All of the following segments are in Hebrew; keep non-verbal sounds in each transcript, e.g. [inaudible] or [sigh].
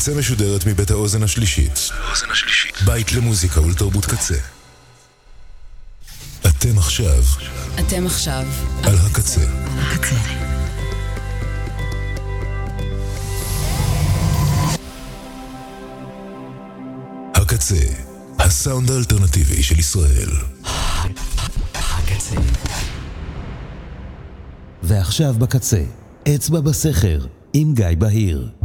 הקצה משודרת מבית האוזן השלישית. בית למוזיקה ולתרבות קצה. אתם עכשיו אתם עכשיו על הקצה. הקצה. הקצה, הסאונד האלטרנטיבי של ישראל. הקצה. ועכשיו בקצה, אצבע בסכר, עם גיא בהיר.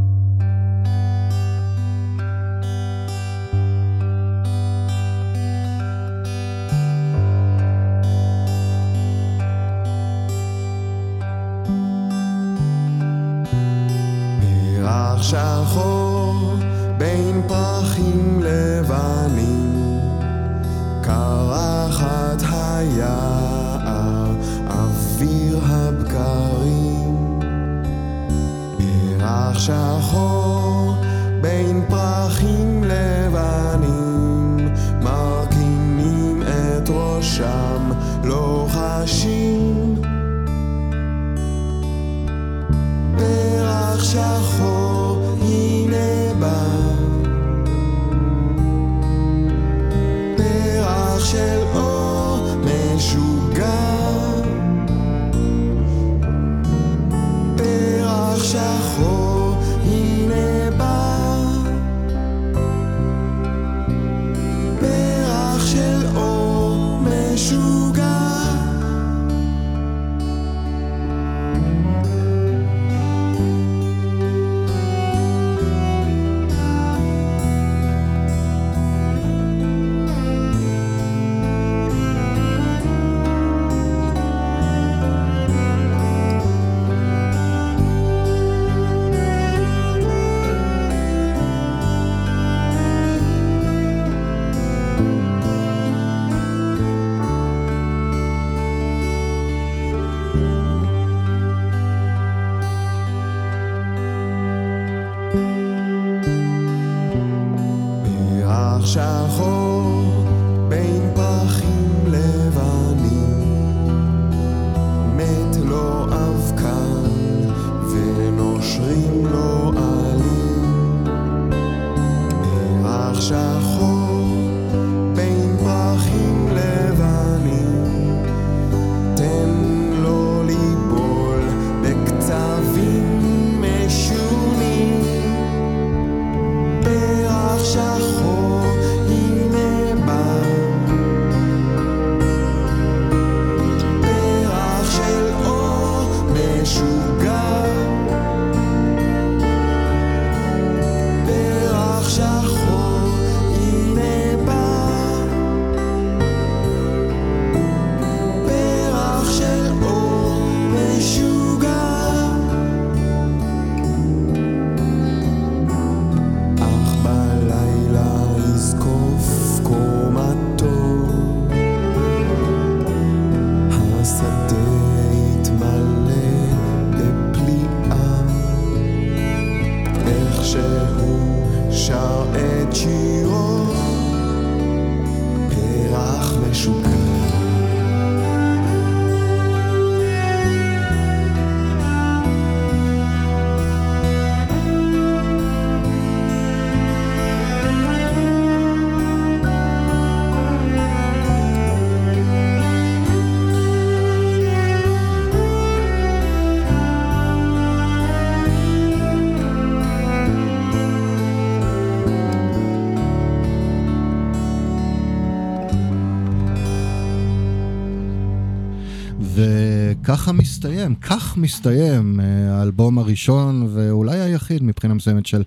מסתיים, כך מסתיים אה, האלבום הראשון ואולי היחיד מבחינה מסוימת של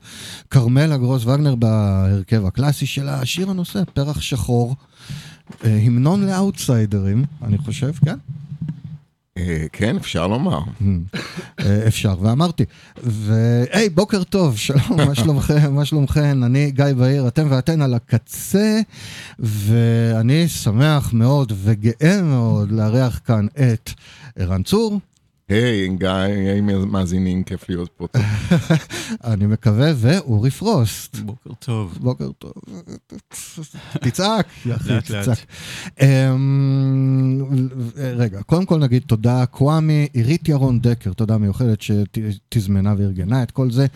כרמלה גרוס וגנר בהרכב הקלאסי שלה, השיר הנושא, פרח שחור, אה, המנון לאאוטסיידרים, אני חושב, כן? אה, כן, אפשר לומר. אה, אפשר, ואמרתי. והי, בוקר טוב, [laughs] שלום, מה שלומכם, מה שלומכם? אני גיא בהיר, אתם ואתן על הקצה, ואני שמח מאוד וגאה מאוד לארח כאן את ערן צור. היי, גיא, היי מאזינים, כיף להיות פה. [laughs] אני מקווה, ואורי פרוסט. בוקר טוב. בוקר טוב. תצעק, יא אחי, לאט, לאט. תצעק. אמ, רגע, קודם כל נגיד תודה, קוואמי, עירית ירון דקר, תודה מיוחדת שתזמנה וארגנה את כל זה.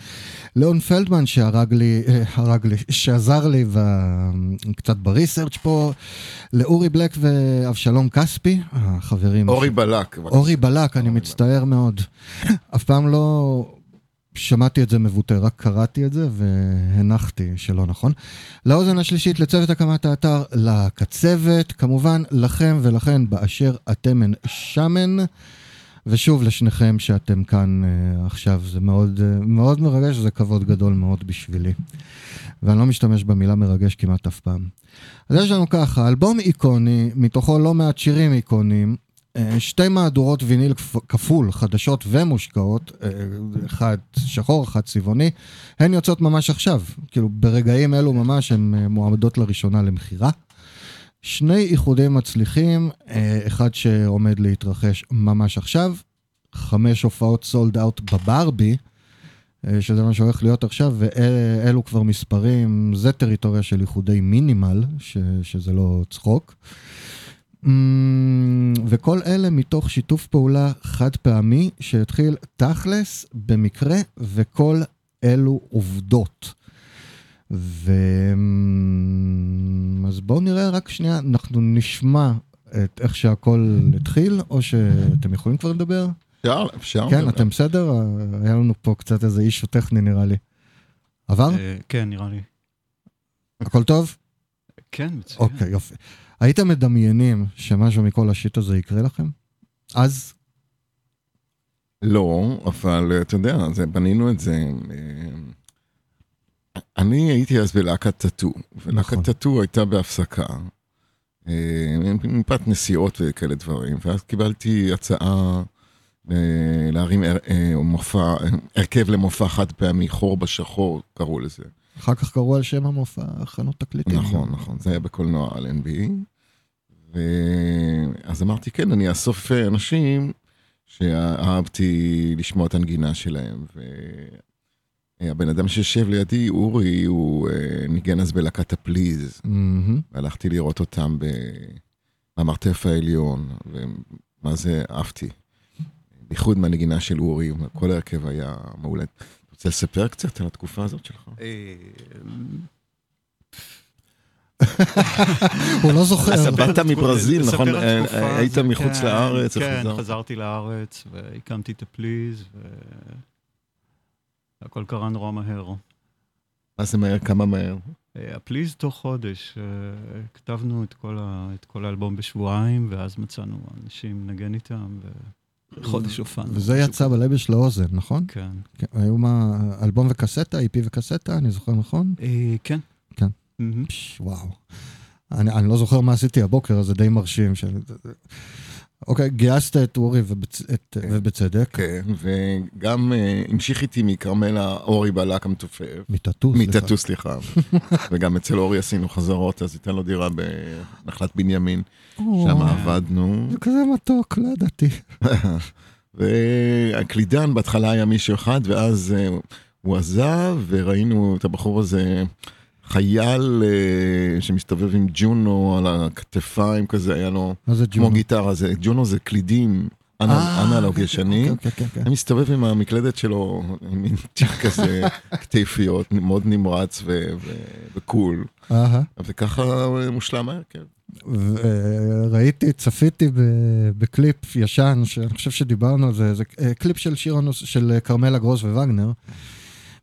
ליאון פלדמן שהרג לי, אה, הרג לי, שעזר לי קצת בריסרצ' פה, לאורי בלק ואבשלום כספי, החברים. אורי בלק. אורי בלק, אני מצטער מאוד. אף פעם לא שמעתי את זה מבוטא, רק קראתי את זה והנחתי שלא נכון. לאוזן השלישית, לצוות הקמת האתר, לקצבת, כמובן לכם ולכן באשר אתם הן שמן. ושוב לשניכם שאתם כאן uh, עכשיו, זה מאוד, uh, מאוד מרגש, זה כבוד גדול מאוד בשבילי. ואני לא משתמש במילה מרגש כמעט אף פעם. אז יש לנו ככה, אלבום איקוני, מתוכו לא מעט שירים איקוניים, שתי מהדורות ויניל כפ- כפול, חדשות ומושקעות, אה, אחד שחור, אחד צבעוני, הן יוצאות ממש עכשיו, כאילו ברגעים אלו ממש הן אה, מועמדות לראשונה למכירה. שני איחודים מצליחים, אה, אחד שעומד להתרחש ממש עכשיו, חמש הופעות סולד אאוט בברבי, אה, שזה מה שהולך להיות עכשיו, ואלו כבר מספרים, זה טריטוריה של איחודי מינימל, ש, שזה לא צחוק. Mm, וכל אלה מתוך שיתוף פעולה חד פעמי שהתחיל תכלס במקרה וכל אלו עובדות. ו... אז בואו נראה רק שנייה, אנחנו נשמע את איך שהכל התחיל, או שאתם יכולים כבר לדבר? אפשר, אפשר. כן, אתם בסדר? היה לנו פה קצת איזה אישו טכני נראה לי. עבר? אה, כן, נראה לי. הכל טוב? כן, מצוין. אוקיי, יופי. הייתם מדמיינים שמשהו מכל השיט הזה יקרה לכם? אז? לא, אבל אה, אתה יודע, זה, בנינו את זה. אה, אני הייתי אז בלהקת טאטו, ולהקת נכון. טאטו הייתה בהפסקה, אה, מפאת נסיעות וכאלה דברים, ואז קיבלתי הצעה להרים הר- מופע, הרכב למופע חד פעמי, חור בשחור, קראו לזה. אחר כך קראו על שם המופע הכנות תקליטים. נכון, נכון, זה היה בקולנוע אלנבי. ואז אמרתי, כן, אני אאסוף אה, אנשים שאהבתי לשמוע את הנגינה שלהם. והבן אדם שיושב לידי, אורי, הוא אה, ניגן אז בלהקת הפליז. מהמם. והלכתי לראות אותם במרתף העליון, ומה זה אהבתי. בייחוד מהנגינה של אורי, כל ההרכב היה מעולה. רוצה לספר קצת על התקופה הזאת שלך? אה, הוא לא זוכר. אז באת מברזיל, נכון? אה, התקופה היית הזאת, מחוץ כן, לארץ, כן? חזרתי לארץ והקמתי את הפליז, והכל קרה נורא מהר. מה זה מהר? כמה מהר? אה, הפליז תוך חודש, אה, כתבנו את כל, ה, את כל האלבום בשבועיים, ואז מצאנו אנשים לנגן איתם, וחודש הופענו. וזה יצא בלבל של האוזן, נכון? כן. כן, היו מה, אלבום וקסטה, איפי וקסטה, אני זוכר נכון? אה, כן. כן. וואו. אני לא זוכר מה עשיתי הבוקר, אז זה די מרשים. אוקיי, גייסת את אורי ובצ... את... ובצדק. כן, וגם אה, המשיך איתי מכרמלה אורי בלק המתופף. מטאטו, סליחה. מטאטו, סליחה. [laughs] וגם אצל אורי עשינו חזרות, אז ייתן לו דירה בנחלת בנימין, שם עבדנו. זה כזה מתוק, לא ידעתי. [laughs] והקלידן בהתחלה היה מישהו אחד, ואז אה, הוא עזב, וראינו את הבחור הזה, חייל אה, שמסתובב עם ג'ונו על הכתפיים כזה, היה לו מה זה כמו ג'ונו? גיטרה, זה ג'ונו זה קלידים, אה, אנלוג כן, ישני. כן, כן, כן. היה מסתובב עם המקלדת שלו, עם מין תיק כזה, [laughs] כתפיות, מאוד נמרץ ו cool. וככה מושלם ההרכב. וראיתי, צפיתי בקליפ ישן, שאני חושב שדיברנו על זה, זה אה, קליפ של שיר הנוס... של כרמלה גרוס ווגנר.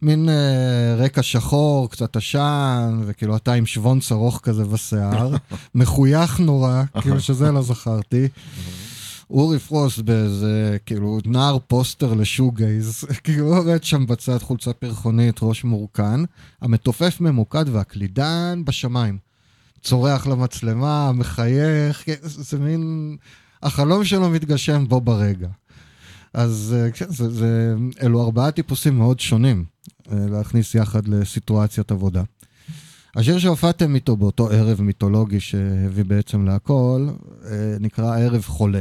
מין אה, רקע שחור, קצת עשן, וכאילו אתה עם שוונץ ארוך כזה בשיער, [laughs] מחוייך נורא, כאילו שזה לא זכרתי. אורי פרוס באיזה, כאילו, נער פוסטר לשוגייז, [laughs] כאילו עומד שם בצד, חולצה פרחונית, ראש מורכן, המתופף ממוקד והקלידן בשמיים. צורח למצלמה, מחייך, כן, זה מין... החלום שלו מתגשם בו ברגע. אז אה, כן, זה, זה, אלו ארבעה טיפוסים מאוד שונים אה, להכניס יחד לסיטואציית עבודה. השיר שהופעתם איתו באותו ערב מיתולוגי שהביא בעצם להכל, אה, נקרא ערב חולה.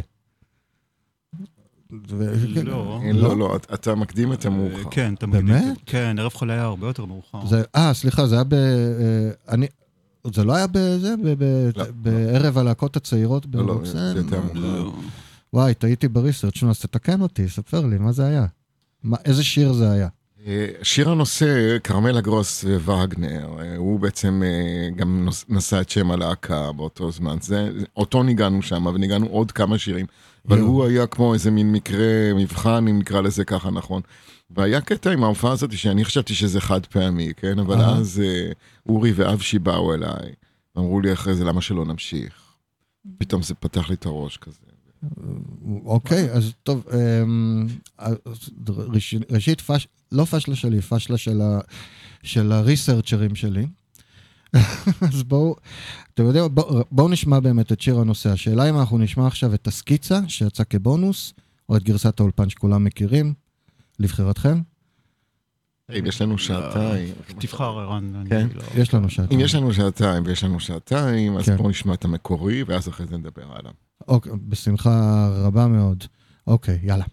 ו- לא. אה, לא, לא, אתה- מקדים את המאוחר. כן, אתה באמת? מקדים. כן, ערב חולה היה הרבה יותר מאוחר. זה, אה, סליחה, זה היה ב... אני... זה לא היה בזה? ב- ב- לא, בערב הלהקות הצעירות לא, לא, ברוקסן? זה יותר מאוחר. וואי, טעיתי בריסרצ', נו, אז תתקן אותי, ספר לי, מה זה היה? מה, איזה שיר זה היה? אה, שיר הנושא, כרמלה גרוס ווגנר, אה, הוא בעצם אה, גם נשא את שם הלהקה באותו זמן. זה, אותו ניגענו שם, וניגענו עוד כמה שירים. אבל. הוא היה כמו איזה מין מקרה, מבחן, אם נקרא לזה ככה נכון. והיה קטע עם ההופעה הזאת שאני חשבתי שזה חד פעמי, כן? אבל. אז אורי ואבשי באו אליי, אמרו לי אחרי זה, למה שלא נמשיך? פתאום זה פתח לי את הראש כזה. אוקיי, אז טוב, אמ, ראשית, פש, לא פשלה שלי, פשלה של, ה, של הריסרצ'רים שלי. [laughs] אז בואו, אתם יודעים, בואו בוא נשמע באמת את שיר הנושא. השאלה אם אנחנו נשמע עכשיו את הסקיצה שיצא כבונוס, או את גרסת האולפן שכולם מכירים, לבחירתכם. אם יש לנו שעתיים. תבחר, ערן. כן. לא- יש לנו שעת. אם יש לנו שעתיים ויש לנו שעתיים, אז כן. בואו נשמע את המקורי, ואז אחרי זה נדבר עליו. אוקיי, בשמחה רבה מאוד. אוקיי, יאללה.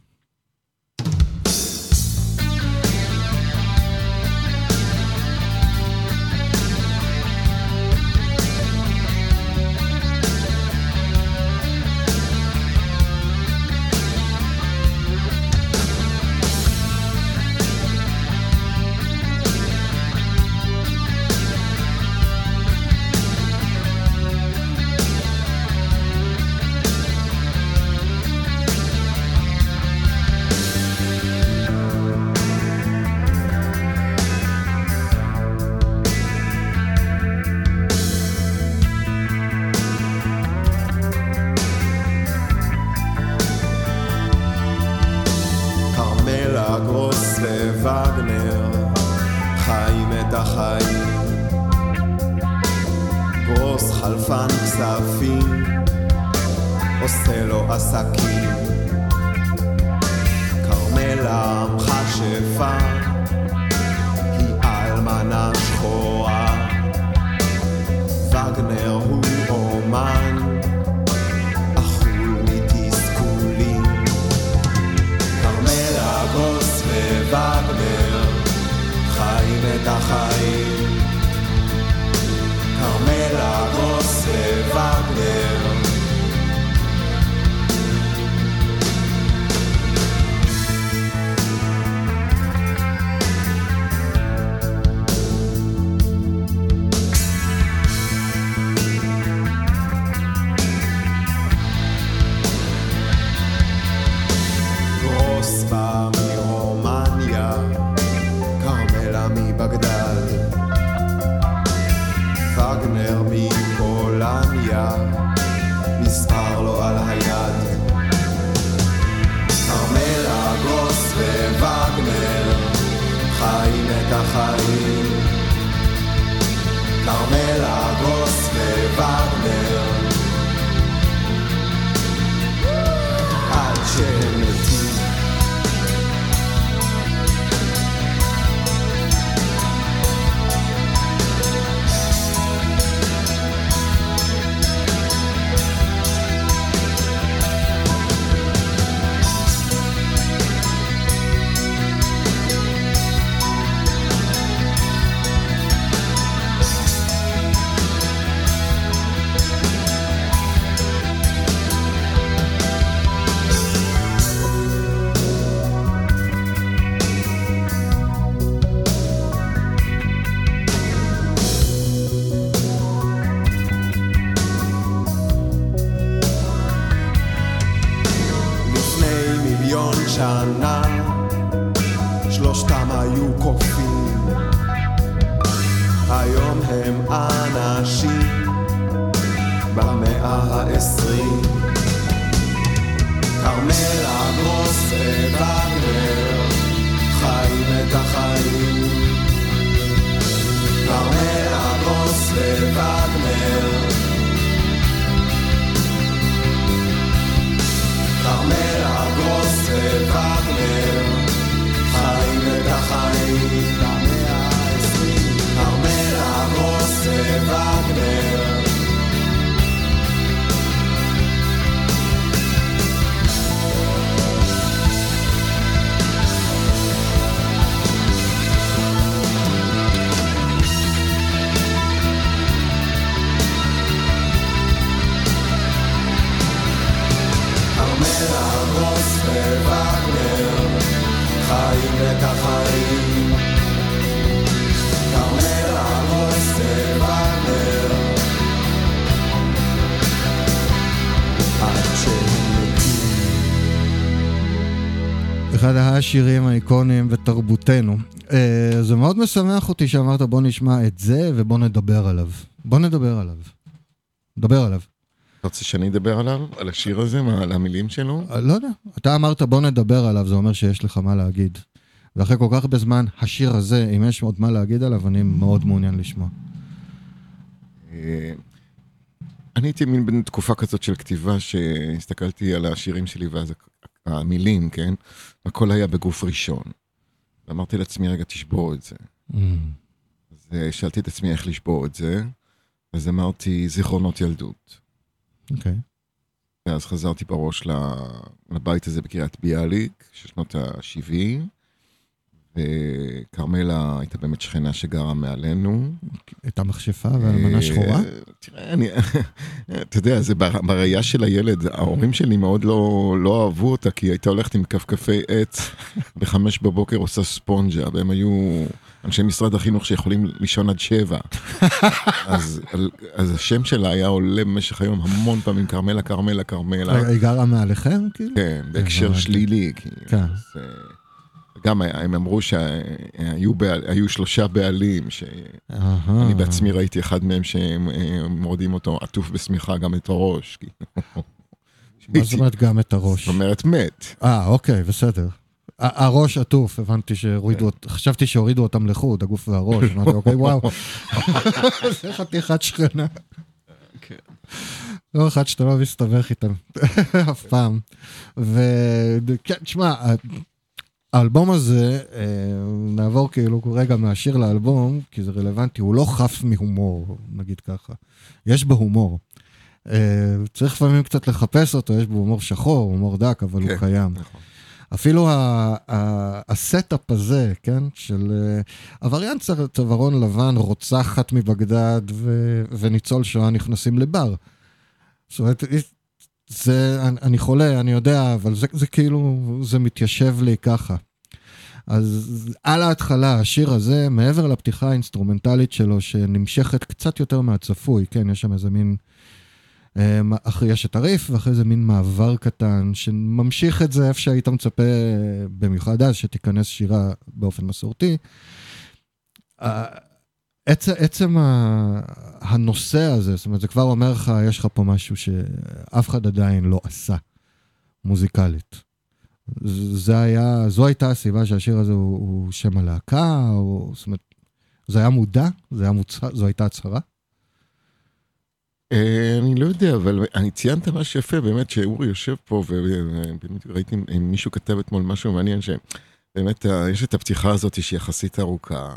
השירים האיקוניים בתרבותנו. אה, זה מאוד משמח אותי שאמרת בוא נשמע את זה ובוא נדבר עליו. בוא נדבר עליו. נדבר עליו. אתה רוצה שאני אדבר עליו? על השיר הזה? מה, על המילים שלו? אה, לא יודע, אתה אמרת בוא נדבר עליו, זה אומר שיש לך מה להגיד. ואחרי כל כך הרבה זמן, השיר הזה, אם יש עוד מה להגיד עליו, אני מאוד מעוניין לשמוע. אה, אני הייתי מין בין תקופה כזאת של כתיבה שהסתכלתי על השירים שלי ואז המילים, כן? הכל היה בגוף ראשון. ואמרתי לעצמי, רגע, תשבור את זה. אז אה, שאלתי את עצמי איך לשבור את זה, אז אמרתי, זיכרונות ילדות. אוקיי. ואז חזרתי בראש לבית הזה בקריית ביאליק, של שנות ה-70, וכרמלה הייתה באמת שכנה שגרה מעלינו. הייתה מכשפה ואלמנה שחורה? אה, תראה, אני, [laughs] אתה יודע, זה בר- בראייה של הילד, ההורים שלי מאוד לא, לא אהבו אותה, כי היא הייתה הולכת עם כפכפי עץ, [laughs] בחמש בבוקר עושה ספונג'ה, והם היו אנשי משרד החינוך שיכולים לישון עד שבע. [laughs] אז, אז השם שלה היה עולה במשך היום המון פעמים, כרמלה, כרמלה, כרמלה. היא גרה מעליכם, כאילו? כן, בהקשר הבנתי. שלילי. כאילו, כן. גם הם אמרו שהיו בעל- היו שלושה בעלים, שאני. בעצמי ראיתי אחד מהם שהם אה, מורדים אותו עטוף בשמיכה גם את הראש. מה זאת אומרת גם את הראש? זאת אומרת מת. אה, אוקיי, בסדר. הראש עטוף, הבנתי שהורידו, אות- חשבתי שהורידו אותם לחוד, הגוף והראש, אמרתי, אוקיי, [laughs] וואו. [laughs] זה חתיכת שכנה. כן. לא אחד שאתה לא מסתבך איתם, [laughs] אף פעם. וכן, תשמע, האלבום הזה, אה, נעבור כאילו רגע מהשיר לאלבום, כי זה רלוונטי, הוא לא חף מהומור, נגיד ככה. יש בו הומור. אה, צריך לפעמים קצת לחפש אותו, יש בו הומור שחור, הומור דק, אבל הוא כן, קיים. נכון. אפילו ה setup הזה, כן, של אה, עבריין צו- צווארון לבן, רוצחת מבגדד ו- וניצול שואה נכנסים לבר. זאת אומרת, זה, אני, אני חולה, אני יודע, אבל זה, זה כאילו, זה מתיישב לי ככה. אז על ההתחלה, השיר הזה, מעבר לפתיחה האינסטרומנטלית שלו, שנמשכת קצת יותר מהצפוי, כן, יש שם איזה מין... אה, אחרי יש את הריף, ואחרי זה מין מעבר קטן, שממשיך את זה איפה שהיית מצפה, במיוחד אז, שתיכנס שירה באופן מסורתי. אה, עצם, הנושא הזה, זאת אומרת, זה כבר אומר לך, יש לך פה משהו שאף אחד עדיין לא עשה, מוזיקלית. זה היה, זו הייתה הסיבה שהשיר הזה הוא, הוא שם הלהקה, או, זאת אומרת, זה היה מודע, זה היה מוצ... זו הייתה הצהרה. אה, אני לא יודע, אבל אני ציינת משהו יפה, באמת, שאורי יושב פה, ובאמת ראיתי אם מישהו כתב אתמול משהו מעניין, שבאמת אה, יש את הפתיחה הזאת שהיא יחסית ארוכה.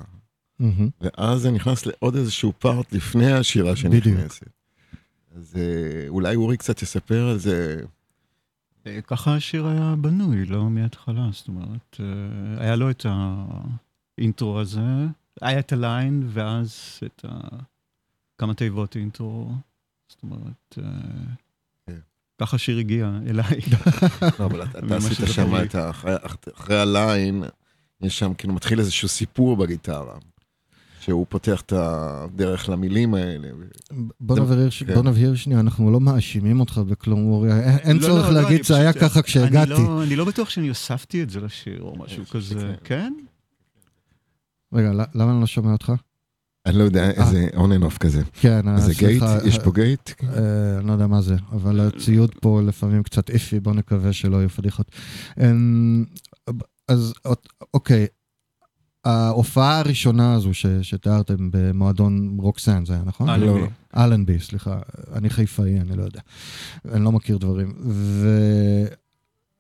ואז זה נכנס לעוד איזשהו פארט לפני השירה בדיוק. שנכנסת. אז אה, אולי אורי קצת יספר על זה. ככה השיר היה בנוי, לא מההתחלה, זאת אומרת, אה, היה לו את האינטרו הזה, היה את הליין, ואז את ה... כמה תיבות אינטרו, זאת אומרת, אה, כן. ככה השיר הגיע אליי. [laughs] לא, אבל אתה- עשית שם. את ה... אחרי הליין, יש שם כאילו מתחיל איזשהו סיפור בגיטרה, שהוא פותח את הדרך למילים האלה. בוא זה- נבהיר, כן. בוא נבהיר שנייה, אנחנו לא מאשימים אותך בכלום, אורי. אין, לא, צורך לא, לא, להגיד אני זה היה פשוט- ככה כשהגעתי. אני לא- אני לא בטוח שאני הוספתי את זה לשיר או משהו חושב כזה. כן? רגע, למה אני לא שומע אותך? אני לא יודע, איזה on and off כזה. כן, אז זה gate? סליחה, יש פה gate? אה, אני לא יודע מה זה, אבל הציוד פה לפעמים קצת iffy, בוא נקווה שלא יהיו פדיחות. אמ, אז אוקיי, ההופעה הראשונה הזו ש- שתיארתם במועדון רוקסן, זה היה נכון? אלנבי. לא, לא. אלנבי, סליחה, אני חיפאי, אני לא יודע. אני לא מכיר דברים.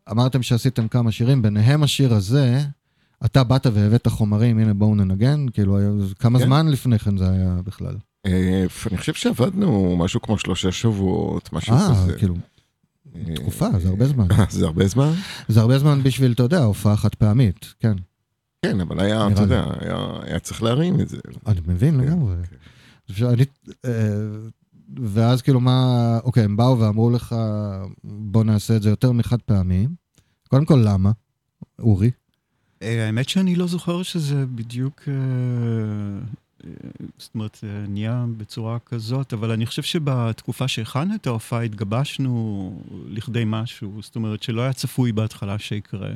ואמרתם שעשיתם כמה שירים, ביניהם השיר הזה, אתה באת והבאת חומרים, הנה בואו ננגן, כאילו, היה- כמה כן. זמן לפני כן זה היה בכלל? אה, אני חושב שעבדנו משהו כמו שלושה שבועות, משהו אה, כזה. כאילו, אה, תקופה, זה הרבה זמן. [laughs] זה הרבה זמן? זה הרבה זמן בשביל, אתה יודע, הופעה חד פעמית, כן. כן, אבל היה, אתה. יודע, היה- היה צריך להרים את זה. אני מבין כן, לגמרי. כן. שאני, אה, ואז כאילו מה, אוקיי, הם באו ואמרו לך, בוא נעשה את זה יותר מחד פעמי, קודם כל, למה? אורי? אה, האמת שאני לא זוכר שזה בדיוק, אה, זאת אומרת, נהיה בצורה כזאת, אבל אני חושב שבתקופה שהכנו את ההופעה התגבשנו לכדי משהו, זאת אומרת שלא היה צפוי בהתחלה שיקרה.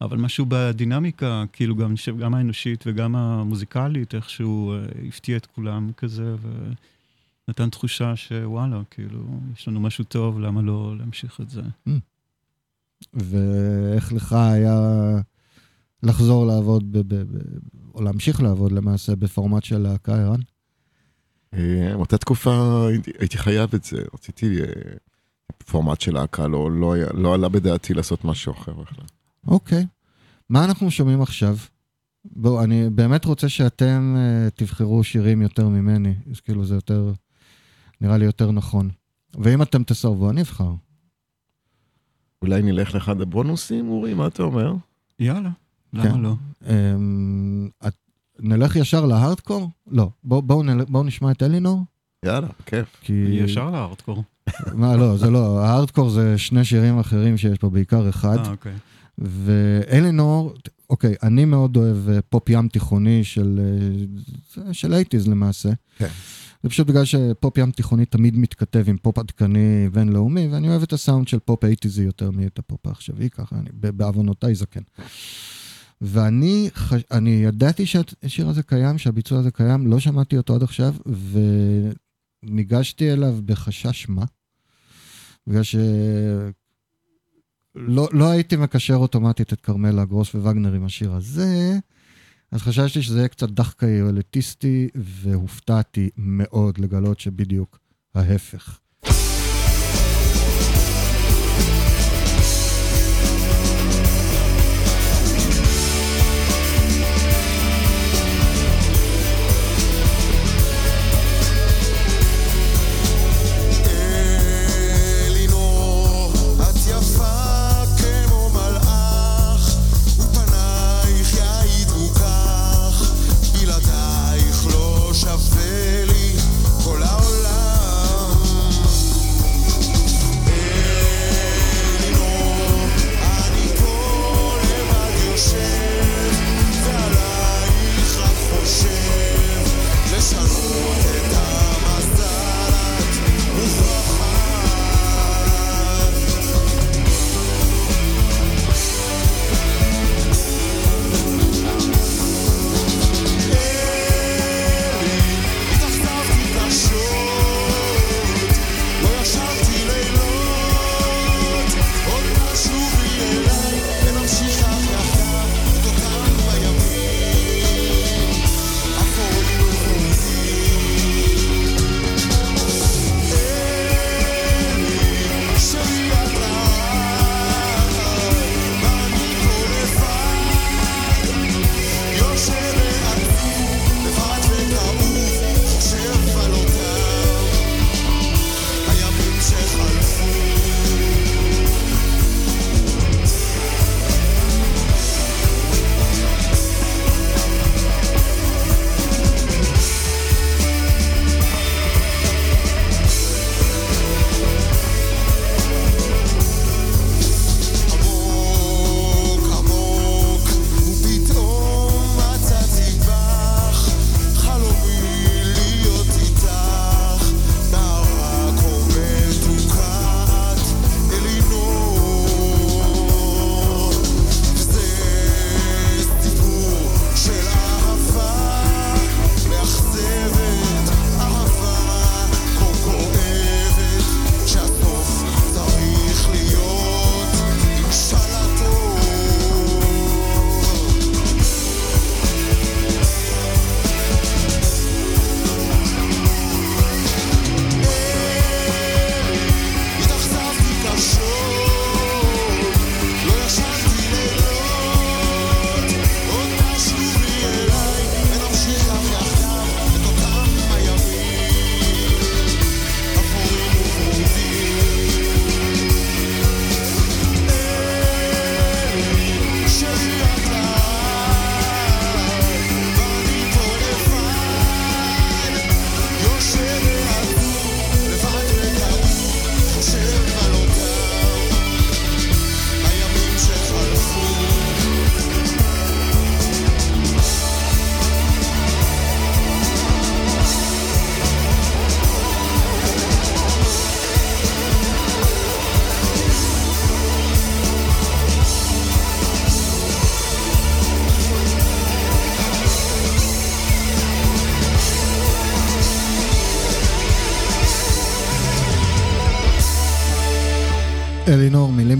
אבל משהו בדינמיקה, כאילו גם, גם האנושית וגם המוזיקלית, איכשהו אה, הפתיע את כולם כזה, ונתן תחושה שוואלה, כאילו, יש לנו משהו טוב, למה לא להמשיך את זה? ואיך לך היה לחזור לעבוד, ב- ב- ב- או להמשיך לעבוד למעשה בפורמט של להקה, ערן? אה, אותה תקופה הייתי, חייב את זה, רציתי אה, פורמט של להקה, לא, לא, היה- לא עלה בדעתי לעשות משהו אחר בכלל. אוקיי. מה אנחנו שומעים עכשיו? בואו, אני באמת רוצה שאתם uh, תבחרו שירים יותר ממני, אז כאילו זה יותר, נראה לי יותר נכון. ואם אתם תסרבו, אני אבחר. אולי נלך לאחד הבונוסים, אורי, מה אתה אומר? יאללה, כן. למה לא? Um, את, נלך ישר להארדקור? לא. בואו בוא, נל... בוא נשמע את אלינור, יאללה, כיף. כי... ישר לארדקור. מה, לא, זה לא, ההארדקור זה שני שירים אחרים שיש פה, בעיקר אחד. אה, אוקיי. ואלינור, אוקיי, אני מאוד אוהב אה, פופ ים תיכוני של, אה, של 80's למעשה. כן. זה פשוט בגלל שפופ ים תיכוני תמיד מתכתב עם פופ עדכני בינלאומי, ואני אוהב את הסאונד של פופ 80's יותר מאת הפופ העכשווי, ככה, אני, בעוונותיי זקן. ואני חש... אני ידעתי שהשיר הזה קיים, שהביצוע הזה קיים, לא שמעתי אותו עד עכשיו, וניגשתי אליו בחשש מה. בגלל ש... לא, לא הייתי מקשר אוטומטית את כרמלה גרוס ווגנר עם השיר הזה, אז חששתי שזה יהיה קצת דחקאי או אליטיסטי, והופתעתי מאוד לגלות שבדיוק ההפך.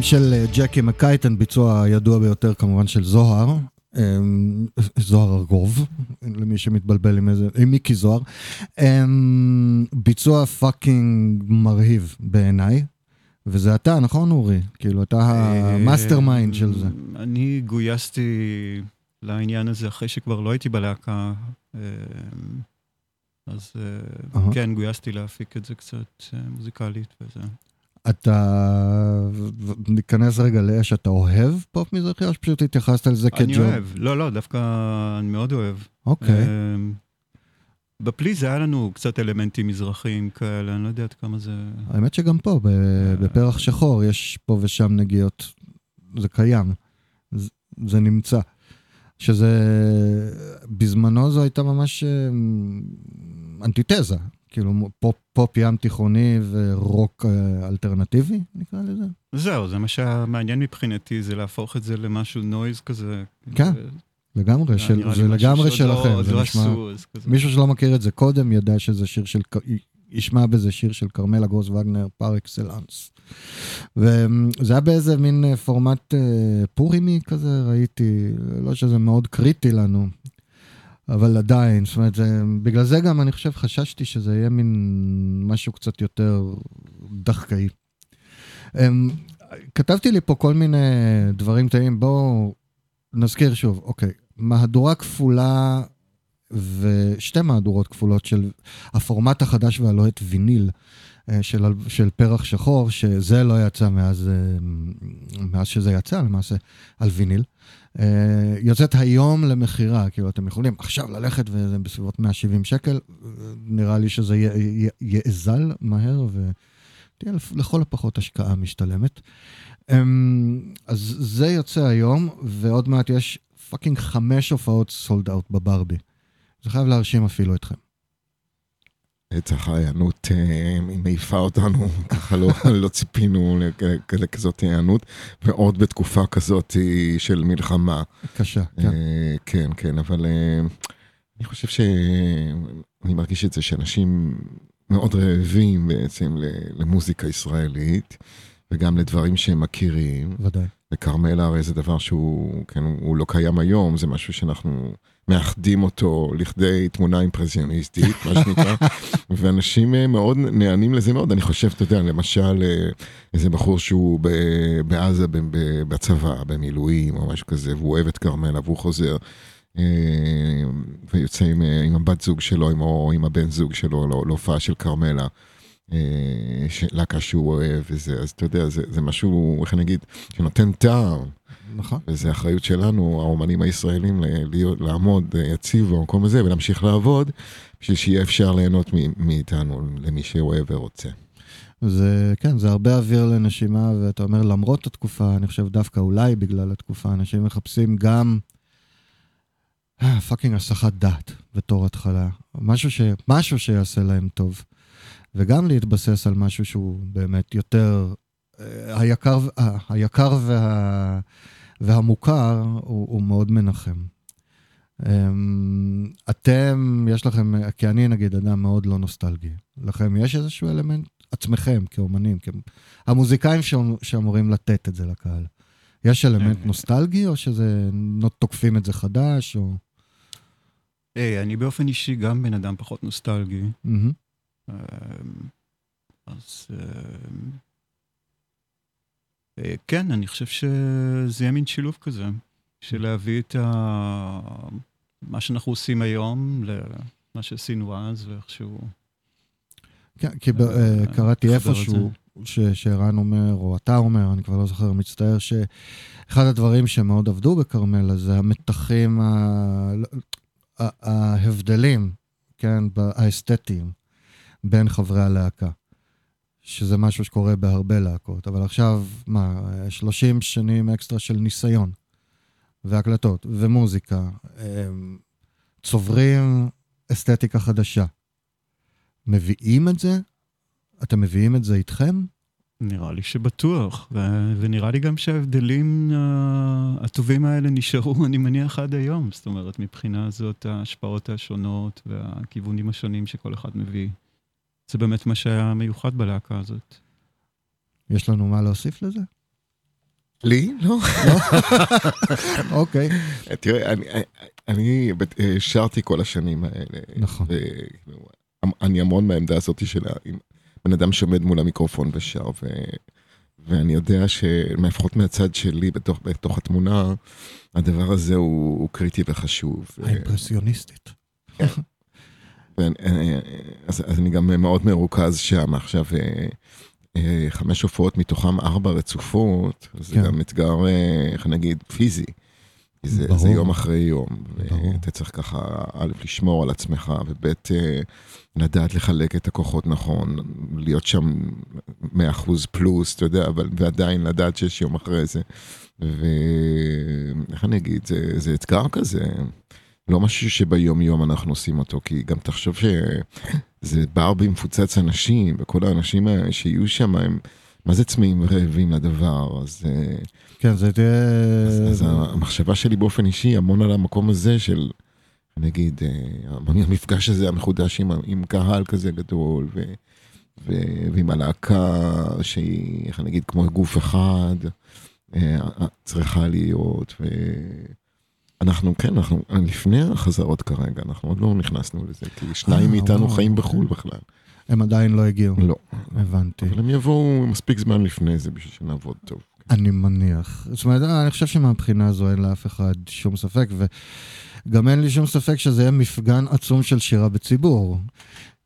של אה, ג'קי מקייטן, ביצוע הידוע ביותר כמובן של זוהר. אמ, זוהר ארגוב, למי שמתבלבל עם איזה, עם מיקי זוהר. אמ, ביצוע fucking מרהיב בעיניי, וזה אתה, נכון אורי? כאילו, אתה ה mastermind של זה. אה, אני גויסתי לעניין הזה אחרי שכבר לא הייתי בלהקה. אה, אז אה. כן, גויסתי להפיק את זה קצת אה, מוזיקלית וזה. אתה, ניכנס רגע לאש, אתה אוהב פופ מזרחי, או שפשוט התייחסת לזה כג'וב? אני אוהב, לא, לא, דוופא אני מאוד אוהב. אוקיי. אמ, בפליז היה לנו קצת אלמנטים מזרחיים כאלה, אני לא יודע עד כמה זה... האמת שגם פה, ב- בפרח שחור, יש פה ושם נגיעות. זה קיים. זה, זה נמצא. שזה, בזמנו זו הייתה ממש אה, אנטיתזה. כאילו פופ, פופ ים תיכוני ורוק אה, אלטרנטיבי, נקרא לזה. זהו, זה מה שהיה מעניין מבחינתי, זה להפוך את זה למשהו noise כזה. כן, לגמרי, זה של, זה לגמרי לא- שלכם. עוד זה לא נשמע, אז כזה. מישהו שלא מכיר את זה קודם ידע שזה שיר של, ישמע בזה שיר של כרמלה גרוס וגנר par excellence. וזה היה באיזה מין אה, פורמט אה, פורימי כזה, ראיתי, לא שזה מאוד קריטי לנו, אבל עדיין, זאת אומרת, זה, בגלל זה גם אני חושב חששתי שזה יהיה מין משהו קצת יותר דחקאי. אמ, כתבתי לי פה כל מיני דברים טעים, בואו נזכיר שוב, אוקיי, מהדורה כפולה ושתי מהדורות כפולות של הפורמט החדש והלוהט ויניל אה, של, של פרח שחור, שזה לא יצא מאז, אה, מאז שזה יצא למעשה, על ויניל. אה, יוצאת היום למכירה, כאילו אתם יכולים עכשיו ללכת וזה בסביבות 170 שקל, אה, נראה לי שזה יאזל מהר ותהיה לכל הפחות השקעה משתלמת. אמ, אז זה יוצא היום, ועוד מעט יש fucking חמש הופעות sold out בברבי. זה חייב להרשים אפילו אתכם. בטח ההיענות אה, מעיפה אותנו, [laughs] ככה לא, [laughs] לא ציפינו לכ- לכזאת היענות, ועוד בתקופה כזאת של מלחמה. קשה, כן. אה, כן, כן, אבל אה, אני חושב ש... אני מרגיש את זה שאנשים מאוד רעבים בעצם למוזיקה ישראלית, וגם לדברים שהם מכירים. ודאי. וכרמלה הרי זה דבר שהוא, כן, הוא לא קיים היום, זה משהו שאנחנו מאחדים אותו לכדי תמונה אימפרסיוניסטית, מה שנקרא, [laughs] ואנשים אה, מאוד נענים לזה מאוד. אני חושב, אתה יודע, למשל, אה, איזה בחור שהוא בעזה בצבא, במילואים או משהו כזה, והוא אוהב את כרמלה והוא חוזר. אה, ויוצא עם, עם הבת זוג שלו עם, או עם הבן זוג שלו להופעה של כרמלה. אה, להקה שהוא אוהב וזה, אז אתה יודע, זה, זה משהו, איך אני אגיד, שנותן טעם, נכון. וזה אחריות שלנו, האומנים הישראלים, להיות, לעמוד אה, יציב במקום הזה ולהמשיך לעבוד, בשביל שיהיה אפשר ליהנות מאיתנו, למי שאוהב ורוצה. זה, כן, זה הרבה אוויר לנשימה, ואתה אומר, למרות התקופה, אני חושב דווקא אולי בגלל התקופה, אנשים מחפשים גם אה, פאקינג הסחת דעת בתור התחלה. משהו, ש, משהו שיעשה להם טוב. וגם להתבסס על משהו שהוא באמת יותר... אה, היקר, אה, היקר וה, והמוכר הוא, הוא מאוד מנחם. אמ, אתם, יש לכם, כי אני נגיד אדם מאוד לא נוסטלגי. לכם יש איזשהו אלמנט, עצמכם כאומנים. המוזיקאים שאמ- שאמורים לתת את זה לקהל. יש אלמנט אה. נוסטלגי, או שזה תוקפים את זה חדש, או... היי, אני באופן אישי גם בן אדם פחות נוסטלגי. מהמם. אמ, אז אמ, אה, כן, אני חושב שזה יהיה מין שילוב כזה, של להביא את ה... מה שאנחנו עושים היום למה שעשינו אז, ואיכשהו... כן, כי אה, אה, קראתי איפשהו, שערן אומר, או אתה אומר, אני כבר לא זוכר, מצטער, שאחד הדברים שמאוד עבדו בכרמלה זה המתחים, ההבדלים, כן, האסתטיים, בין חברי הלהקה. שזה משהו שקורה בהרבה להקות, אבל עכשיו, מה, 30 שנים אקסטרה של ניסיון, והקלטות, ומוזיקה, הם צוברים אסתטיקה חדשה. מביאים את זה? אתם מביאים את זה איתכם? נראה לי שבטוח, ו- ונראה לי גם שההבדלים uh, הטובים האלה נשארו, [laughs] אני מניח, עד היום. זאת אומרת, מבחינה זאת, ההשפעות השונות והכיוונים השונים שכל אחד מביא. זה באמת מה שהיה מיוחד בלהקה הזאת. יש לנו מה להוסיף לזה? לי? לא. [laughs] אוקיי. תראה, אני, אני שרתי כל השנים האלה. נכון. אני המון בעמדה הזאת של בן אדם שעומד מול המיקרופון ושר, ו, ואני יודע שלפחות מהצד שלי בתוך, בתוך התמונה, הדבר הזה הוא, הוא קריטי וחשוב. האימפרסיוניסטית. כן. אז, אז אני גם מאוד מרוכז שם עכשיו. אה, חמש הופעות, מתוכם ארבע רצופות, זה כן. גם אתגר, אה, איך נגיד, פיזי. זה, זה יום אחרי יום, ואתה צריך ככה, א', לשמור על עצמך, וב', אה, לדעת לחלק את הכוחות נכון, להיות שם 100% פלוס, אתה יודע, אבל, ועדיין לדעת שיש יום אחרי זה. ואיך אני אגיד, זה, זה אתגר כזה. לא משהו שביום יום אנחנו עושים אותו, כי גם תחשוב שזה בר במפוצץ אנשים, וכל האנשים שיהיו שם הם, מה זה צמאים ורעבים לדבר, אז... אה, כן, זה תהיה... אז, אז המחשבה שלי באופן אישי המון על המקום הזה של, נגיד, אה, המפגש הזה המחודש עם, עם קהל כזה גדול, ו, ו, ועם הלהקה שהיא, איך נגיד, כמו גוף אחד, אה, צריכה להיות, ו... אנחנו, כן, אנחנו לפני החזרות כרגע, אנחנו עוד לא נכנסנו לזה, כי שניים אה, מאיתנו חיים בחו"ל בכלל. הם עדיין לא הגיעו. לא. הבנתי. אבל הם יבואו מספיק זמן לפני זה בשביל שנעבוד טוב. אני מניח. זאת אומרת, אני חושב שמבחינה הזו אין לאף אחד שום ספק, וגם אין לי שום ספק שזה יהיה מפגן עצום של שירה בציבור.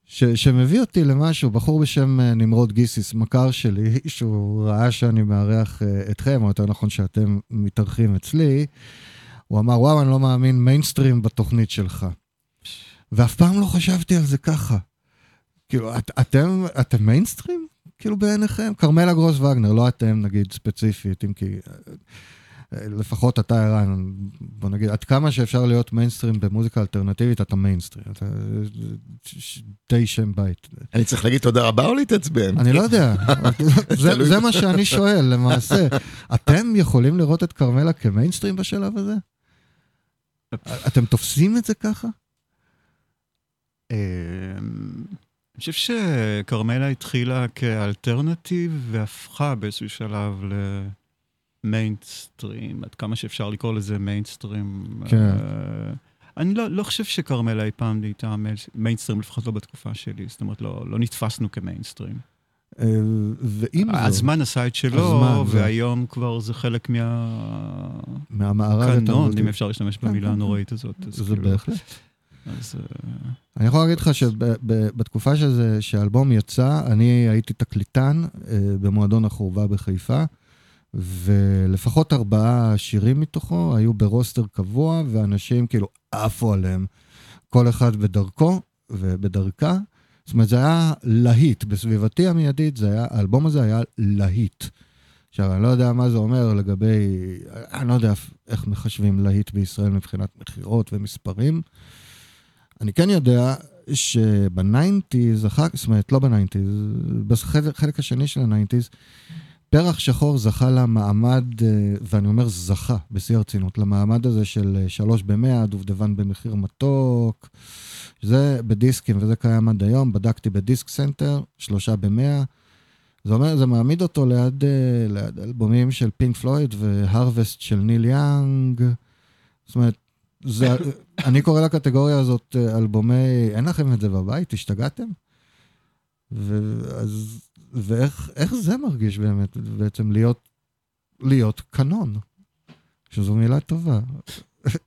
ש, שמביא אותי למשהו, בחור בשם אה, נמרוד גיסיס, מכר שלי, [laughs] שהוא ראה שאני מארח אה, אתכם, או יותר נכון שאתם מתארחים אצלי, הוא אמר, וואו, אני לא מאמין, מיינסטרים בתוכנית שלך. ואף פעם לא חשבתי על זה ככה. כאילו, את, אתם, אתם מיינסטרים? כאילו בעיניכם? כרמלה גרוס וגנר, לא אתם נגיד ספציפית, אם כי... לפחות אתה ערן, בוא נגיד, עד כמה שאפשר להיות מיינסטרים במוזיקה אלטרנטיבית, אתה מיינסטרים. אתה די שם בית. אני צריך להגיד תודה רבה או להתעצבן? אני לא יודע, [laughs] זה, זה מה שאני שואל למעשה. אתם יכולים לראות את כרמלה כמיינסטרים בשלב הזה? אתם תופסים את זה ככה? אמ, אני חושב שכרמלה התחילה כ alternative והפכה באיזשהו שלב למיינסטרים, עד כמה שאפשר לקרוא לזה מיינסטרים. כן. אה, אני לא, לא חושב שכרמלה אי פעם נהייתה מיינסטרים, לפחות לא בתקופה שלי, זאת אומרת, לא, לא נתפסנו כמיינסטרים. אה, ועם זאת... הזמן עשה את שלו, הזמן, והיום זה... כבר זה חלק מה... מהמערב קנון, אם אפשר להשתמש כן, במילה כן, כן. הנוראית הזאת. זה כאילו... בהחלט. אז... אה, אני יכול להגיד לך שבתקופה שזה, שהאלבום יצא, אני הייתי תקליטן אה, במועדון החורבה בחיפה, ולפחות ארבעה שירים מתוכו היו ברוסטר קבוע, ואנשים כאילו עפו עליהם, כל אחד בדרכו ובדרכה. זאת אומרת, זה היה להיט. בסביבתי המיידית, זה היה, האלבום הזה היה להיט. עכשיו, אני לא יודע מה זה אומר לגבי, אני לא יודע איך מחשבים להיט בישראל מבחינת מכירות ומספרים. אני כן יודע שב nineties, זאת אומרת, לא ב nineties, בחלק השני של ה nineties, פרח שחור זכה למעמד, אה, ואני אומר זכה, בשיא הרצינות, למעמד הזה של אה, שלוש במאה, דובדבן במחיר מתוק. זה בדיסקים, וזה קיים עד היום, בדקתי בדיסק סנטר, שלושה במאה. זה אומר, זה מעמיד אותו ליד, אה, ליד אלבומים של פינק פלויד ו Harvest של ניל יאנג. זאת אומרת, זה, [laughs] אני קורא לקטגוריה הזאת אלבומי, אין לכם את זה בבית? השתגעתם? ואז, ואיך זה מרגיש באמת, בעצם להיות, להיות קנון? שזו מילה טובה.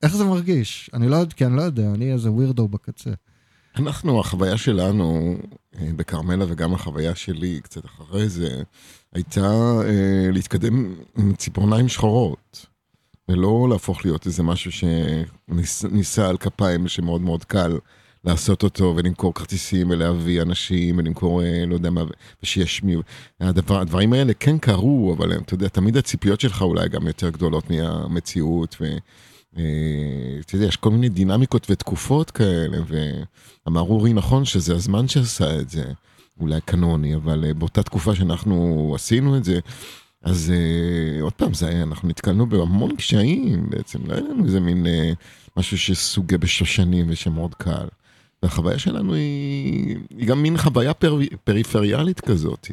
איך זה מרגיש? אני לא יודע, כי אני לא יודע, אני איזה ווירדו בקצה. אנחנו, החוויה שלנו אה, בכרמלה וגם החוויה שלי קצת אחרי זה, הייתה אה, להתקדם עם ציפורניים שחורות, ולא להפוך להיות איזה משהו שניסה על כפיים שמאוד מאוד קל לעשות אותו ולמכור כרטיסים ולהביא אנשים ולמכור אה, לא יודע מה ושישמיעו. הדבר, הדברים האלה כן קרו אבל אתה יודע תמיד הציפיות שלך אולי גם יותר גדולות מהמציאות. ו... אה, יודע, יש כל מיני דינמיקות ותקופות כאלה, ואמר אורי נכון שזה הזמן שעשה את זה, אולי קנוני, אבל אה, באותה תקופה שאנחנו עשינו את זה, אז uh, עוד פעם, זה היה, אנחנו נתקלנו בהמון קשיים בעצם, לא היה לנו איזה מין uh, משהו שסוגה בשושנים ושמאוד קל. והחוויה שלנו היא, היא גם מין חוויה פר, פריפריאלית כזאת.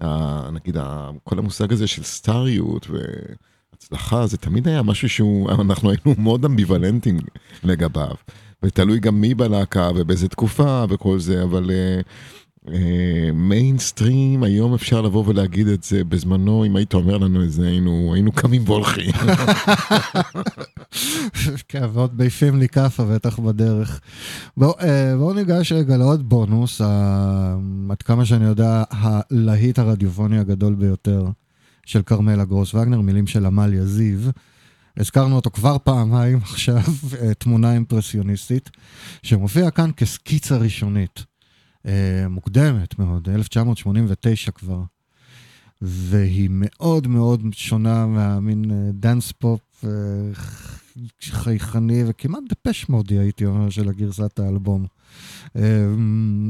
ה- נגיד, ה- כל המושג הזה של סטאריות והצלחה, זה תמיד היה משהו שהוא, אנחנו היינו מאוד אמביוולנטים לגביו. ותלוי גם מי בלהקה ובאיזה תקופה וכל זה, אבל מיינסטרים, היום אפשר לבוא ולהגיד את זה, בזמנו, אם היית אומר לנו את זה, היינו, היינו קמים והולכים. [laughs] כן, ועוד מעיפים לי כאפה בטח בדרך. בואו אה, בואו ניגש רגע לעוד בונוס, עד כמה שאני יודע, הלהיט הרדיופוני הגדול ביותר של כרמלה גרוס וגנר, מילים של עמליה זיו. הזכרנו אותו כבר פעמיים עכשיו, אה, תמונה אימפרסיוניסטית, שמופיע כאן כסקיצה ראשונית, מוקדמת מאוד, 1989 כבר. והיא מאוד מאוד שונה מהמין אה, דאנס פופ אה, חייכני וכמעט דפש מודי הייתי אומר של הגרסת האלבום. אה,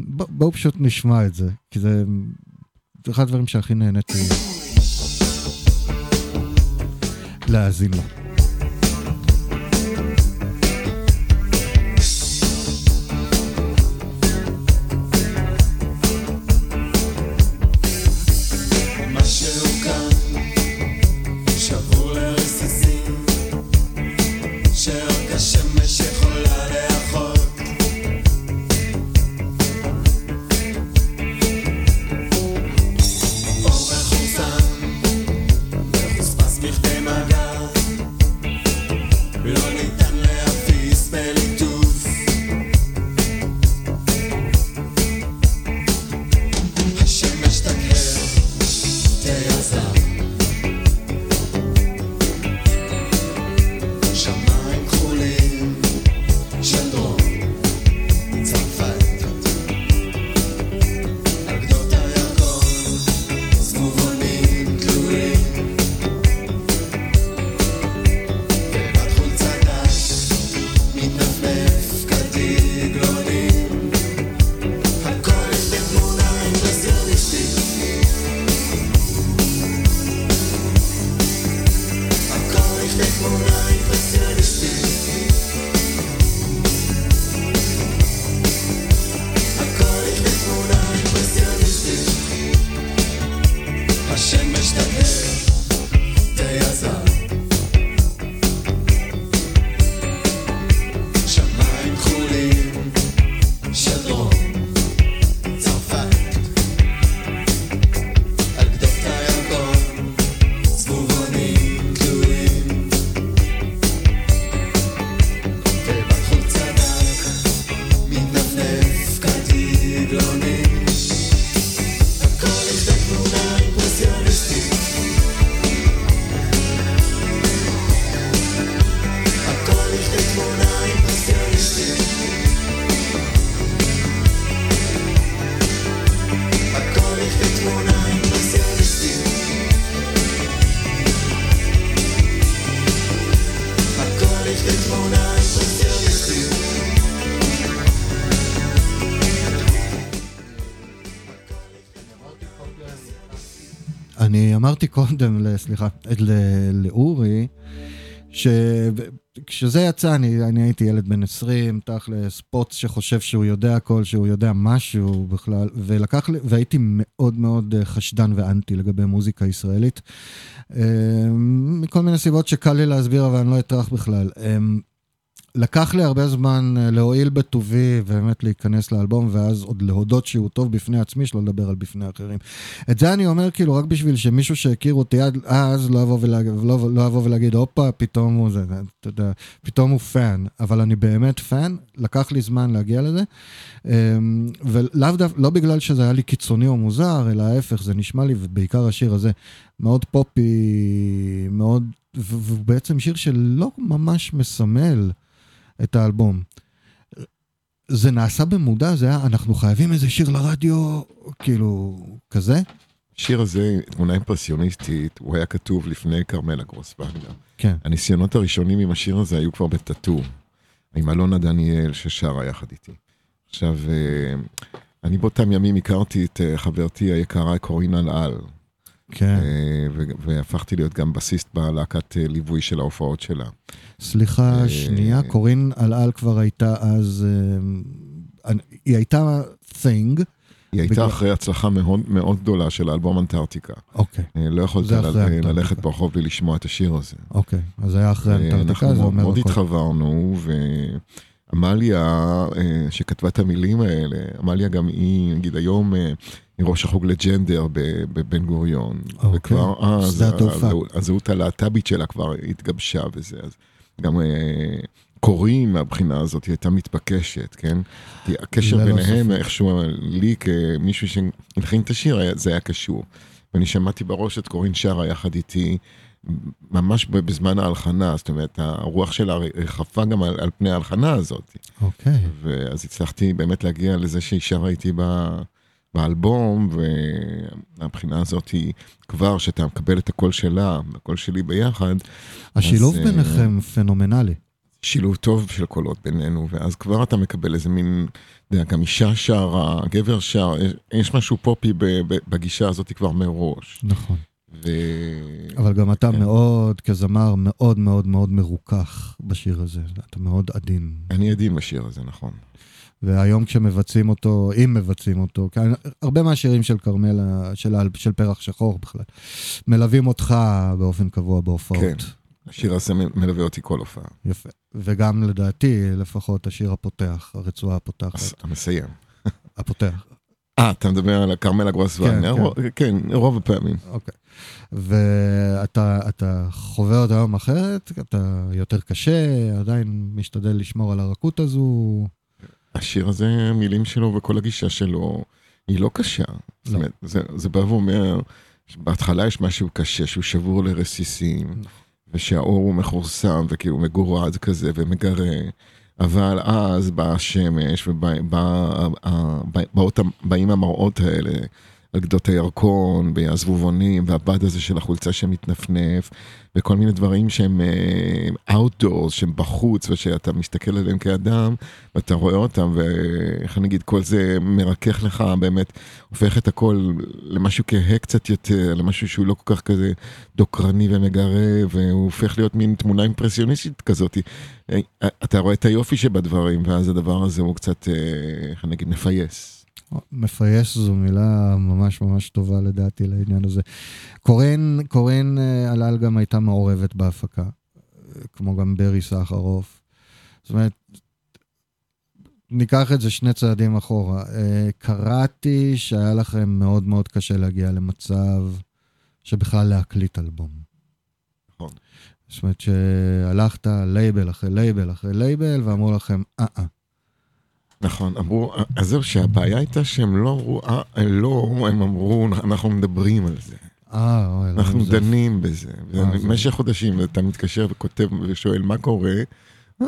בוא- בואו פשוט נשמע את זה, כי זה אחד הדברים שהכי נהניתי להאזין לו. קודם, סליחה, לאורי, שכשזה יצא, אני, אני הייתי ילד בן 20, תכלס, פוץ שחושב שהוא יודע הכל, שהוא יודע משהו בכלל, ולקח לי, והייתי מאוד מאוד אה, חשדן ואנטי לגבי מוזיקה ישראלית, אה, מכל מיני סיבות שקל לי להסביר, אבל אני לא אטרח בכלל. לקח לי הרבה זמן אה, להועיל בטובי ובאמת להיכנס לאלבום, ואז עוד להודות שהוא טוב בפני עצמי, שלא לדבר על בפני אחרים. את זה אני אומר כאילו רק בשביל שמישהו שהכיר אותי עד אז לא יבוא ולהגיד, לא, לא יבוא ולהגיד, הופה, פתאום הוא זה, אתה יודע, פתאום הוא fan, אבל אני באמת fan, לקח לי זמן להגיע לזה, אמ, ולאו דווקא, לא בגלל שזה היה לי קיצוני או מוזר, אלא ההפך, זה נשמע לי, ובעיקר השיר הזה, מאוד פופי, מאוד, והוא בעצם שיר שלא ממש מסמל את האלבום. זה נעשה במודע, זה היה, אנחנו חייבים איזה שיר לרדיו, כאילו, כזה. השיר הזה, תמונה אימפרסיוניסטית, הוא היה כתוב לפני כרמלה גרוס וגנר. כן. הניסיונות הראשונים עם השיר הזה היו כבר בטאטו, עם אלונה דניאל ששרה יחד איתי. עכשיו, אה, אני באותם ימים הכרתי את אה, חברתי היקרה קורין אלעל, כן. אה, ו- והפכתי להיות גם בסיסט בלהקת אה, ליווי של ההופעות שלה. סליחה, אה, שנייה, קורין אלעל כבר הייתה אז, היא הייתה thing, היא הייתה בגלל- אחרי הצלחה מאוד מאוד גדולה של האלבום אנטארקטיקה. אוקיי, לא יכולת זה אחרי ל- אנטארקטיקה. ללכת ברחוב בלי לשמוע את השיר הזה. אוקיי. אז היה אחרי אנטארקטיקה, אנחנו זה מאוד- אומר מאוד הכל. התחברנו, ועמליה, אה, שכתבה את המילים האלה, עמליה גם היא, נגיד היום, אה, היא ראש החוג לג'נדר בבן גוריון. אוקיי. וכבר אז, שדה התעופה. הזהות- הלהט"בית שלה כבר התגבשה וזה, אז גם אה, קוראים מהבחינה הזאת, היא הייתה מתבקשת, כן? כי הקשר ביניהם. איכשהו, לי כמישהו שהלחין את השיר, זה היה קשור. ואני שמעתי בראש את קורין שרה יחד איתי, ממש בזמן ההלחנה, זאת אומרת, הרוח שלה ריחפה גם על, על פני ההלחנה הזאת. אוקיי. ואז הצלחתי באמת להגיע לזה שהיא שרה איתי ב, באלבום, והבחינה הזאת היא כבר, שאתה מקבל את הקול שלה, הקול שלי ביחד, השילוב אז, אה, ביניכם פנומנלי. שילוב טוב של קולות בינינו, ואז כבר אתה מקבל איזה מין, אתה יודע, גם אישה שרה, גבר שר, יש, משהו פופי בגישה הזאת כבר מראש. נכון. ו... אבל גם אתה כן. מאוד, כזמר, מאוד מאוד מאוד מרוכך בשיר הזה. אתה מאוד עדין. אני עדין בשיר הזה, נכון. והיום כשמבצעים אותו, אם מבצעים אותו, הרבה מהשירים של כרמלה, של, של פרח שחור בכלל, מלווים אותך באופן קבוע בהופעות. כן. השיר הזה מלווה אותי כל הופעה. יפה. וגם לדעתי, לפחות השיר הפותח, הרצועה הפותחת. המסיים. הפותח, אה, אתה מדבר על כרמלה גרוס כן, וגנר? כן. רוב- כן, רוב הפעמים. אוקיי. ואתה אתה חווה אותו היום אחרת, אתה יותר קשה, עדיין משתדל לשמור על הרכות הזו. השיר הזה, מילים שלו וכל הגישה שלו, היא לא קשה. זאת אומרת, זה, זה בא ואומר, בהתחלה יש משהו קשה, שהוא שבור לרסיסים, ושהאור הוא מכורסם וכאילו מגורד כזה ומגרה, אבל אז באה השמש ובאים המראות האלה. על הירקון, והזבובונים, והבד הזה של החולצה שמתנפנף, וכל מיני דברים שהם outdoors, שהם בחוץ, ושאתה מסתכל עליהם כאדם, ואתה רואה אותם, ואיך אני אגיד, כל זה מרכך לך, באמת, הופך את הכל למשהו כהה קצת יותר, למשהו שהוא לא כל כך כזה דוקרני ומגרה, והוא הופך להיות מין תמונה אימפרסיוניסטית כזאת. אה, אתה רואה את היופי שבדברים, ואז הדבר הזה הוא קצת, אה, איך אני אגיד, מפייס. מפייס זו מילה ממש ממש טובה לדעתי לעניין הזה. קורן, קורן אה, הלל גם הייתה מעורבת בהפקה, אה, כמו גם ברי סחרוף. זאת אומרת, ניקח את זה שני צעדים אחורה. אה, קראתי שהיה לכם מאוד מאוד קשה להגיע למצב שבכלל להקליט אלבום. נכון. זאת אומרת שהלכת לייבל אחרי לייבל אחרי לייבל ואמרו לכם, אה אה. נכון, אמרו, אז זהו, שהבעיה הייתה שהם לא אמרו, אה, לא, הם אמרו, אנחנו מדברים על זה. אה, אוי, אנחנו דנים בזה. אה, במשך חודשים, ואתה מתקשר וכותב ושואל מה קורה,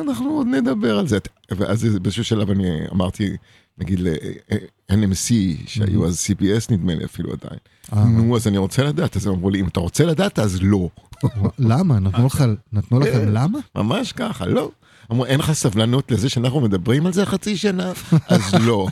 אנחנו עוד נדבר על זה. ואז באיזשהו שלב אני אמרתי, נגיד ל-NMC, שהיו אז CBS נדמה לי אפילו עדיין. אה, נו, אז אני רוצה לדעת. אז הם אמרו לי, אם אתה רוצה לדעת, אז לא. למה? נתנו לכם. למה? ממש ככה, לא. אמרו, אין לך סבלנות לזה שאנחנו מדברים על זה חצי שנה? אז לא.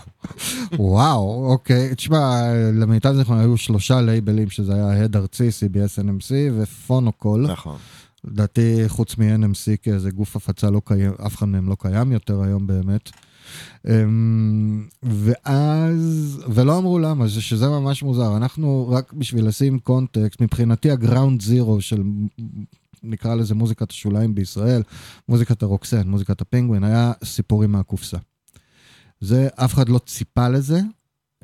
וואו, אוקיי. תשמע, למיטב זיכרונו היו שלושה לייבלים, שזה היה הד ארצי, CBS NMC ופונוקול. נכון. לדעתי, חוץ מ-NMC כאיזה גוף הפצה לא קיים, אף אחד מהם לא קיים יותר היום באמת. אמ, ואז, ולא אמרו למה, זה שזה ממש מוזר. אנחנו, רק בשביל לשים קונטקסט, מבחינתי ה ground zero של, נקרא לזה מוזיקת השוליים בישראל, מוזיקת הרוקסן, מוזיקת הפינגווין, היה סיפורים מהקופסה. זה, אף אחד לא ציפה לזה,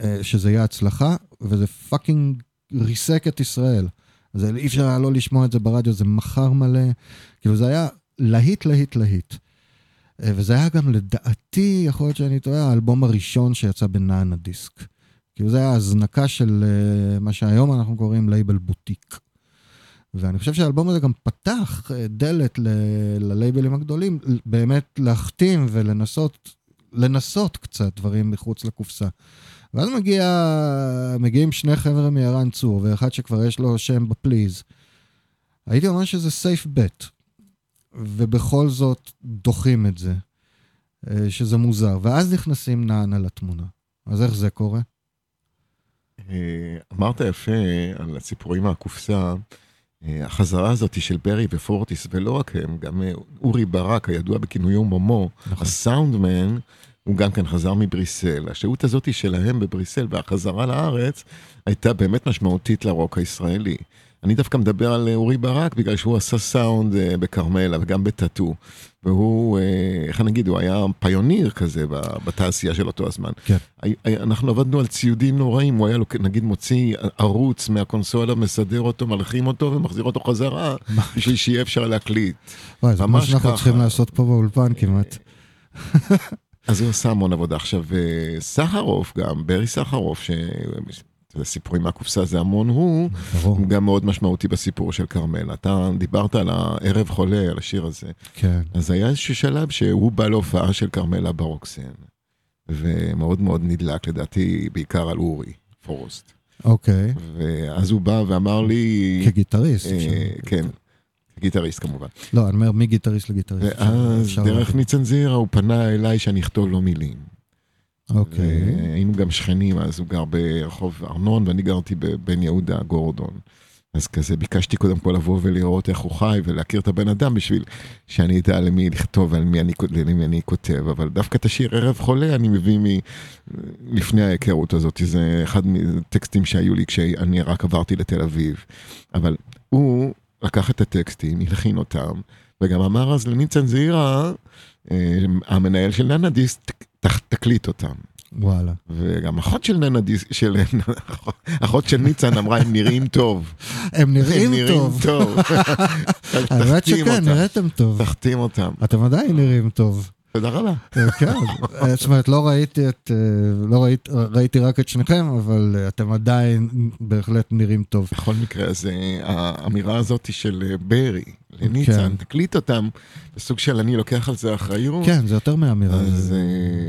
אה, שזה יהיה הצלחה, וזה fucking ריסק את ישראל. זה אי אפשר היה לא לשמוע את זה ברדיו, זה מכר מלא. כאילו זה היה להיט, להיט, להיט. אה, וזה היה גם לדעתי, יכול להיות שאני טועה, האלבום הראשון שיצא בנאנה דיסק. כאילו זה היה הזנקה של אה, מה שהיום אנחנו קוראים לייבל בוטיק. ואני חושב שהאלבום הזה גם פתח אה, דלת ללייבלים הגדולים, באמת להחתים ולנסות, לנסות קצת דברים מחוץ לקופסה. ואז מגיע, מגיעים שני חבר'ה מערן צור, ואחד שכבר יש לו שם בפליז. הייתי אומר שזה סייף בט, ובכל זאת דוחים את זה, אה, שזה מוזר. ואז נכנסים נענה לתמונה. אז איך זה קורה? אה, אמרת יפה על הסיפורים מהקופסה, החזרה הזאת של ברי ופורטיס, ולא רק הם, גם אה, אורי ברק, הידוע בכינויו מומו, נכון. הסאונדמן, הוא גם כן חזר מבריסל. השהות הזאת שלהם בבריסל והחזרה לארץ הייתה באמת משמעותית לרוק הישראלי. אני דווקא מדבר על אה, אורי ברק בגלל שהוא עשה סאונד אה, בכרמלה וגם בטאטו. והוא, אה, איך אני אגיד, הוא היה פיוניר כזה בתעשייה של אותו הזמן. כן. אנחנו עבדנו על ציודים נוראים, הוא היה לוק- נגיד מוציא ערוץ מהקונסולה, מסדר אותו, מלחים אותו ומחזיר אותו חזרה, בשביל שיהיה אפשר להקליט. וואי, זה מה שאנחנו. צריכים לעשות פה באולפן כמעט. אז הוא עשה המון עבודה. עכשיו, סחרוף גם, ברי סחרוף, ש... זה סיפורים מהקופסה זה המון הוא, ברור. הוא גם מאוד משמעותי בסיפור של כרמל. אתה דיברת על הערב חולה, על השיר הזה. כן. אז היה איזשהו שלב שהוא בא להופעה של כרמלה ברוקסן, ומאוד מאוד נדלק לדעתי, בעיקר על אורי פורסט. אוקיי. ואז הוא בא ואמר לי, כגיטריסט. אה, כן, גיטריסט כמובן. לא, אני אומר מגיטריסט לגיטריסט. ואז אפשר דרך. ניצן זעירה הוא פנה אליי שאני אכתוב לו מילים. אוקיי. היינו גם שכנים, אז הוא גר ברחוב ארנון ואני גרתי בבן יהודה גורדון. אז כזה ביקשתי קודם כל לבוא ולראות איך הוא חי ולהכיר את הבן אדם בשביל שאני אדע למי לכתוב ועל מי אני, למי אני כותב. אבל דווקא את השיר ערב חולה אני מביא מ... לפני ההיכרות הזאת, זה אחד מהטקסטים שהיו לי כשאני רק עברתי לתל אביב. אבל הוא לקח את הטקסטים, הלחין אותם, וגם אמר אז לניצן זעירה, אה, המנהל של ננדיס, "ת- ת- תקליט אותם. וואלה. וגם אחות של ננדיס, של... [laughs] אחות של ניצן אמרה, הם נראים טוב. הם נראים הם טוב. טוב. [laughs] האמת שכן. נראיתם טוב. תחתים אותם. אתם עדיין נראים טוב. תודה רבה. כן, אה, זאת אומרת, לא ראיתי את, אה, לא ראיתי, ראיתי רק את שניכם, אבל אה, אתם עדיין בהחלט נראים טוב. בכל מקרה, אז אה, האמירה הזאת של ברי לניצן, כן. תקליט אותם, בסוג של אני לוקח על זה אחריות. כן, זה יותר מאמירה. אז זה-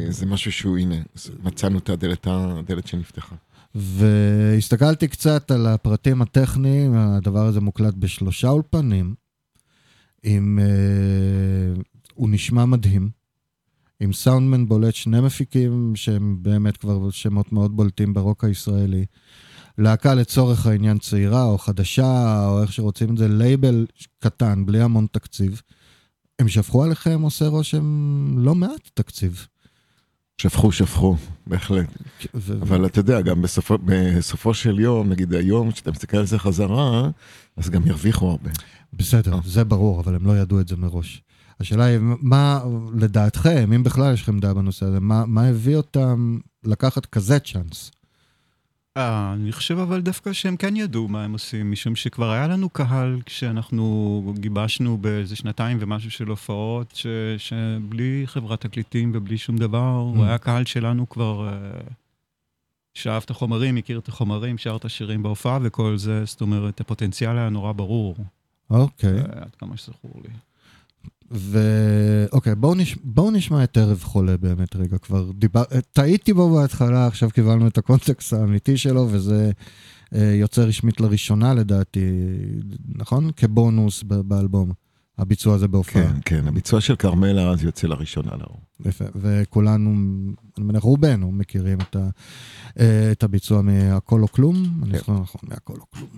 זה משהו שהוא, הנה, מצאנו את הדלת, הדלת שנפתחה. והסתכלתי קצת על הפרטים הטכניים, הדבר הזה מוקלט בשלושה אולפנים, עם... הוא נשמע מדהים, עם סאונדמן בולט שני מפיקים שהם באמת כבר שמות מאוד בולטים ברוק הישראלי. להקה לצורך העניין צעירה או חדשה, או איך שרוצים את זה, לייבל קטן, בלי המון תקציב. הם שפכו עליכם, עושה רושם, לא מעט תקציב. שפכו, שפכו, בהחלט. ו- אבל אתה יודע, גם בסופו, בסופו של יום, נגיד היום, כשאתה מסתכל על זה חזרה, אז גם ירוויחו הרבה. בסדר, אה. זה ברור, אבל הם לא ידעו את זה מראש. השאלה היא, מה, לדעתכם, אם בכלל יש לכם דעה בנושא הזה, מה, מה הביא אותם לקחת כזה צ'אנס? אה, אני חושב אבל דווקא שהם כן ידעו מה הם עושים, משום שכבר היה לנו קהל כשאנחנו גיבשנו באיזה שנתיים ומשהו של הופעות, ש, שבלי חברת תקליטים ובלי שום דבר, Mm. הוא היה קהל שלנו כבר אה, שאהב את החומרים, הכיר את החומרים, שר את השירים בהופעה וכל זה, זאת אומרת, הפוטנציאל היה נורא ברור, אוקיי, אה, עד כמה שזכור לי. ואוקיי, בואו נש... בואו נשמע את ערב חולה באמת רגע, כבר דיבר... טעיתי בו בהתחלה, עכשיו קיבלנו את הקונטקסט האמיתי שלו, וזה אה, יוצא רשמית לראשונה לדעתי, נכון? כבונוס ב- באלבום, הביצוע הזה בהופעה. כן, כן, הביצוע של כרמלה אז יוצא לראשונה לאור. יפה, וכולנו, אני מניח רובנו מכירים את, ה, אה, את הביצוע מהכל או כלום, אני זוכר נכון, מהכל או כלום.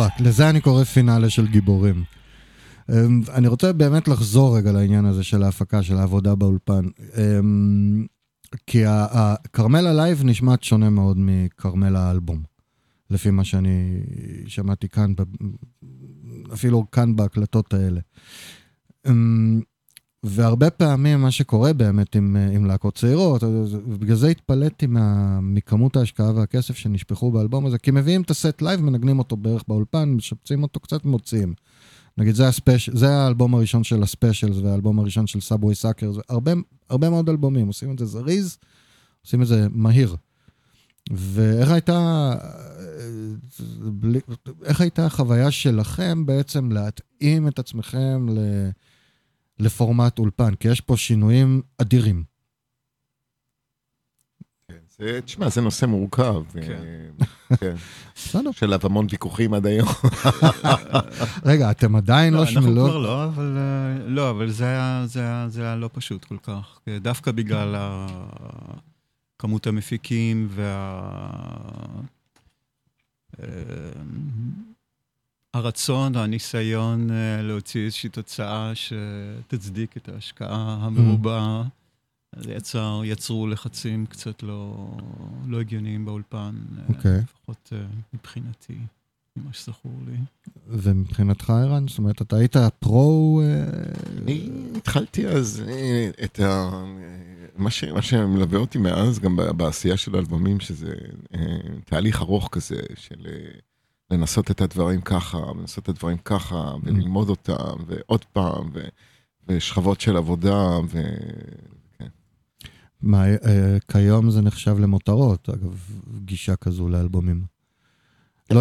fuck, לזה אני קורא פינאלה של גיבורים. אמ, אני רוצה באמת לחזור רגע לעניין הזה של ההפקה, של העבודה באולפן. אמ, כי הכרמלה ה live נשמעת שונה מאוד מכרמלה האלבום, לפי מה שאני שמעתי כאן, אפילו כאן בהקלטות האלה. והרבה פעמים מה שקורה באמת עם, עם להקות צעירות, ובגלל זה התפלאתי מכמות ההשקעה והכסף שנשפכו באלבום הזה, כי מביאים את הסט live, מנגנים אותו בערך באולפן, משפצים אותו קצת, מוציאים. נגיד, זה, הספש... זה האלבום הראשון של הספיישלס והאלבום הראשון של סאבוויי סאקרס, הרבה, הרבה מאוד אלבומים, עושים את זה זריז, עושים את זה מהיר. ואיך הייתה, איך הייתה החוויה שלכם בעצם להתאים את עצמכם ל... לפורמט אולפן? כי יש פה שינויים אדירים. כן, תשמע, זה נושא מורכב. כן. [laughs] כן. בסדר. של המון ויכוחים עד היום. [laughs] רגע, אתם עדיין לא אנחנו שמלו... כבר לא, אבל אה, לא, אבל זה היה, זה היה, זה היה לא פשוט כל כך. דווקא בגלל כמות המפיקים וה... הרצון, הניסיון אה, להוציא איזושהי תוצאה שתצדיק את ההשקעה המרובה, זה יצר, יצרו לחצים קצת לא, לא הגיוניים באולפן, אה, אוקיי. לפחות אה, מבחינתי, ממה שזכור לי. ומבחינתך, ערן? זאת אומרת, אתה היית פרו... אני התחלתי אז את ה... מה, ש... מה שמלווה אותי מאז, גם בעשייה של האלבומים, שזה תהליך ארוך כזה של לנסות את הדברים ככה, לנסות את הדברים ככה, וללמוד אותם, ועוד פעם, ו... ושכבות של עבודה, ו... מה, אה, כיום זה נחשב למותרות, אגב, גישה כזו לאלבומים. לא,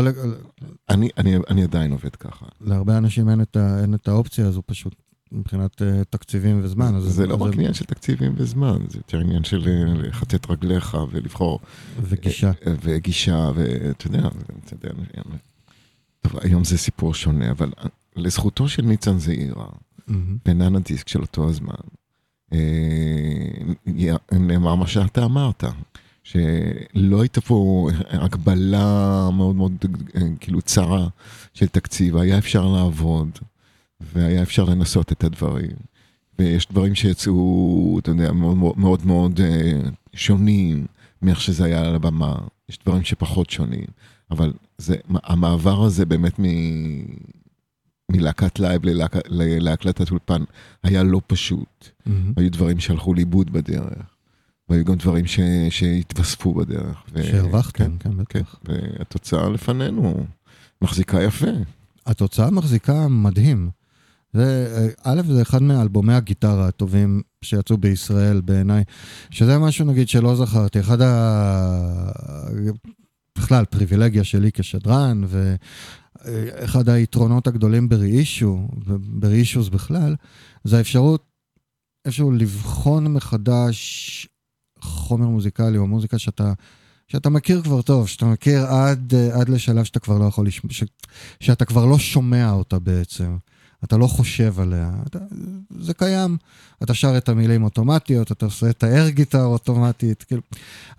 אני, אני, אני עדיין עובד ככה. להרבה אנשים אין את, ה, אין את האופציה הזו פשוט, מבחינת uh, תקציבים וזמן. אז זה לא אז רק עניין של תקציבים וזמן, זה יותר עניין של אה, לכתת רגליך ולבחור. וגישה. אה, וגישה, ואתה יודע, אתה יודע, טוב, היום זה סיפור שונה, אבל לזכותו של ניצן זעירה, מהמם. בננה דיסק של אותו הזמן, אה, נאמר מה שאתה אמרת, שלא הייתה פה הגבלה מאוד מאוד אה, כאילו צרה של תקציב, היה אפשר לעבוד, והיה אפשר לנסות את הדברים. ויש דברים שיצאו, אתה יודע, מאוד מאוד מאוד, אה, שונים מאיך שזה היה על הבמה, יש דברים שפחות שונים, אבל זה, המעבר הזה באמת מ... מלהקת live ללהק... להקלטת אולפן היה לא פשוט. מהמם. היו דברים שהלכו לאיבוד בדרך, והיו גם דברים ש... שהתווספו בדרך. ו... שהרווחתם, כן, כן, בטח. והתוצאה לפנינו מחזיקה יפה. התוצאה מחזיקה מדהים. א', זה אחד מאלבומי הגיטרה הטובים שיצאו בישראל בעיניי, שזה משהו נגיד שלא זכרתי, אחד ה... בכלל, פריבילגיה שלי כשדרן, ואחד היתרונות הגדולים בראישו, ובראישוס בכלל, זה האפשרות איפשהו לבחון מחדש חומר מוזיקלי או מוזיקה שאתה, שאתה מכיר כבר טוב, שאתה מכיר עד, עד לשלב שאתה כבר לא יכול לשמוע, שאתה כבר לא שומע אותה בעצם. אתה לא חושב עליה, אתה, זה קיים. אתה שר את המילים אוטומטיות, אתה עושה את האר גיטר אוטומטית, כאילו,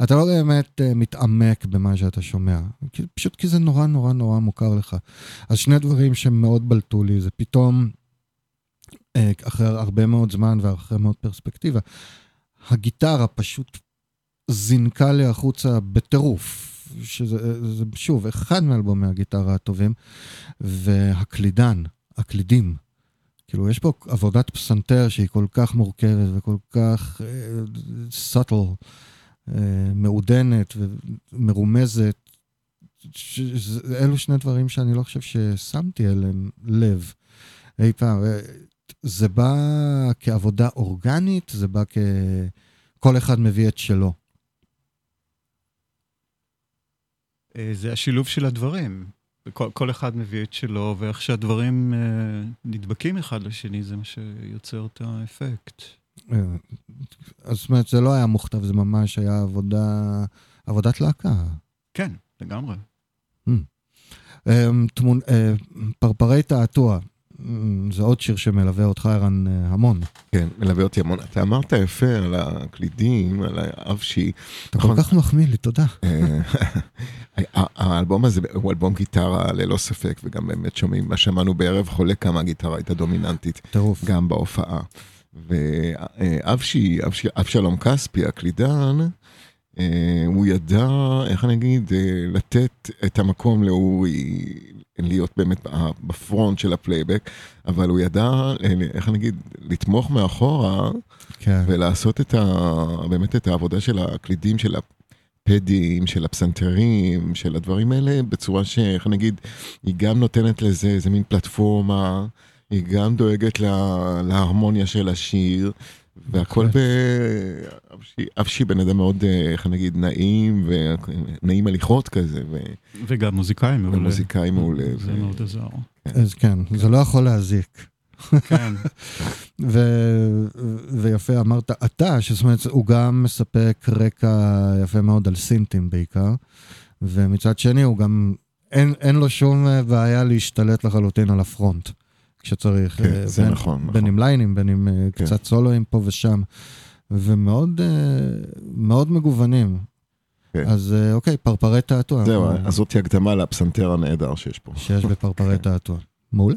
אתה לא באמת uh, מתעמק במה שאתה שומע, פשוט כי זה נורא נורא נורא מוכר לך. אז שני דברים שמאוד בלטו לי, זה פתאום, uh, אחרי הרבה מאוד זמן ואחרי מאוד פרספקטיבה, הגיטרה פשוט זינקה לי החוצה בטירוף. שזה זה, שוב אחד מאלבומי הגיטרה הטובים, והקלידן, הקלידים. כאילו, יש פה עבודת פסנתר שהיא כל כך מורכבת וכל כך סאטל, uh, uh, מעודנת ומרומזת. ש- אלו שני דברים שאני לא חושב ששמתי אליהם לב אי פעם. אה, זה בא כעבודה אורגנית, זה בא כ... כל אחד מביא את שלו. אה, זה השילוב של הדברים. כל, כל אחד מביא את שלו, ואיך שהדברים אה, נדבקים אחד לשני, זה מה שיוצר את האפקט. אה, אז זאת אומרת, זה לא היה מוכתב, זה ממש היה עבודה, עבודת להקה. כן, לגמרי. אמ, תמונ... אה, פרפרי תעתוע, זה עוד שיר שמלווה אותך, ערן, אה, המון. כן, מלווה אותי המון. אתה אמרת יפה על הקלידים, על האבשי. אתה כל כך מחמיא לי, תודה. אה, האלבום הזה הוא אלבום גיטרה ללא ספק, וגם באמת שומעים, מה שמענו בערב חולה כמה הגיטרה הייתה דומיננטית, טירוף. גם בהופעה. ואבשי, אבשי- אבשלום כספי, הקלידן, אה, הוא ידע, איך אני אגיד, אה, לתת את המקום לאורי, להיות באמת ב front של הפלייבק, אבל הוא ידע, אה, איך אני אגיד, לתמוך מאחורה כן. ולעשות את ה... באמת את העבודה של הקלידים, של הפדים, של הפסנתרים, של הדברים האלה, בצורה שאיך נגיד, היא גם נותנת לזה איזה מין פלטפורמה, היא גם דואגת לה, להרמוניה של השיר, והכל ב... אבשי- בן אדם מאוד, אה, איך נגיד, נעים, ונעים הליכות כזה, ו- וגם מוזיקאי מעולה. ומוזיקאי מעולה. זה ו- מאוד עזר. אז כן, זה לא יכול להזיק. כן, [laughs] ו- ויפה אמרת אתה, שזאת אומרת, הוא גם מספק רקע יפה מאוד על סינטים בעיקר, ומצד שני הוא גם, אין, אין לו שום אה, בעיה להשתלט לחלוטין על הפרונט, כשצריך. כן, אה, זה בין, נכון, נכון. בין עם ליינים, בין עם אה, כן. קצת סולואים פה ושם, ומאוד אה, מאוד מגוונים. כן. אז אוקיי, פרפרי תעתוע. זהו, אז זאתי הקדמה לפסנתר הנהדר שיש פה. שיש בפרפרי תעתוע. מעולה.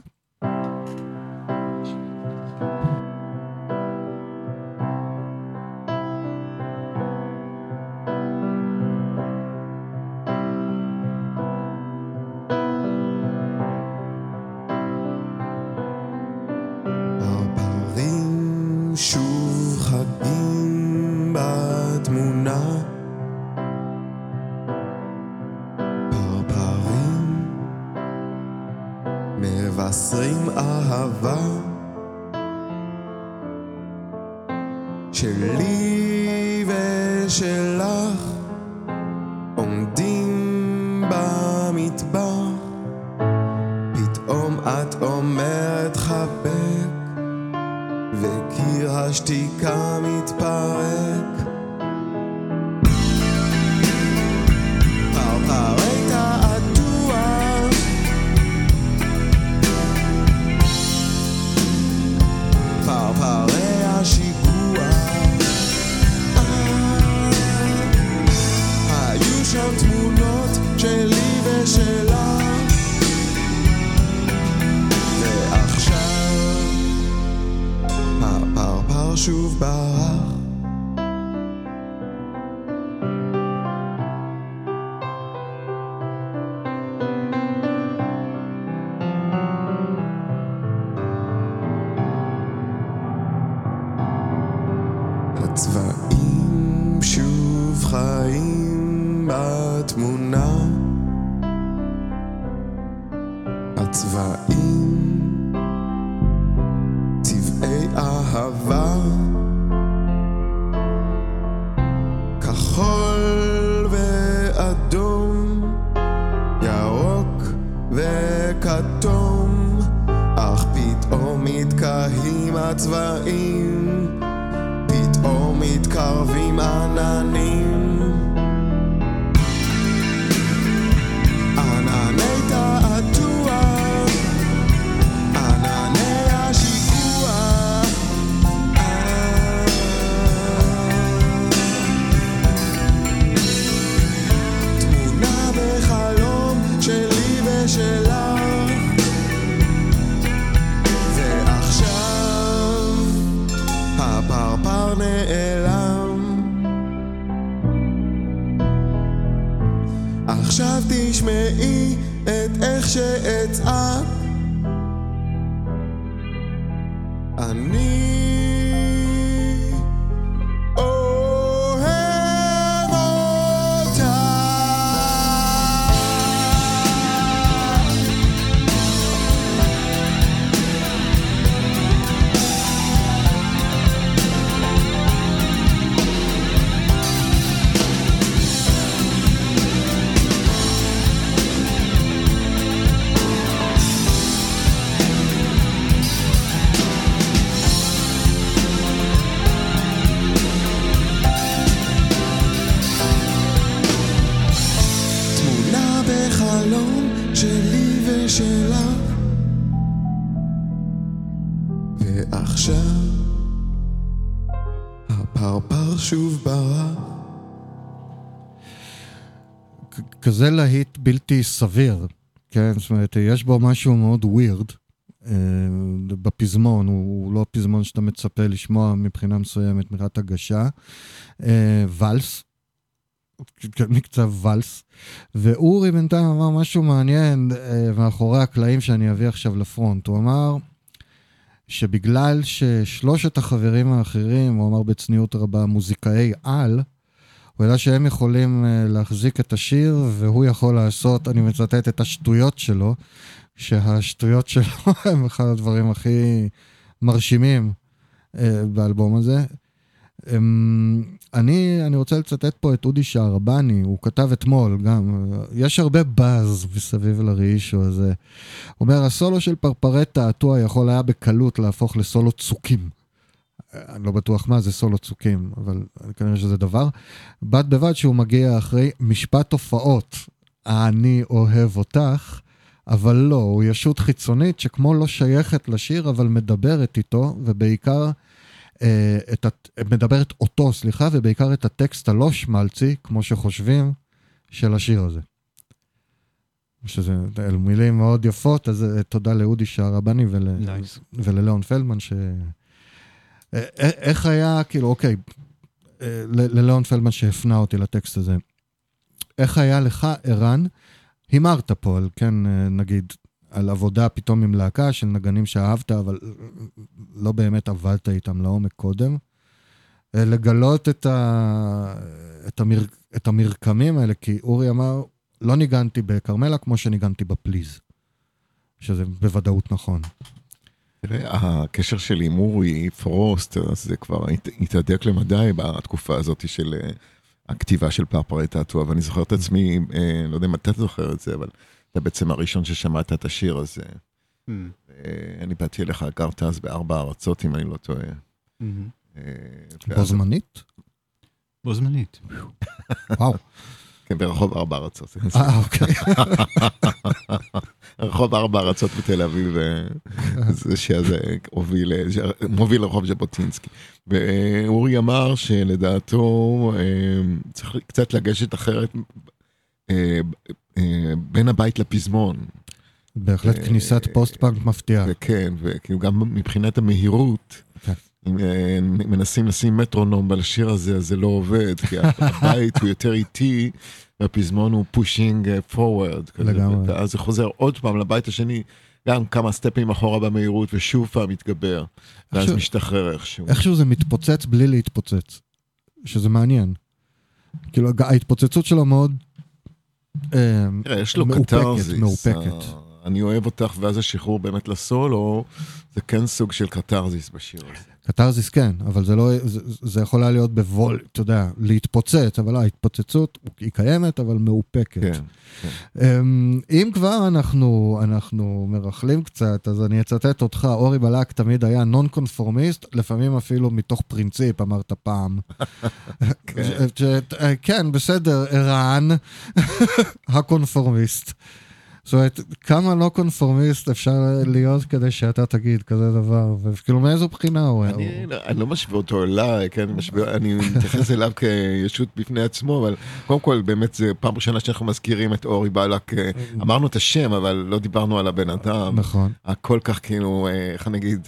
תשמעי את איך שאצעק כזה להיט בלתי סביר, כן? זאת אומרת, יש בו משהו מאוד ווירד בפזמון, הוא, הוא לא פזמון שאתה מצפה לשמוע מבחינה מסוימת, מבחינת הגשה. אה, ואלס, מקצב ואלס. ואורי בינתיים אמר משהו מעניין אה, מאחורי הקלעים שאני אביא עכשיו לפרונט. הוא אמר שבגלל ששלושת החברים האחרים, הוא אמר בצניעות רבה, מוזיקאי על, הוא ידע שהם יכולים אה, להחזיק את השיר, והוא יכול לעשות, אני מצטט את השטויות שלו, שהשטויות שלו [laughs] הם אחד הדברים הכי מרשימים אה, באלבום הזה. אמ, אני, אני רוצה לצטט פה את אודי שערבני, הוא כתב אתמול גם, יש הרבה באז מסביב לראישו הזה. הוא אומר, הסולו של פרפרי תעתוע יכול היה בקלות להפוך לסולו צוקים. אני לא בטוח מה זה סולו צוקים, אבל כנראה שזה דבר. בד בבד שהוא מגיע אחרי משפט הופעות, אני אוהב אותך, אבל לא, הוא ישות חיצונית שכמו לא שייכת לשיר, אבל מדברת איתו, ובעיקר אה, את, מדברת אותו, סליחה, ובעיקר את הטקסט הלא שמלצי, כמו שחושבים, של השיר הזה. שזה מילים מאוד יפות, אז אה, תודה לאודי שערבני ול... נייס. ולליאון פלדמן, ש... אה, אה, איך היה, כאילו, אוקיי, אה, ל- לליאון פלדמן שהפנה אותי לטקסט הזה, איך היה לך, ערן, הימרת פה על, כן, נגיד, על עבודה פתאום עם להקה של נגנים שאהבת, אבל לא באמת עבדת איתם לעומק קודם, לגלות את, ה... את, המר... את המרקמים האלה, כי אורי אמר, לא ניגנתי בכרמלה כמו שניגנתי בפליז, שזה בוודאות נכון. תראה, הקשר שלי עם אורי פרוסט, אז זה כבר הת- התהדק למדי בתקופה הזאת של אה, הכתיבה של פרפרי תעתוע, ואני זוכר את עצמי, אה, לא יודע אם אתה זוכר את זה, אבל אתה בעצם הראשון ששמעת את השיר הזה. Mm. אה, אני באתי אליך, גרת אז בארבע ארצות, אם אני לא טועה. Mhm. אה, בו זמנית? בו זמנית. וואו. כן, ברחוב ארבע ארצות. אה, אוקיי. [laughs] רחוב ארבע ארצות בתל אביב, אה, זה שזה הוביל, אה, מוביל לרחוב ז'בוטינסקי. ואורי אמר שלדעתו אה, צריך קצת לגשת אחרת בין הבית לפזמון. בהחלט כניסת פוסט-פאנק מפתיעה. וכן, וכאילו גם מבחינת המהירות, כן. אם מנסים לשים מטרונום על השיר הזה, אז זה לא עובד, כי הבית הוא יותר איטי, והפזמון הוא pushing forward. לגמרי. ואז זה חוזר עוד פעם לבית השני, גם כמה סטפים אחורה במהירות, ושוב פעם מתגבר, ואז איכשהו- משתחרר איכשהו. איכשהו זה מתפוצץ בלי להתפוצץ, שזה מעניין. כאילו, ההתפוצצות שלו מאוד אה, מאופקת. מאופקת. אה, אני אוהב אותך, ואז השחרור באמת לסולו, זה כן סוג של קתרזיס בשיר הזה. קתרזיס כן, אבל זה לא, זה, זה יכול היה להיות בוול, אתה יודע, להתפוצץ, אבל לא, ההתפוצצות היא קיימת, אבל מאופקת. כן. אמ, אם כבר אנחנו, אנחנו מרכלים קצת, אז אני אצטט אותך, אורי בלק תמיד היה נון קונפורמיסט, לפעמים אפילו מתוך פרינציפ, אמרת פעם. [laughs] כן. כן, בסדר, ערן, [laughs] הקונפורמיסט. זאת אומרת, כמה לא קונפורמיסט אפשר להיות כדי שאתה תגיד כזה דבר, וכאילו מאיזו בחינה הוא... אני הוא- לא- אני לא משווה אותו אליי, כן, אני משווה- אני מתייחס אליו [laughs] כישות בפני עצמו, אבל קודם כל באמת זה פעם ראשונה שאנחנו מזכירים את אורי בלק, אה, אמרנו את השם, אבל לא דיברנו על הבן אדם, נכון. הכל כך כאילו, אה, איך אני אגיד,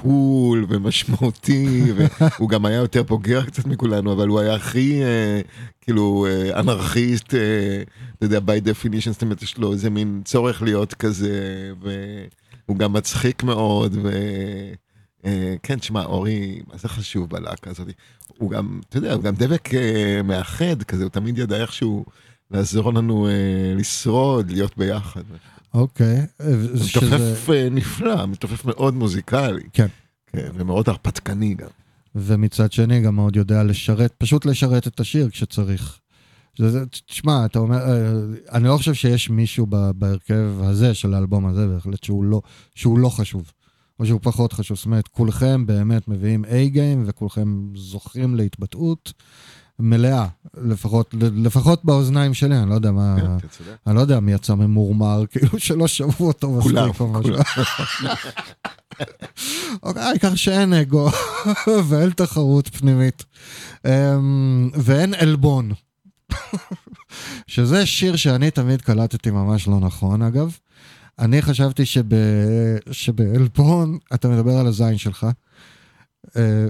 קול ומשמעותי, והוא [laughs] גם היה יותר בוגר קצת מכולנו, אבל הוא היה הכי אה, כאילו אה, אנרכיסט, אה, אתה יודע, by definition, זאת אומרת, יש לו איזה מין צורך להיות כזה, והוא גם מצחיק מאוד, ו... אה, כן, תשמע, אורי, מה זה חשוב בלהקה הזאת? הוא גם, אתה יודע, הוא גם דבק אה, מאחד כזה, הוא תמיד ידע איכשהו לעזור לנו אה, לשרוד, להיות ביחד. אוקיי. הוא שזה- מתופף אה, נפלא, מתופף מאוד מוזיקלי. כן. כן, ומאוד הרפתקני גם. ומצד שני גם מאוד יודע לשרת, פשוט לשרת את השיר כשצריך. תשמע, אתה אומר, אה, אני לא חושב שיש מישהו בהרכב הזה של האלבום הזה בהחלט שהוא לא, שהוא לא חשוב, או שהוא פחות חשוב. זאת אומרת, כולכם באמת מביאים A-game וכולכם זוכים להתבטאות מלאה, לפחות, לפחות באוזניים שלי, אני לא יודע מה, כן. אני לא יודע מי יצא ממורמר, [laughs] כאילו שלא שמעו אותו מספיק או משהו. [laughs] אוקיי, העיקר שאין אגו [laughs] ואין תחרות פנימית. אמ, ואין עלבון. שזה שיר שאני תמיד קלטתי ממש לא נכון, אגב. אני חשבתי שב... שבעלבון, אתה מדבר על הזין שלך.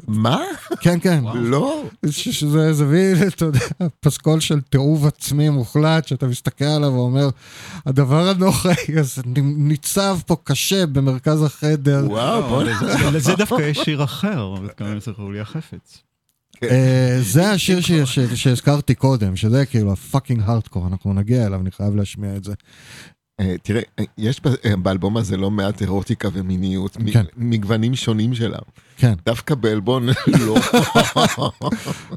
מה? כן, כן. לא. שזה זה מין, [laughs] אתה יודע, פסקול של תיעוב עצמי מוחלט, שאתה מסתכל עליו ואומר, הדבר הנוראי הזה ניצב פה קשה במרכז החדר. וואו, בוא. לזה דווקא יש [laughs] שיר אחר, קוראים לזה חולי החפץ. אה, זה השיר שהזכרתי קודם, שזה כאילו הפאקינג הארדקור, אנחנו נגיע אליו, אני חייב להשמיע את זה. אה, תראה, אה, יש אה, באלבום הזה לא מעט אירוטיקה ומיניות, כן. מגוונים שונים שלה. כן. דווקא בעלבון [laughs] לא.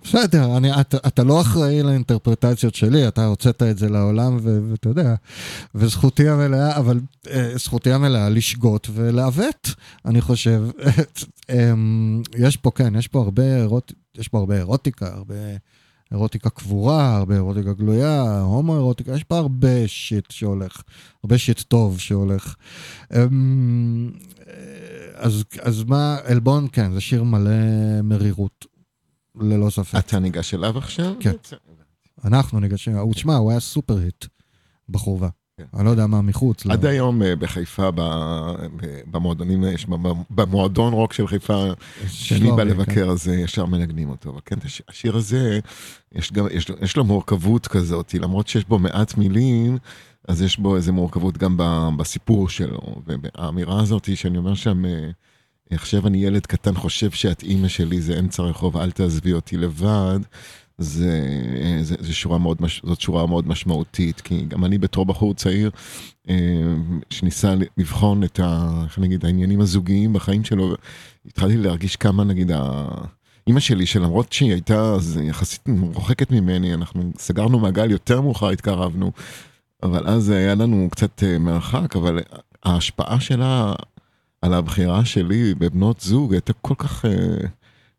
בסדר, אני, אתה, לא אחראי לאינטרפרטציות שלי, אתה הוצאת את זה לעולם, ואתה יודע, וזכותי המלאה, אבל אה, זכותי המלאה לשגות ולעוות, אני חושב. [laughs] אמ, יש פה, כן, יש פה הרבה, אירוט, יש פה הרבה אירוטיקה, הרבה אירוטיקה קבורה, הרבה אירוטיקה גלויה, הומו אירוטיקה, יש פה הרבה שיט שהולך, הרבה שיט טוב שהולך. אמ, אז, אז מה, עלבון, כן, זה שיר מלא מרירות. ללא ספק. אתה ניגש אליו עכשיו? כן. אנחנו ניגשים, הוא, תשמע, הוא היה סופר היט בחורבה. כן. אני לא יודע מה מחוץ. עד היום אה, בחיפה, במועדונים, במועדון רוק של חיפה, שלומי, בא כן. לבקר אז אה, ישר מנגנים אותו. אבל כן, הש- השיר הזה, יש גם, יש, לו- יש לו מורכבות כזאת, למרות שיש בו מעט מילים, אז יש בו איזה מורכבות גם בסיפור שלו. והאמירה הזאת שאני אומר שם, אה, עכשיו אני ילד קטן חושב שאת אימא שלי זה אמצע רחוב, אל תעזבי אותי לבד. זה, זה, זה שורה מאוד, זאת שורה מאוד משמעותית, כי גם אני בתור בחור צעיר, אה, שניסה לבחון את ה, איך נגיד, העניינים הזוגיים בחיים שלו, התחלתי להרגיש כמה נגיד, ה... אימא שלי, שלמרות שהיא הייתה אז יחסית מרוחקת ממני, אנחנו סגרנו מעגל יותר מאוחר, התקרבנו, אבל אז היה לנו קצת אה, מרחק, אבל ההשפעה שלה על הבחירה שלי בבנות זוג הייתה כל כך אה,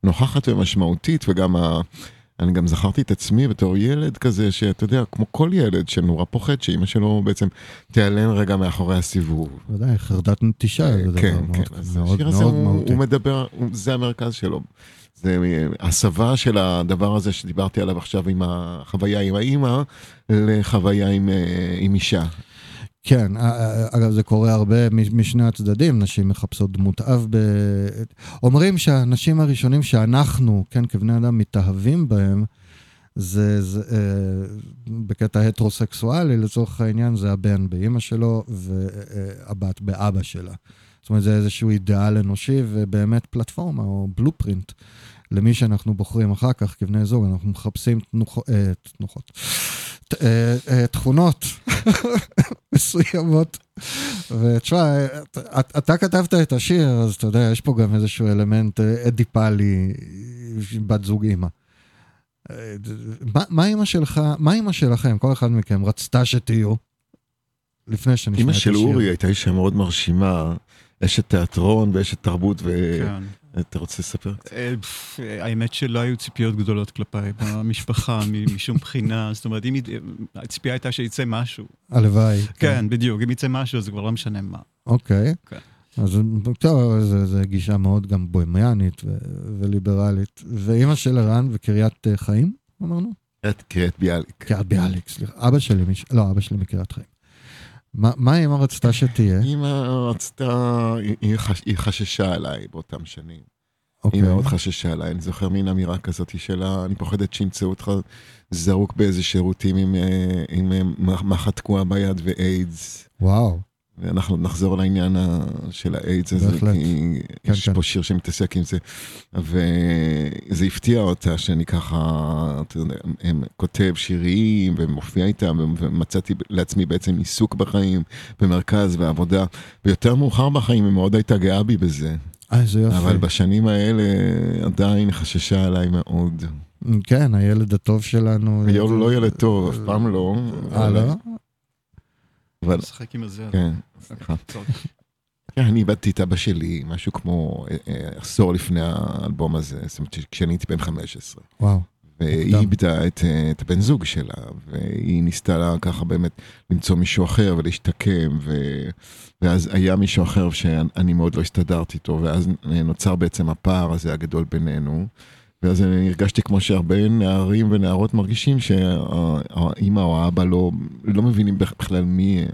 נוכחת ומשמעותית, וגם ה... אני גם זכרתי את עצמי בתור ילד כזה, שאתה יודע, כמו כל ילד שנורא פוחד שאימא שלו בעצם תיעלם רגע מאחורי הסיבוב. ודאי, חרדת נטישה, זה דבר כן, מאוד כן, אז מאוד השיר הזה מאוד הוא, מהותי. הוא מדבר, הוא- זה המרכז שלו. זה הסבה של הדבר הזה שדיברתי עליו עכשיו עם החוויה עם האימא, לחוויה עם, אה, עם אישה. כן, א- א- אגב, זה קורה הרבה משני הצדדים, נשים מחפשות דמות אב. ב... אומרים שהאנשים הראשונים שאנחנו, כן, כבני אדם, מתאהבים בהם, זה, זה אה, בקטע הטרוסקסואלי, לצורך העניין, זה הבן באימא שלו והבת באבא שלה. זאת אומרת, זה איזשהו אידיאל אנושי ובאמת פלטפורמה או בלופרינט למי שאנחנו בוחרים אחר כך כבני זוג, אנחנו מחפשים תנוח, אה, תנוחות, אה, אה, תכונות [laughs] מסוימות. ותשמע, אתה, אתה כתבת את השיר, אז אתה יודע, יש פה גם איזשהו אלמנט אה, אדיפלי, בת זוג אימא. אה, מה, אימא שלך, מה אימא שלכם, כל אחד מכם, רצתה שתהיו? לפני שנשמע את אימא השיר. של אורי הייתה אישה מאוד מרשימה, אשת תיאטרון ואשת תרבות, כן. ואתה רוצה לספר? אה, אה, האמת שלא היו ציפיות גדולות כלפיי במשפחה [laughs] משום בחינה, זאת אומרת, אם הציפייה הייתה שיצא משהו. הלוואי. כן, בדיוק, אם יצא משהו זה כבר לא משנה מה. אוקיי. כן. אז טוב, זו, זו גישה מאוד גם בוהמיאנית ו- וליברלית. ואימא של ערן וקריית אה, חיים, אמרנו? קריית- ביאליק. קריית ביאליק, סליחה. אבא שלי. לא, אבא שלי מקריית חיים. מה, מה אימא רצתה שתהיה? אימא רצתה, היא- היא חש- היא חששה עליי באותם שנים. אוקיי. היא מאוד חששה עליי, אני זוכר מין אמירה כזאת שלה, אני פוחדת שימצאו אותך זרוק באיזה שירותים עם, אה, עם אה, מחט תקועה ביד ואיידס. וואו. ואנחנו נחזור לעניין של האיידס הזה. כי כן, יש כן. פה שיר שמתעסק עם זה. וזה הפתיע אותה שאני ככה, אתה יודע, הם- כותב שירים ומופיע איתם, ומצאתי לעצמי בעצם עיסוק בחיים, במרכז ועבודה. ויותר מאוחר בחיים היא מאוד הייתה גאה בי בזה. אה, איזה יופי. אבל בשנים האלה עדיין חששה עליי מאוד. כן, הילד הטוב שלנו. היום לא ילד טוב, אף פעם לא. אה, לא? אבל, לשחק עם הזה. כן, סליחה. כן, אני איבדתי את אבא שלי, משהו כמו אה, אה, עשור לפני האלבום הזה, זאת אומרת, כשאני הייתי בן 15. וואו. והיא איבדה את, אה, את הבן זוג שלה, והיא ניסתה לה ככה באמת למצוא מישהו אחר ולהשתקם, ו... ואז היה מישהו אחר שאני מאוד לא הסתדרתי איתו, ואז נוצר בעצם הפער הזה הגדול בינינו. ואז אני הרגשתי כמו שהרבה נערים ונערות מרגישים שהאימא או האבא לא, לא מבינים בכלל מי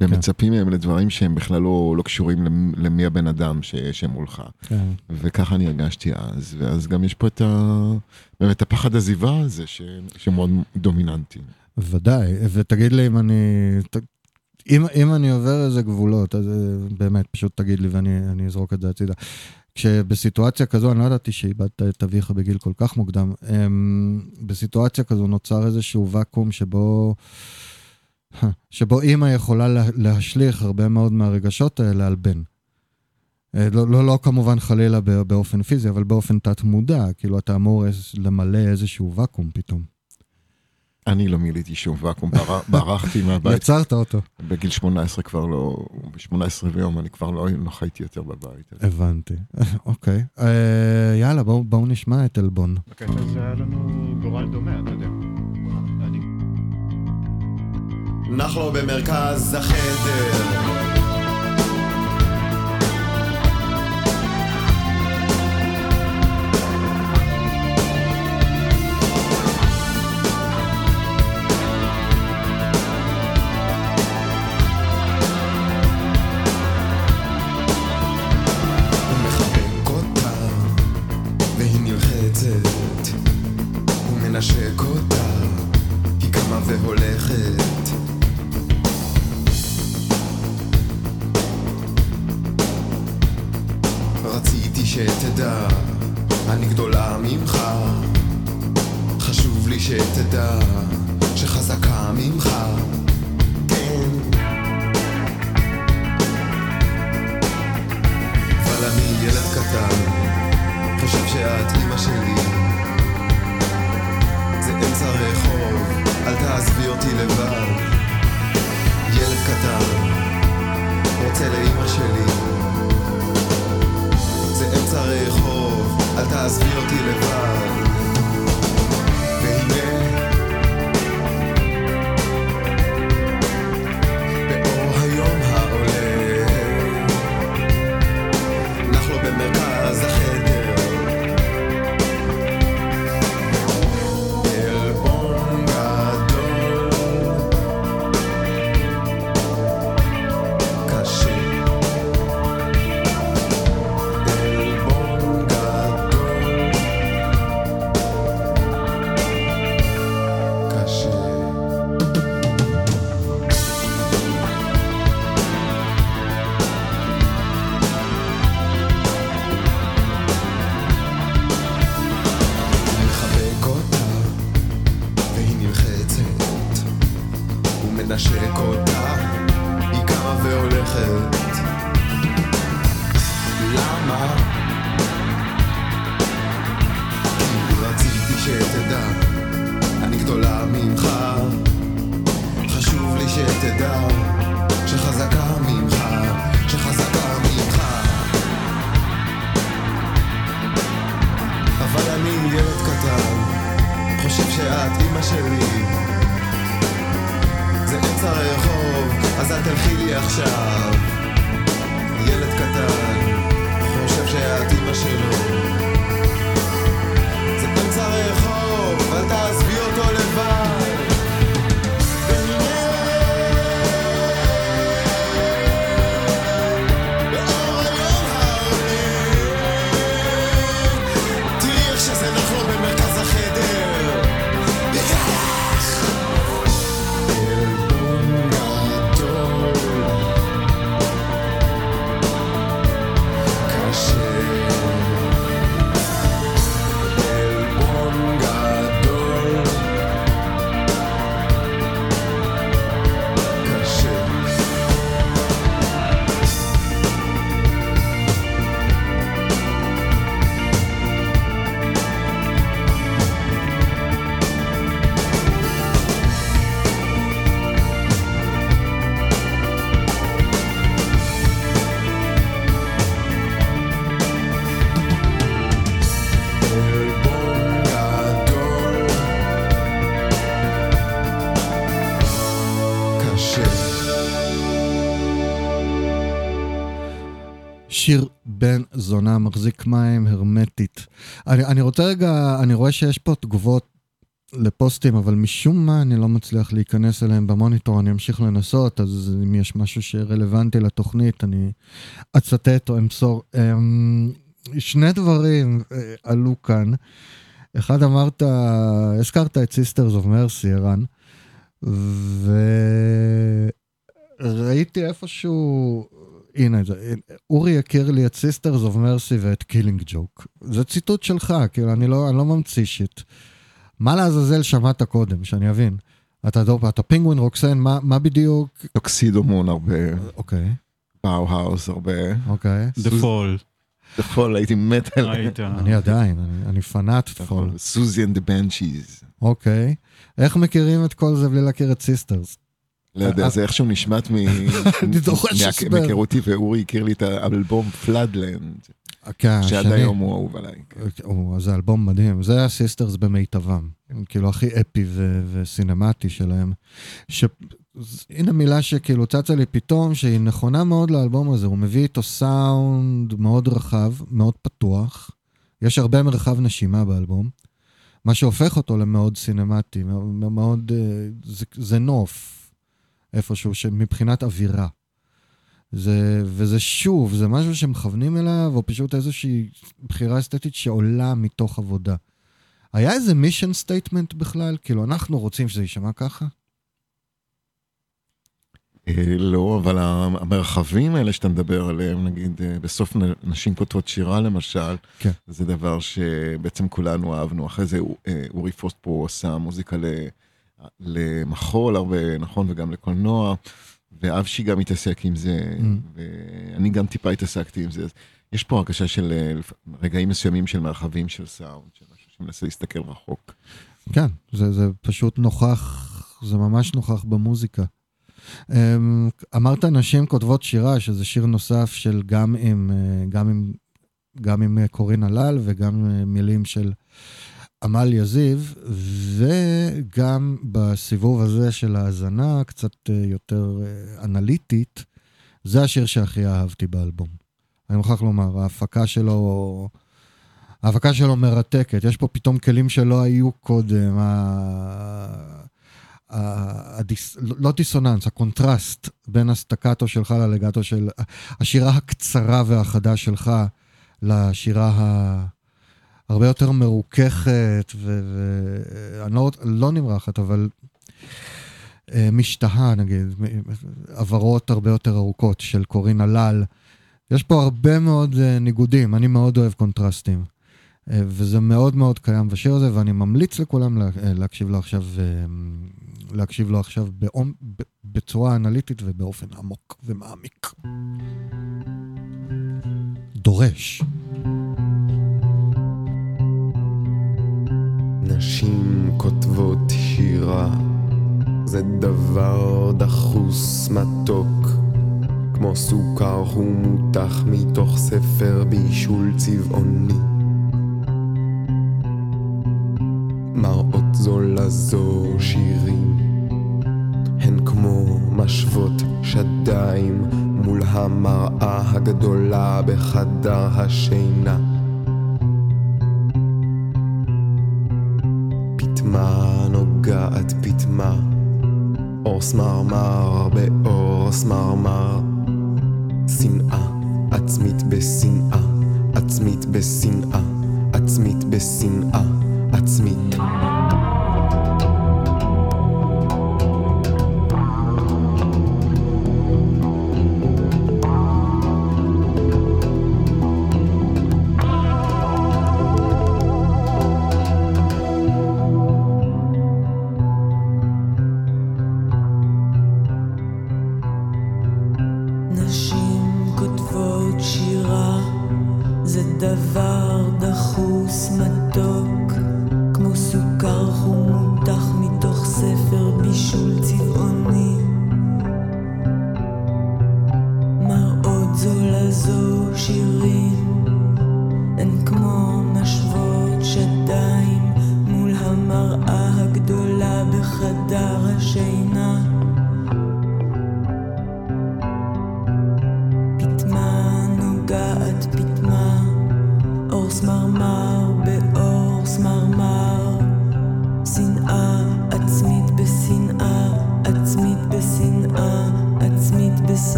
כן. מצפים מהם לדברים שהם בכלל לא, לא קשורים למי הבן אדם ש, שמולך. כן. וככה אני הרגשתי אז, ואז גם יש פה את ה... באמת הפחד עזיבה הזה ש, שמאוד דומיננטי. ודאי, ותגיד לי אם אני... אם, אם אני עובר איזה גבולות, אז אה, באמת, פשוט תגיד לי ואני אזרוק את זה הצידה. כשבסיטואציה כזו, אני לא ידעתי שאיבדת את אביך בגיל כל כך מוקדם, אמ, בסיטואציה כזו נוצר איזשהו ואקום שבו... שבו אימא יכולה להשליך הרבה מאוד מהרגשות האלה על בן. אה, לא, לא, לא כמובן חלילה באופן פיזי, אבל באופן תת-מודע, כאילו אתה אמור למלא איזשהו ואקום פתאום. אני לא מילאתי שום ואקום, ברחתי [laughs] מהבית. יצרת אותו. בגיל 18 כבר לא, ב-18 ויום אני כבר לא, לא חייתי יותר בבית. הבנתי, [laughs] אוקיי. אה, יאללה, בואו בוא נשמע את עלבון. בקטע הזה היה לנו גורל דומה, אתה יודע. נחלו במרכז החדר לנשק אותה, היא קמה והולכת. רציתי שתדע, אני גדולה ממך. חשוב לי שתדע, שחזקה ממך. כן. אבל אני ילד קטן, חושב שאת אמא שלי. אמצע רחוב, אל תעזבי אותי לבד. ילד קטן, רוצה לאימא שלי. זה אמצע רחוב, אל תעזבי אותי לבד. בן זונה, מחזיק מים, הרמטית. אני, אני רוצה רגע, אני רואה שיש פה תגובות לפוסטים, אבל משום מה אני לא מצליח להיכנס אליהם במוניטור, אני אמשיך לנסות, אז אם יש משהו שרלוונטי לתוכנית, אני אצטט או אמסור. אמ, שני דברים אה, עלו כאן. אחד אמרת, הזכרת את Sisters of Mercy, ערן, וראיתי איפשהו, הנה, זה, אורי הכיר לי את Sisters of Mercy ואת Killing Joke. זה ציטוט שלך, כאילו, אני לא, אני לא ממציא shit. מה לעזאזל שמעת קודם, שאני אבין? אתה, אתה פינגווין רוקסן, מה, מה בדיוק? Tuxedomoon הרבה, אוקיי, באו-האוס הרבה. אוקיי. The Fall. יכול, הייתי מת על... אני עדיין, אני, אני פנאט Fall. Siouxsie and the Banshees. אוקיי. איך מכירים את כל זה בלי להכיר את Sisters? לא יודע, זה איכשהו נשמט. [laughs] מהיכרותי, ואורי הכיר לי את האלבום Floodland, כן, שעד. היום הוא אהוב עליי. או, זה אלבום מדהים, זה ה Sisters במיטבם, כאילו הכי אפי וסינמטי שלהם. הנה מילה שכאילו צצה לי פתאום, שהיא נכונה מאוד לאלבום הזה, הוא מביא איתו סאונד מאוד רחב, מאוד פתוח, יש הרבה מרחב נשימה באלבום, מה שהופך אותו למאוד סינמטי, מאוד, אה, זה, זה נוף איפשהו, מבחינת אווירה. זה, וזה שוב, זה משהו שמכוונים אליו, או פשוט איזושהי בחירה אסתטית שעולה מתוך עבודה. היה איזה mission statement בכלל? כאילו, אנחנו רוצים שזה יישמע ככה? אה, לא, אבל המרחבים האלה שאתה מדבר עליהם, נגיד אה, בסוף נשים כותבות שירה למשל, כן. זה דבר שבעצם כולנו אהבנו. אחרי זה אה, אורי פוסט פה עשה מוזיקה ל- למחול הרבה, נכון, וגם לקולנוע, ואבשי גם התעסק עם זה, Mm. ואני גם טיפה התעסקתי עם זה. יש פה הרגשה של אה, רגעים מסוימים של מרחבים של סאונד, של משהו שמנסה להסתכל רחוק. כן, זה, זה פשוט נוכח, זה ממש נוכח במוזיקה. אמ, אמרת נשים כותבות שירה, שזה שיר נוסף של גם עם, אה, גם עם, גם עם אה, קורין הלל וגם מילים של עמליה זיו, וגם בסיבוב הזה של ההאזנה, קצת אה, יותר אה, אנליטית, זה השיר שהכי אהבתי באלבום. אני מוכרח לומר, ההפקה שלו... ההפקה שלו מרתקת, יש פה פתאום כלים שלא היו קודם, ה- הדיס, לא דיסוננס, הקונטרסט בין הסטקטו שלך ללגטו של... השירה הקצרה והחדה שלך לשירה ה... הרבה יותר מרוככת, ואני לא, לא נמרחת, אבל אה, משתהה נגיד, הברות הרבה יותר ארוכות של קורין הלל. יש פה הרבה מאוד אה, ניגודים, אני מאוד אוהב קונטרסטים. אה, וזה מאוד מאוד קיים בשיר הזה, ואני ממליץ לכולם לה, להקשיב לו עכשיו, להקשיב לו עכשיו בעומ, ב- בצורה אנליטית ובאופן עמוק ומעמיק. דורש. נשים כותבות שירה, זה דבר דחוס מתוק, כמו סוכר הוא מותח מתוך ספר בישול צבעוני. מראות זו לזו שירים, הן כמו משוות שדיים מול המראה הגדולה בחדר השינה. פטמה נוגעת פטמה, אור סמרמר באור סמרמר. שנאה עצמית בשנאה, עצמית בשנאה, עצמית בשנאה, עצמית.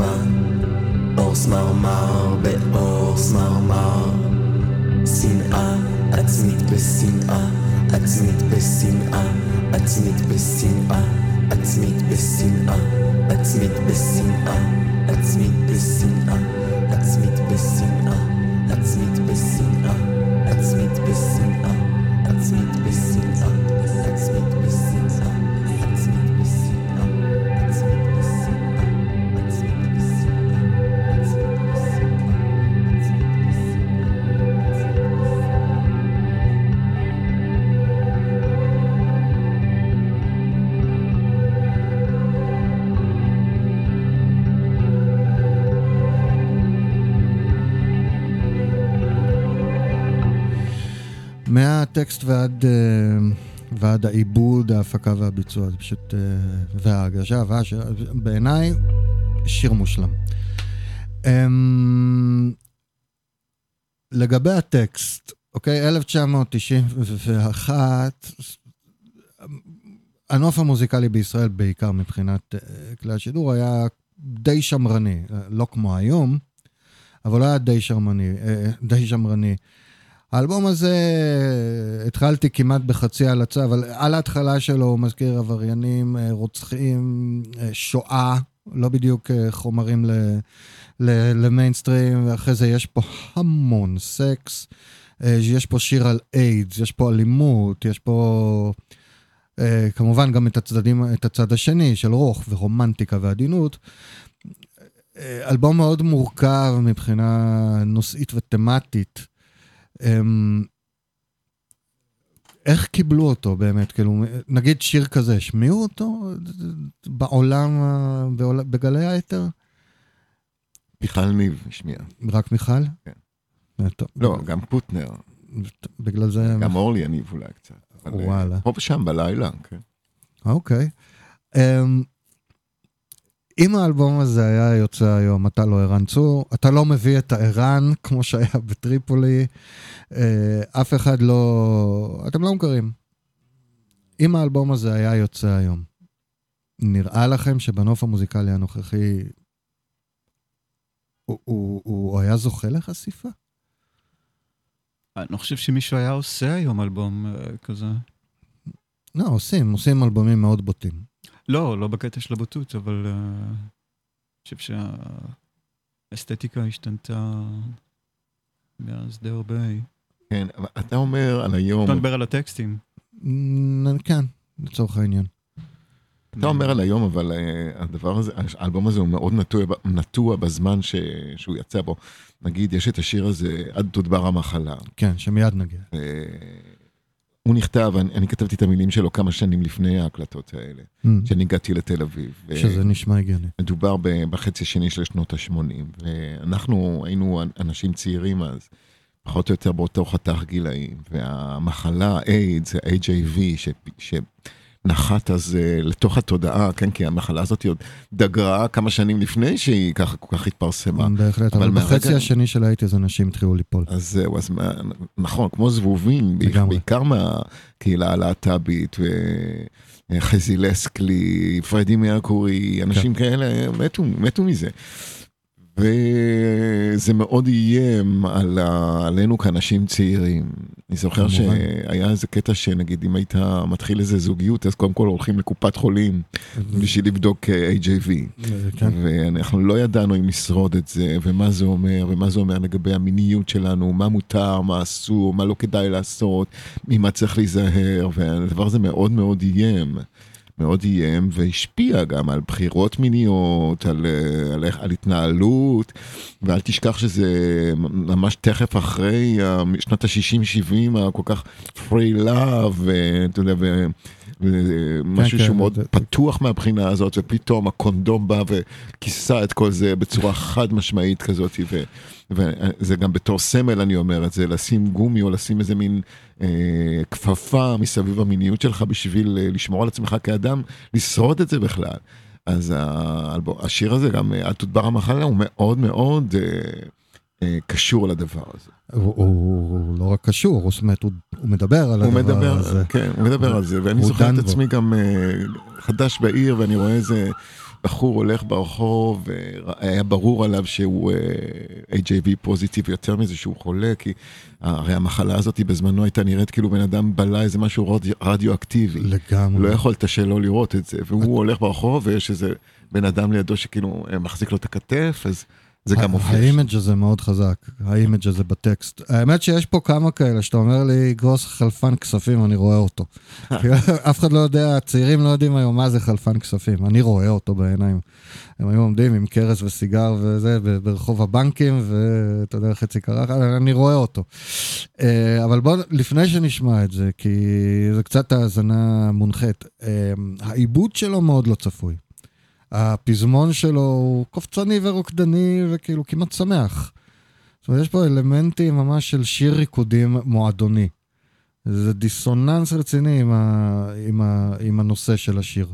פטמה, אור סמרמר באור סמרמר. שנאה עצמית בשנאה, עצמית בשנאה, עצמית בשנאה, עצמית בשנאה, עצמית בשנאה, עצמית בשנאה, עצמית בשנאה, מהטקסט ועד, אה, ועד העיבוד, ההפקה והביצוע, זה פשוט... אה, וההגשה, והשיר, בעיניי, שיר מושלם. אמ, לגבי הטקסט, אוקיי, 1991, הנוף המוזיקלי בישראל, בעיקר מבחינת אה, כלי השידור, היה די שמרני, לא כמו היום, אבל היה די שמרני, די שמרני. האלבום הזה, התחלתי כמעט בחצי הלצה, אבל על ההתחלה שלו הוא מזכיר עבריינים, אה, רוצחים, אה, שואה, לא בדיוק אה, חומרים ל, ל, למיינסטרים, ואחרי זה יש פה המון סקס, יש פה שיר על איידס, יש פה אלימות, יש פה כמובן גם את הצדדים, את הצד השני של רוך ורומנטיקה ועדינות. אלבום מאוד מורכב מבחינה נושאית ותמטית. אמ, איך קיבלו אותו באמת? כאילו, נגיד שיר כזה, השמיעו אותו בעולם, ה- בעול- בגלי היתר? מיכל ניב השמיע. רק מיכל? כן. אה, טוב, לא, גם פוטנר, בגלל זה... גם אורלי יניב אולי קצת. אבל, אה, וואלה. פה ושם בלילה, כן. אוקיי. אמ, אם האלבום הזה היה יוצא היום, אתה לא ערן צור, אתה לא מביא את הערן כמו שהיה בטריפולי, אה, אף אחד לא... אתם לא מכירים. אם האלבום הזה היה יוצא היום, נראה לכם שבנוף המוזיקלי הנוכחי הוא, הוא, הוא היה זוכה לחשיפה? אני לא חושב שמישהו היה עושה היום אלבום אה, כזה. לא, עושים, עושים אלבומים מאוד בוטים. לא, לא בקטע של הבוטות, אבל אה, אני חושב שהאסתטיקה השתנתה מאז די הרבה. כן, אבל אתה אומר על היום, אתה מדבר על הטקסטים. כן, לצורך העניין. אתה אומר על היום, אבל uh, הדבר הזה, האלבום הזה הוא מאוד נטוע, נטוע בזמן ש, שהוא יצא בו. נגיד, יש את השיר הזה, עד תודבר המחלה. כן, שמיד נגיע. הוא נכתב, אני, אני כתבתי את המילים שלו כמה שנים לפני ההקלטות האלה, Mm, כשאני הגעתי לתל אביב. ו- שזה נשמע הגיוני. מדובר בחצי השני של שנות ה-80, ואנחנו היינו אנשים צעירים אז. פחות או יותר באותו חתך גילאים, והמחלה, איידס, ה-HIV, שנחת אז uh, לתוך התודעה, כן, כי המחלה הזאת עוד דגרה כמה שנים לפני שהיא ככה כל כך התפרסמה. בהחלט, אבל, אבל בחצי מהרגע... השני של האייטיז אנשים התחילו ליפול. אז זהו, אז נכון, כמו זבובים, בעיקר מהקהילה הלהט"בית, ו... חזי לסקלי, פרדי מרקורי, אנשים כן. כאלה מתו, מתו מזה. וזה מאוד איים על ה... עלינו כאנשים צעירים. אני זוכר שהיה איזה קטע שנגיד אם היית מתחיל איזה זוגיות אז קודם כל הולכים לקופת חולים בשביל לבדוק אה, HIV. כן. ואנחנו לא ידענו אם נשרוד את זה ומה זה אומר ומה זה אומר לגבי המיניות שלנו, מה מותר, מה אסור, מה לא כדאי לעשות, ממה צריך להיזהר והדבר הזה מאוד מאוד איים. מאוד איים והשפיע גם על בחירות מיניות, על, אה, על, על התנהלות, ואל תשכח שזה ממש תכף אחרי שנות ה-60-70 הכל כך free love, ואתה יודע, ומשהו כן, שהוא כן, מאוד זה... פתוח מהבחינה הזאת, ופתאום הקונדום בא וכיסה את כל זה בצורה חד משמעית כזאת, ו, וזה גם בתור סמל אני אומר את זה, לשים גומי או לשים איזה מין אה, כפפה מסביב המיניות שלך בשביל אה, לשמור על עצמך כאדם, לשרוד את זה בכלל. אז השיר הזה, גם אל תודבר המחלה, הוא מאוד מאוד... אה, אה, קשור לדבר הזה. הוא, הוא, לא רק קשור, זאת אומרת, הוא, הוא מדבר על הוא הדבר מדבר, הזה. כן, הוא מדבר הוא, על זה, ואני זוכר את בו. עצמי גם אה, חדש בעיר, ואני רואה איזה בחור הולך ברחוב, והיה ברור עליו שהוא אה, HIV positive, יותר מזה שהוא חולה, כי הרי המחלה הזאת בזמנו הייתה נראית כאילו בן אדם בלע איזה משהו רדיו, רדיואקטיבי. לגמרי. לא יכולת שלא לראות את זה, והוא הולך ברחוב ויש איזה בן אדם לידו שכאילו מחזיק לו את הכתף, אז... זה גם מופיע. ה image הזה מאוד חזק, ה image הזה בטקסט. האמת שיש פה כמה כאלה, שאתה אומר לי, גרוס חלפן כספים, אני רואה אותו. אף אחד לא יודע, הצעירים לא יודעים היום מה זה חלפן כספים, אני רואה אותו בעיניים. הם היו עומדים עם כרס וסיגר וזה, ברחוב הבנקים, ואתה יודע, חצי קרח, אני רואה אותו. אה, אבל בואו, לפני שנשמע את זה, כי זה קצת האזנה מונחית, אה, העיבוד שלו מאוד לא צפוי. הפזמון שלו הוא קופצני ורוקדני וכאילו כמעט שמח. זאת אומרת, יש פה אלמנטים ממש של שיר ריקודים מועדוני. זה דיסוננס רציני עם, ה, עם, ה, עם הנושא של השיר.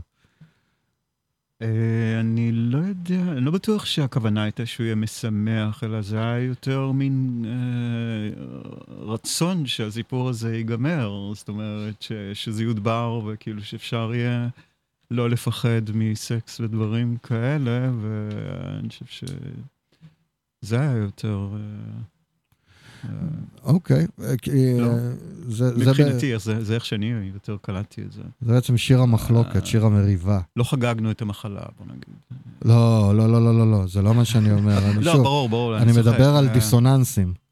אה, אני לא יודע, אני לא בטוח שהכוונה הייתה שהוא יהיה משמח, אלא זה היה יותר מין אה, רצון שהסיפור הזה ייגמר. זאת אומרת, ש, שזה יודבר וכאילו שאפשר יהיה לא לפחד מסקס ודברים כאלה, ואני חושב שזה היה יותר... אה, אה, אוקיי, לא. מבחינתי, זה איך שאני יותר קלטתי את זה. זה בעצם שיר המחלוקת, אה, שיר המריבה. לא חגגנו את המחלה, בוא נגיד. לא, לא, לא, לא, לא, זה לא מה שאני אומר. [laughs] לא, ברור, ברור, אני מדבר על דיסוננסים.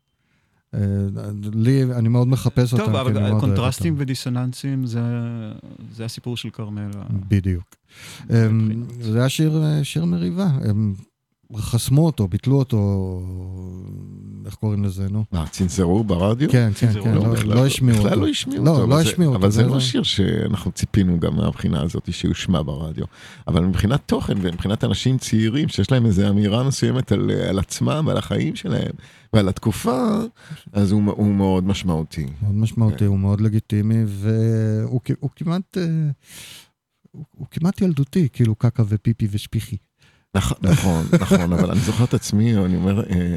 לי, אני מאוד מחפש אותם. טוב, אבל קונטרסטים ודיסוננסים זה, זה הסיפור של כרמלה. בדיוק. אמ, זה היה שיר, שיר מריבה. חסמו אותו, ביטלו אותו, איך קוראים לזה, נו? מה, צנזרו ברדיו? כן, כן, כן, לא, לא השמיעו אותו. בכלל לא השמיעו לא, אותו. לא השמיעו אותו. אבל זה לא שיר שאנחנו ציפינו גם מהבחינה הזאת שיושמע ברדיו. אבל מבחינת תוכן ומבחינת אנשים צעירים שיש להם איזו אמירה מסוימת על, על עצמם ועל החיים שלהם ועל התקופה, אז הוא, הוא מאוד משמעותי. מאוד משמעותי, כן. הוא מאוד לגיטימי, והוא כמעט... אה, הוא כמעט ילדותי, כאילו קקה ופיפי ושפיחי. נכון, נכון, נכון, אבל אני זוכר את עצמי, אני אומר, אה,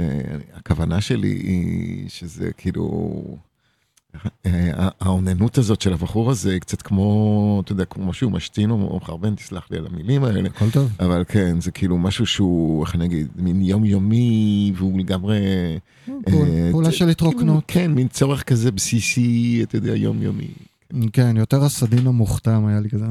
אה, הכוונה שלי היא שזה כאילו, אה, האוננות הזאת של הבחור הזה היא קצת כמו, אתה יודע, כמו משהו משתין או מחרבן, תסלח לי על המילים האלה. הכל טוב. אבל כן, זה כאילו משהו שהוא, איך אני אגיד, מין יומיומי, והוא לגמרי... פעולה של התרוקנות. כן, מין צורך כזה בסיסי, אתה יודע, יומיומי. כן, יותר הסדין המוכתם היה לי כזה.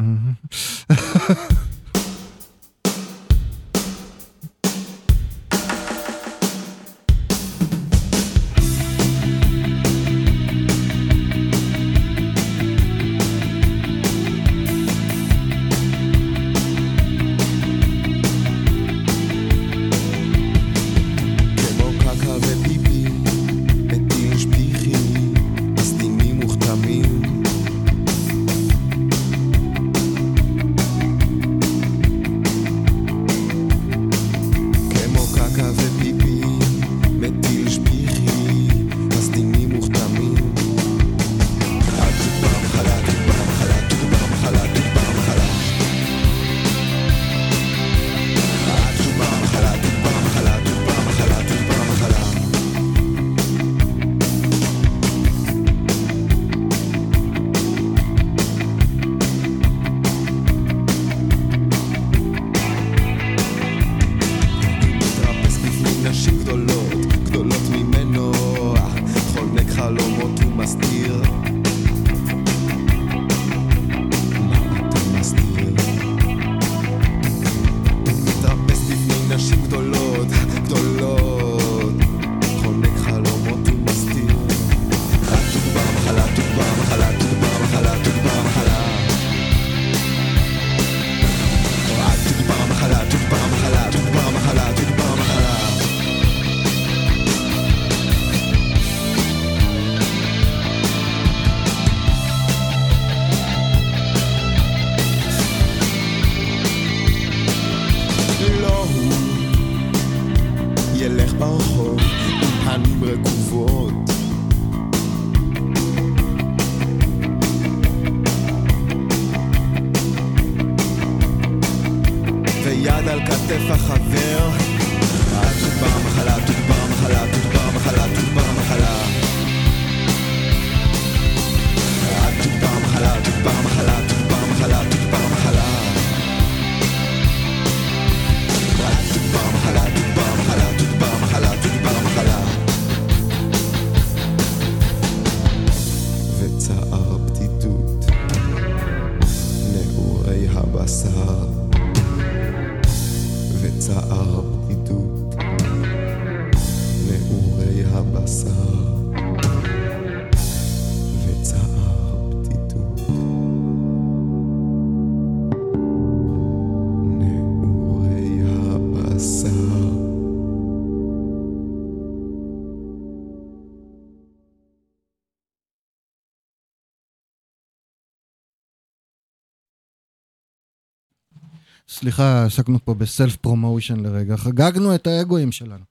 סליחה, עסקנו פה ב self promotion לרגע, חגגנו את האגואים שלנו.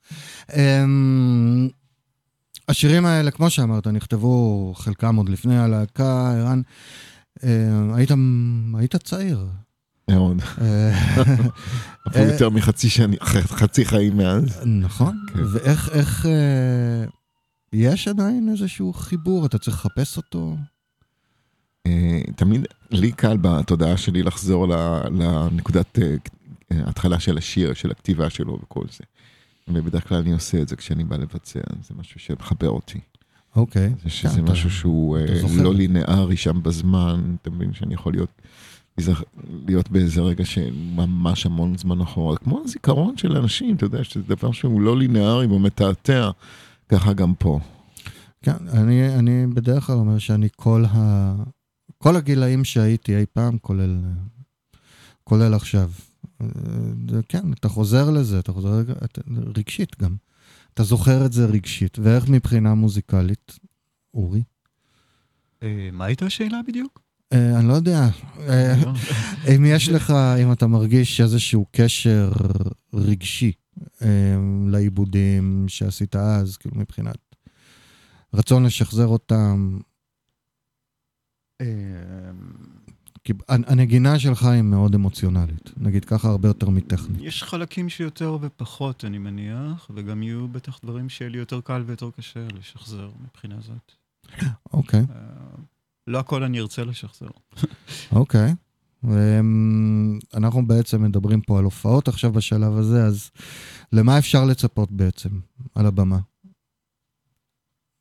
אמ, השירים האלה, כמו שאמרת, נכתבו חלקם עוד לפני הלהקה, ערן, אמ, היית, היית צעיר. מאוד. אה, אפילו יותר מחצי שני, חצי חיים מאז. נכון, כן. ואיך, איך, אה, יש עדיין איזשהו חיבור, אתה צריך לחפש אותו? אה, תמיד לי קל בתודעה שלי לחזור לנקודת אה, אה, ההתחלה של השיר, של הכתיבה שלו וכל זה. ובדרך כלל אני עושה את זה כשאני בא לבצע, זה משהו שמחבר אותי. אוקיי. זה שזה אתה- משהו שהוא אה, אתה זוכר. לא לינארי שם בזמן, אתה מבין שאני יכול להיות, להיות באיזה רגע שממש המון זמן אחורה, כמו הזיכרון של אנשים, אתה יודע, שזה דבר שהוא לא לינארי והוא מתעתע, ככה גם פה. כן, אני, אני בדרך כלל אומר שאני כל ה... כל הגילאים שהייתי אי פעם, כולל, כולל עכשיו. אה, כן, אתה חוזר לזה, אתה חוזר אתה, רגשית גם. אתה זוכר את זה רגשית. ואיך מבחינה מוזיקלית, אורי? אה, מה הייתה השאלה בדיוק? אה, אני לא יודע. אה. אם יש לך, אם אתה מרגיש איזשהו קשר רגשי אה, לעיבודים שעשית אז, כאילו מבחינת רצון לשחזר אותם, הנגינה שלך היא מאוד אמוציונלית, נגיד ככה הרבה יותר מטכנית. יש חלקים שיותר ופחות, אני מניח, וגם יהיו בטח דברים שיהיה לי יותר קל ויותר קשה לשחזר מבחינה זאת. אוקיי, אה, לא הכל אני ארצה לשחזר. [laughs] אוקיי. אמ, אנחנו בעצם מדברים פה על הופעות עכשיו בשלב הזה, אז למה אפשר לצפות בעצם על הבמה?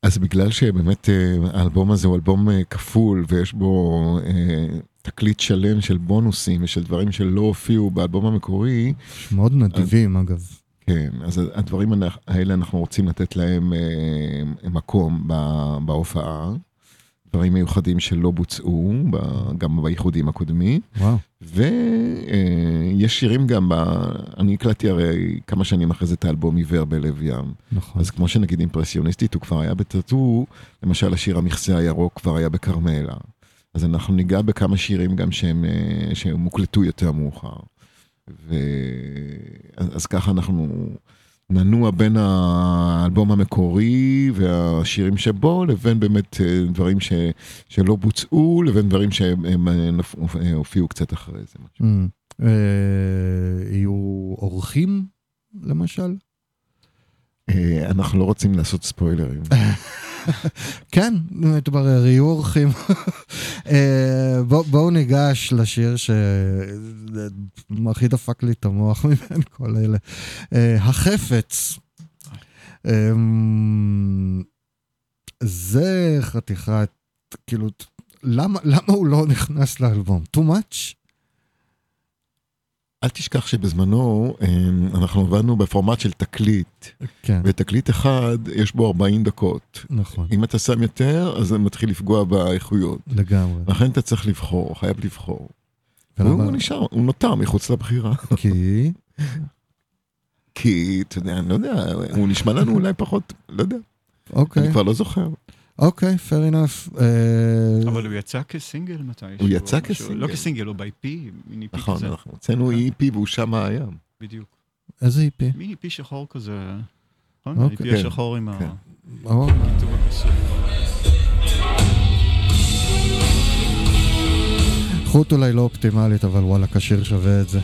אז בגלל שבאמת אה, האלבום הזה הוא אלבום אה, כפול ויש בו אה, תקליט שלם של בונוסים ושל דברים שלא הופיעו באלבום המקורי, מאוד נדיבים אגב. כן, אז הדברים האלה אנחנו רוצים לתת להם מקום ב- בהופעה, דברים מיוחדים שלא בוצעו, גם בייחודים הקודמים. וואו. ויש שירים גם, ב... אני הקלטתי הרי כמה שנים אחרי זה את האלבום עיוור בלב ים. נכון. אז כמו שנגיד אימפרסיוניסטית, הוא כבר היה בטאטו, למשל השיר המכסה הירוק כבר היה בכרמלה. אז אנחנו ניגע בכמה שירים גם שהם, אה, שהם מוקלטו יותר מאוחר. ו... אז, אז ככה אנחנו ננוע בין האלבום המקורי והשירים שבו, לבין באמת אה, דברים ש... שלא בוצעו, לבין דברים שהם אה, אה, הופיעו קצת אחרי זה. אמ, אה, יהיו אורחים, למשל? אה, אנחנו לא רוצים לעשות ספוילרים. [laughs] כן, מתברר, יהיו אורחים. אה, בוא- בואו ניגש לשיר שהכי דפק לי את המוח מבין כל אלה. אה, החפץ. אמ, זה חתיכת, כאילו, למה למה הוא לא נכנס לאלבום? too much? אל תשכח שבזמנו אה, אנחנו עבדנו בפורמט של תקליט, כן, ותקליט אחד יש בו 40 דקות. נכון, אם אתה שם יותר, אז זה מתחיל לפגוע באיכויות. לגמרי. לכן אתה צריך לבחור, חייב לבחור. ולמה? הוא נשאר, הוא נותר מחוץ לבחירה. [laughs] כי... כי, אתה יודע, אני לא יודע, הוא נשמע לנו אולי פחות, לא יודע, אוקיי, אני כבר לא זוכר. אוקיי, fair enough. אה, אבל הוא יצא כסינגל מתישהו. הוא יצא או משהו. כסינגל. לא כסינגל, הוא ב-IP, מיני פי נכון, כזה. אנחנו הוצאנו EP והוא שם היה. בדיוק. איזה EP? מיני פי שחור כזה. נכון? אוקיי. ה-IP כן, השחור עם כן. או, הכיתוב הכסוף. איכות אולי לא אופטימלית, אבל וואלה, כשיר שווה את זה.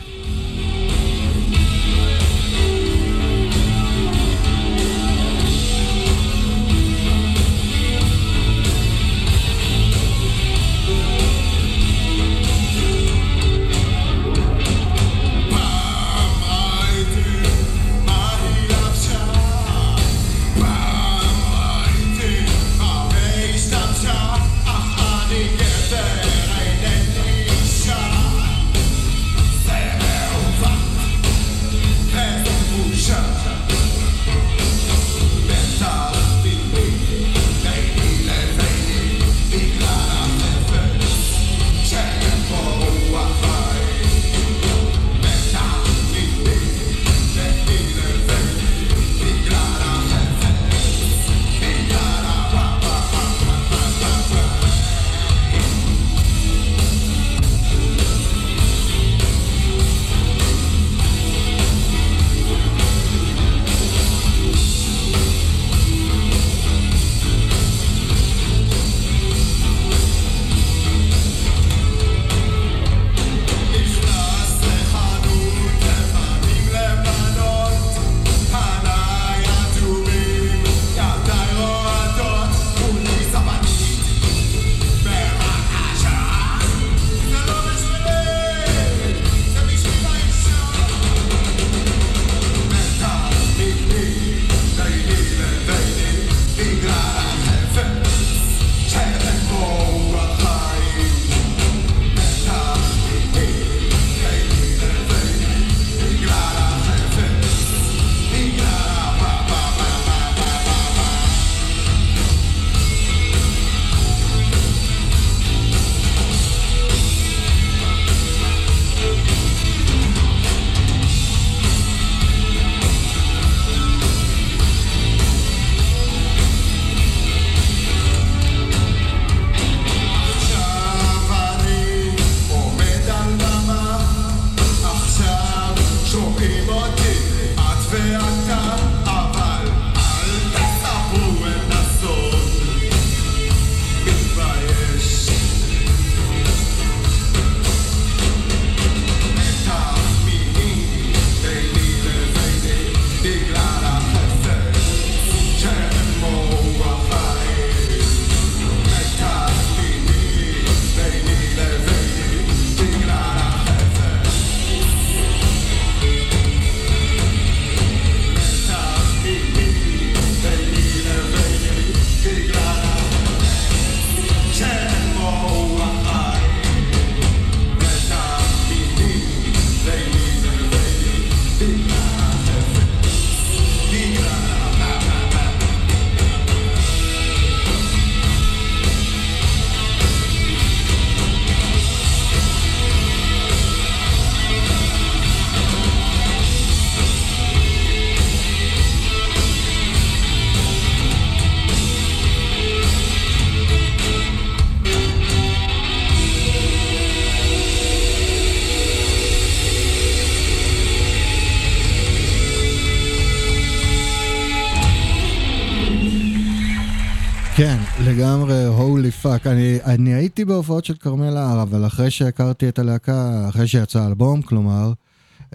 בהופעות של כרמל הר, אבל אחרי שהכרתי את הלהקה, אחרי שיצא האלבום, כלומר,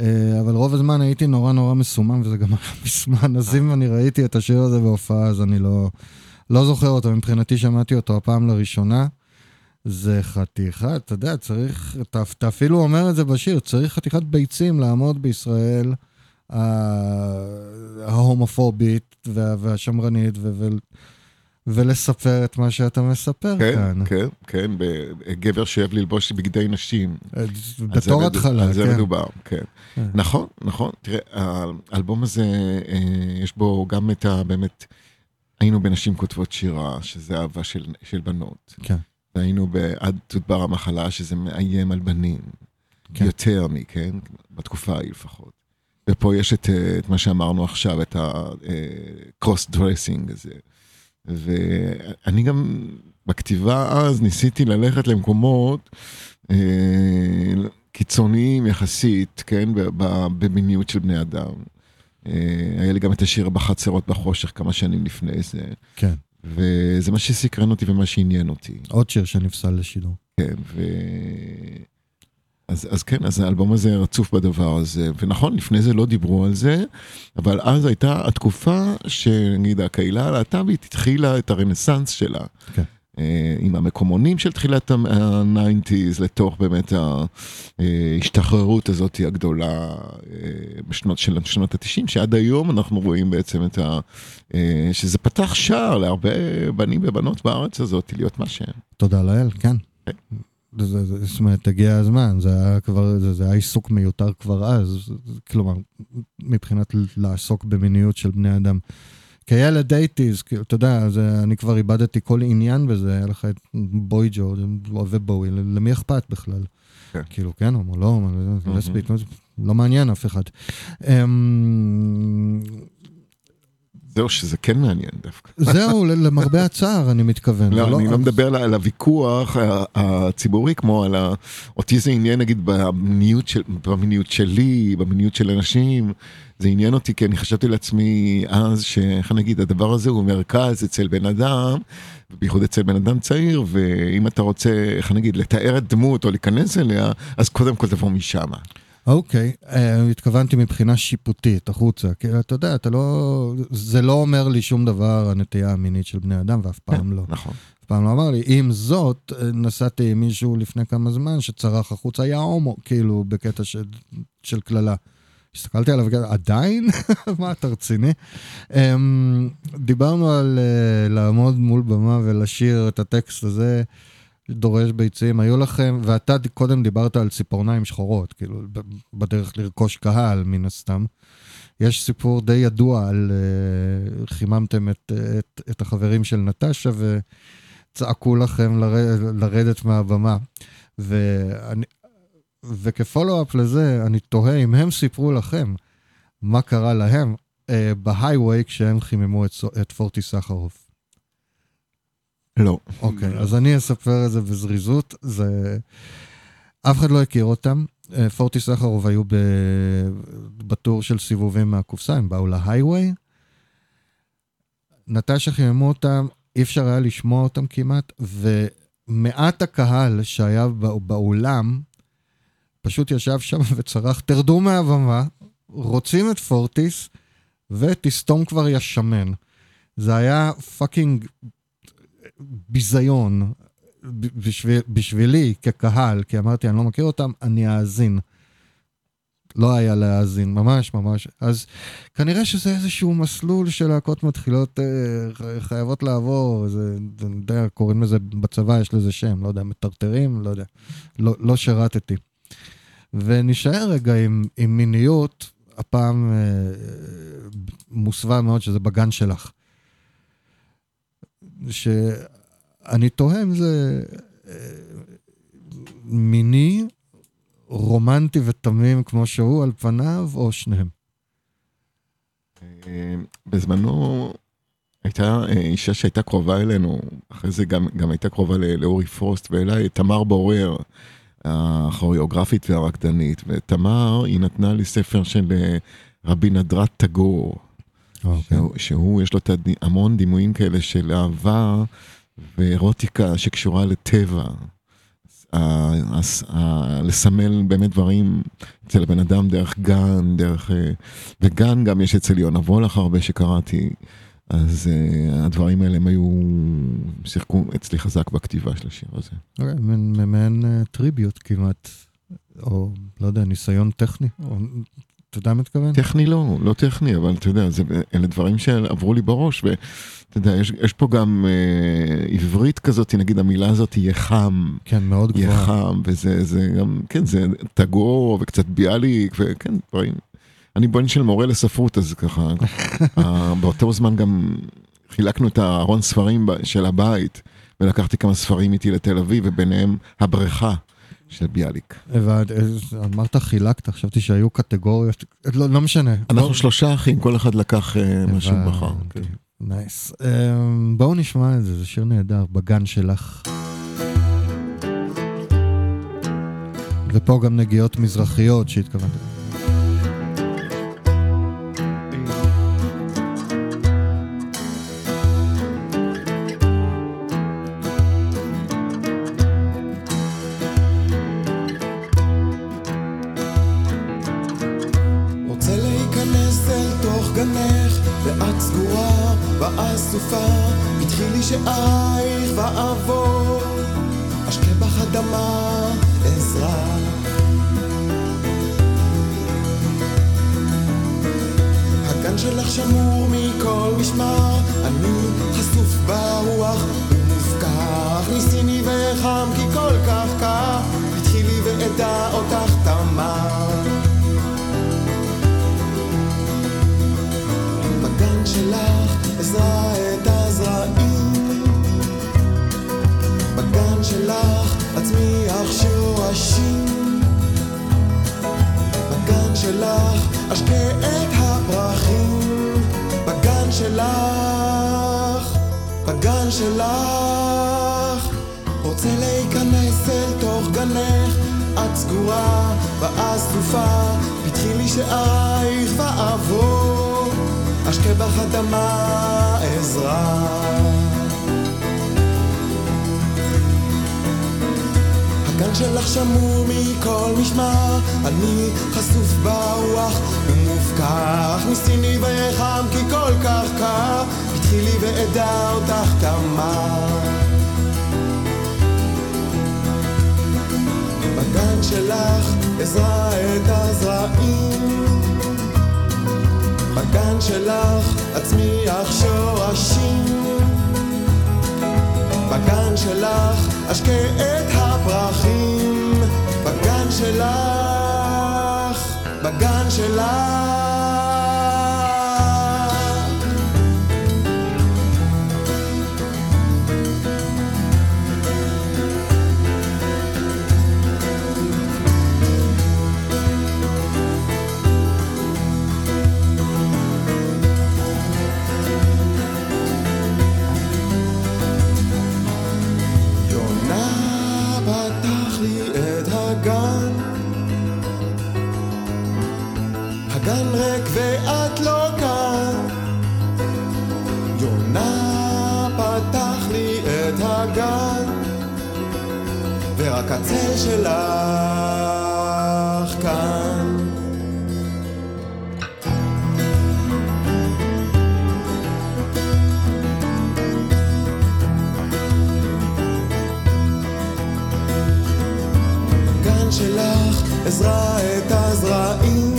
אה, אבל רוב הזמן הייתי נורא נורא מסומם, וזה גם [laughs] היה מזמן, אז אם אני ראיתי את השיר הזה בהופעה, אז אני לא, לא זוכר אותו. מבחינתי שמעתי אותו הפעם לראשונה. זה חתיכה, אתה יודע, צריך, אתה, אתה אפילו אומר את זה בשיר, צריך חתיכת ביצים לעמוד בישראל ההומופובית וה, והשמרנית ו, ו, ולספר את מה שאתה מספר כן, כאן. כן, כן, גבר שאוהב ללבוש בגדי נשים. בתור התחלה, כן. על זה מדובר, כן. נכון, נכון. תראה, האלבום הזה, אה, יש בו גם את ה... באמת, היינו בנשים כותבות שירה, שזה אהבה של, של בנות. כן. והיינו בעד תודבר המחלה, שזה מאיים על בנים. כן. יותר מכן, בתקופה ההיא לפחות. ופה יש את, אה, את מה שאמרנו עכשיו, את ה-cross dressing הזה. ואני גם בכתיבה אז ניסיתי ללכת למקומות אה, קיצוניים יחסית, כן, במיניות של בני אדם. אה, היה לי גם את השיר בחצרות בחושך כמה שנים לפני זה. כן. וזה מה שסקרן אותי ומה שעניין אותי. עוד שיר שנפסל לשידור. כן, ו... אז, אז כן, אז האלבום הזה רצוף בדבר הזה, ונכון, לפני זה לא דיברו על זה, אבל אז הייתה התקופה שנגיד הקהילה הלהט"בית התחילה את הרנסאנס שלה. כן. אה, עם המקומונים של תחילת ה-90's לתוך באמת ההשתחררות הזאת הגדולה אה, בשנות של שנות ה-90, שעד היום אנחנו רואים בעצם את ה... אה, שזה פתח שער להרבה בנים ובנות בארץ הזאת להיות מה שהם. תודה לאל, כן. זאת אומרת, הגיע הזמן, זה היה כבר, זה, זה היה עיסוק מיותר כבר אז, כלומר, מבחינת לעסוק במיניות של בני אדם. כילד אייטיז, אתה יודע, זה, אני כבר איבדתי כל עניין בזה, היה לך את בוי ג'ו, אוהבי בואי, למי אכפת בכלל? כן. כאילו, כן, הומו, לא לסבית, לא מעניין אף אחד. זהו, שזה כן מעניין דווקא. זהו, למרבה [laughs] הצער, אני מתכוון. לא, לא, אני לא מדבר על הוויכוח הציבורי, כמו על ה... אותי זה עניין, נגיד, במיניות, של, במיניות שלי, במיניות של אנשים. זה עניין אותי, כי אני חשבתי לעצמי אז, שאיך נגיד, הדבר הזה הוא מרכז אצל בן אדם, בייחוד אצל בן אדם צעיר, ואם אתה רוצה, איך נגיד, לתאר את דמות או להיכנס אליה, אז קודם כל תבוא משם. אוקיי, okay, uh, התכוונתי מבחינה שיפוטית, החוצה, כי אתה יודע, אתה לא, זה לא אומר לי שום דבר, הנטייה המינית של בני אדם, ואף פעם לא. נכון. אף פעם לא אמר לי. עם זאת, נסעתי עם מישהו לפני כמה זמן שצרח החוצה, היה הומו, כאילו, בקטע של, של קללה. הסתכלתי עליו עדיין? [laughs] מה, אתה רציני? Um, דיברנו על uh, לעמוד מול במה ולשיר את הטקסט הזה. דורש ביצים, היו לכם, ואתה קודם דיברת על ציפורניים שחורות, כאילו, בדרך לרכוש קהל, מן הסתם. יש סיפור די ידוע על uh, חיממתם את, את, את החברים של נטשה וצעקו לכם לרד, לרדת מהבמה. ואני, וכפולו-אפ לזה, אני תוהה אם הם סיפרו לכם מה קרה להם uh, בהיי-ווי כשהם חיממו את, את פורטי סחרוף. לא. אוקיי, אז אני אספר את זה בזריזות. זה... אף אחד לא הכיר אותם. אה, פורטי סחרוב היו ב... ב tour של סיבובים מהקופסה, הם באו להייווי. נטשה חיממו אותם, אי אפשר היה לשמוע אותם כמעט, ומעט הקהל שהיה באולם, פשוט ישב שם [laughs] וצרח, תרדו מהבמה, רוצים את פורטיס, ותסתום כבר יא שמן. זה היה fucking ביזיון בשביל, בשבילי כקהל, כי אמרתי, אני לא מכיר אותם, אני אאזין. לא היה להאזין, ממש ממש. אז כנראה שזה איזשהו מסלול שלהקות מתחילות אה, חייבות לעבור, זה, אני יודע, קוראים לזה בצבא, יש לזה שם, לא יודע, מטרטרים, לא יודע. לא, לא שירתתי. ונשאר רגע עם, עם מיניות, הפעם אה, מוסווה מאוד שזה בגן שלך. שאני תוהה אם זה אה, מיני, רומנטי ותמים כמו שהוא על פניו, או שניהם. אה, בזמנו הייתה אה, אישה שהייתה קרובה אלינו, אחרי זה גם, גם הייתה קרובה לאורי פרוסט ואליי, תמר בורר, הכוריאוגרפית והרקדנית, ותמר, היא נתנה לי ספר של רבי נדרת טגור. Okay. אוקיי. שהוא, שהוא, יש לו המון דימויים כאלה של אהבה ואירוטיקה שקשורה לטבע. ה- הס- ה- לסמל באמת דברים אצל הבן אדם דרך גן, דרך... אה, וגן גם יש אצל יונה וולך הרבה שקראתי, אז uh, הדברים האלה הם היו, שיחקו אצלי חזק בכתיבה של השיר הזה. אוקיי, מעין- מעין אה, טריביוט כמעט, או לא יודע, ניסיון טכני, או אתה יודע מה מתכוון? טכני לא, לא טכני, אבל אתה יודע, זה, אלה דברים שעברו לי בראש, ואתה יודע, יש, יש פה גם אה, עברית כזאת, נגיד המילה הזאת יהיה חם, כן, מאוד יהיה גבוהה. חם, וזה זה גם, כן, זה תגור וקצת ביאליק, וכן, דברים. אני בן של מורה לספרות, אז ככה, [laughs] אה, באותו זמן גם חילקנו את הארון ספרים של הבית, ולקחתי כמה ספרים איתי לתל אביב, וביניהם הבריכה של ביאליק. אז אמרת חילקת, חשבתי שהיו קטגוריות, לא, לא משנה. אנחנו בוא- שלושה אחים, כל אחד לקח אה, מה שהוא בחר. כן. נייס. אמ, בואו נשמע את זה, זה שיר נהדר, בגן שלך. ופה גם נגיעות מזרחיות שהתכוונת. שורשים בגן שלך אשקה את הפרחים. בגן שלך, בגן שלך. רוצה להיכנס אל תוך גנך. את סגורה באסופה פתחי לי שערייך ואעבור. אשקה בך אדמה עזרה הגן שלך שמור מכל משמר, אני חשוף ברוח ומופקר. הכניסיני ויחם כי כל כך קר, פתחי לי ואדע אותך תמר. בגן שלך עזרה את הזרעים, בגן שלך אצמיח שורשים. בגן שלך אשקה את הפרחים. בגן שלך, בגן שלך שלך כאן. בגן שלך עזרה את הזרעים.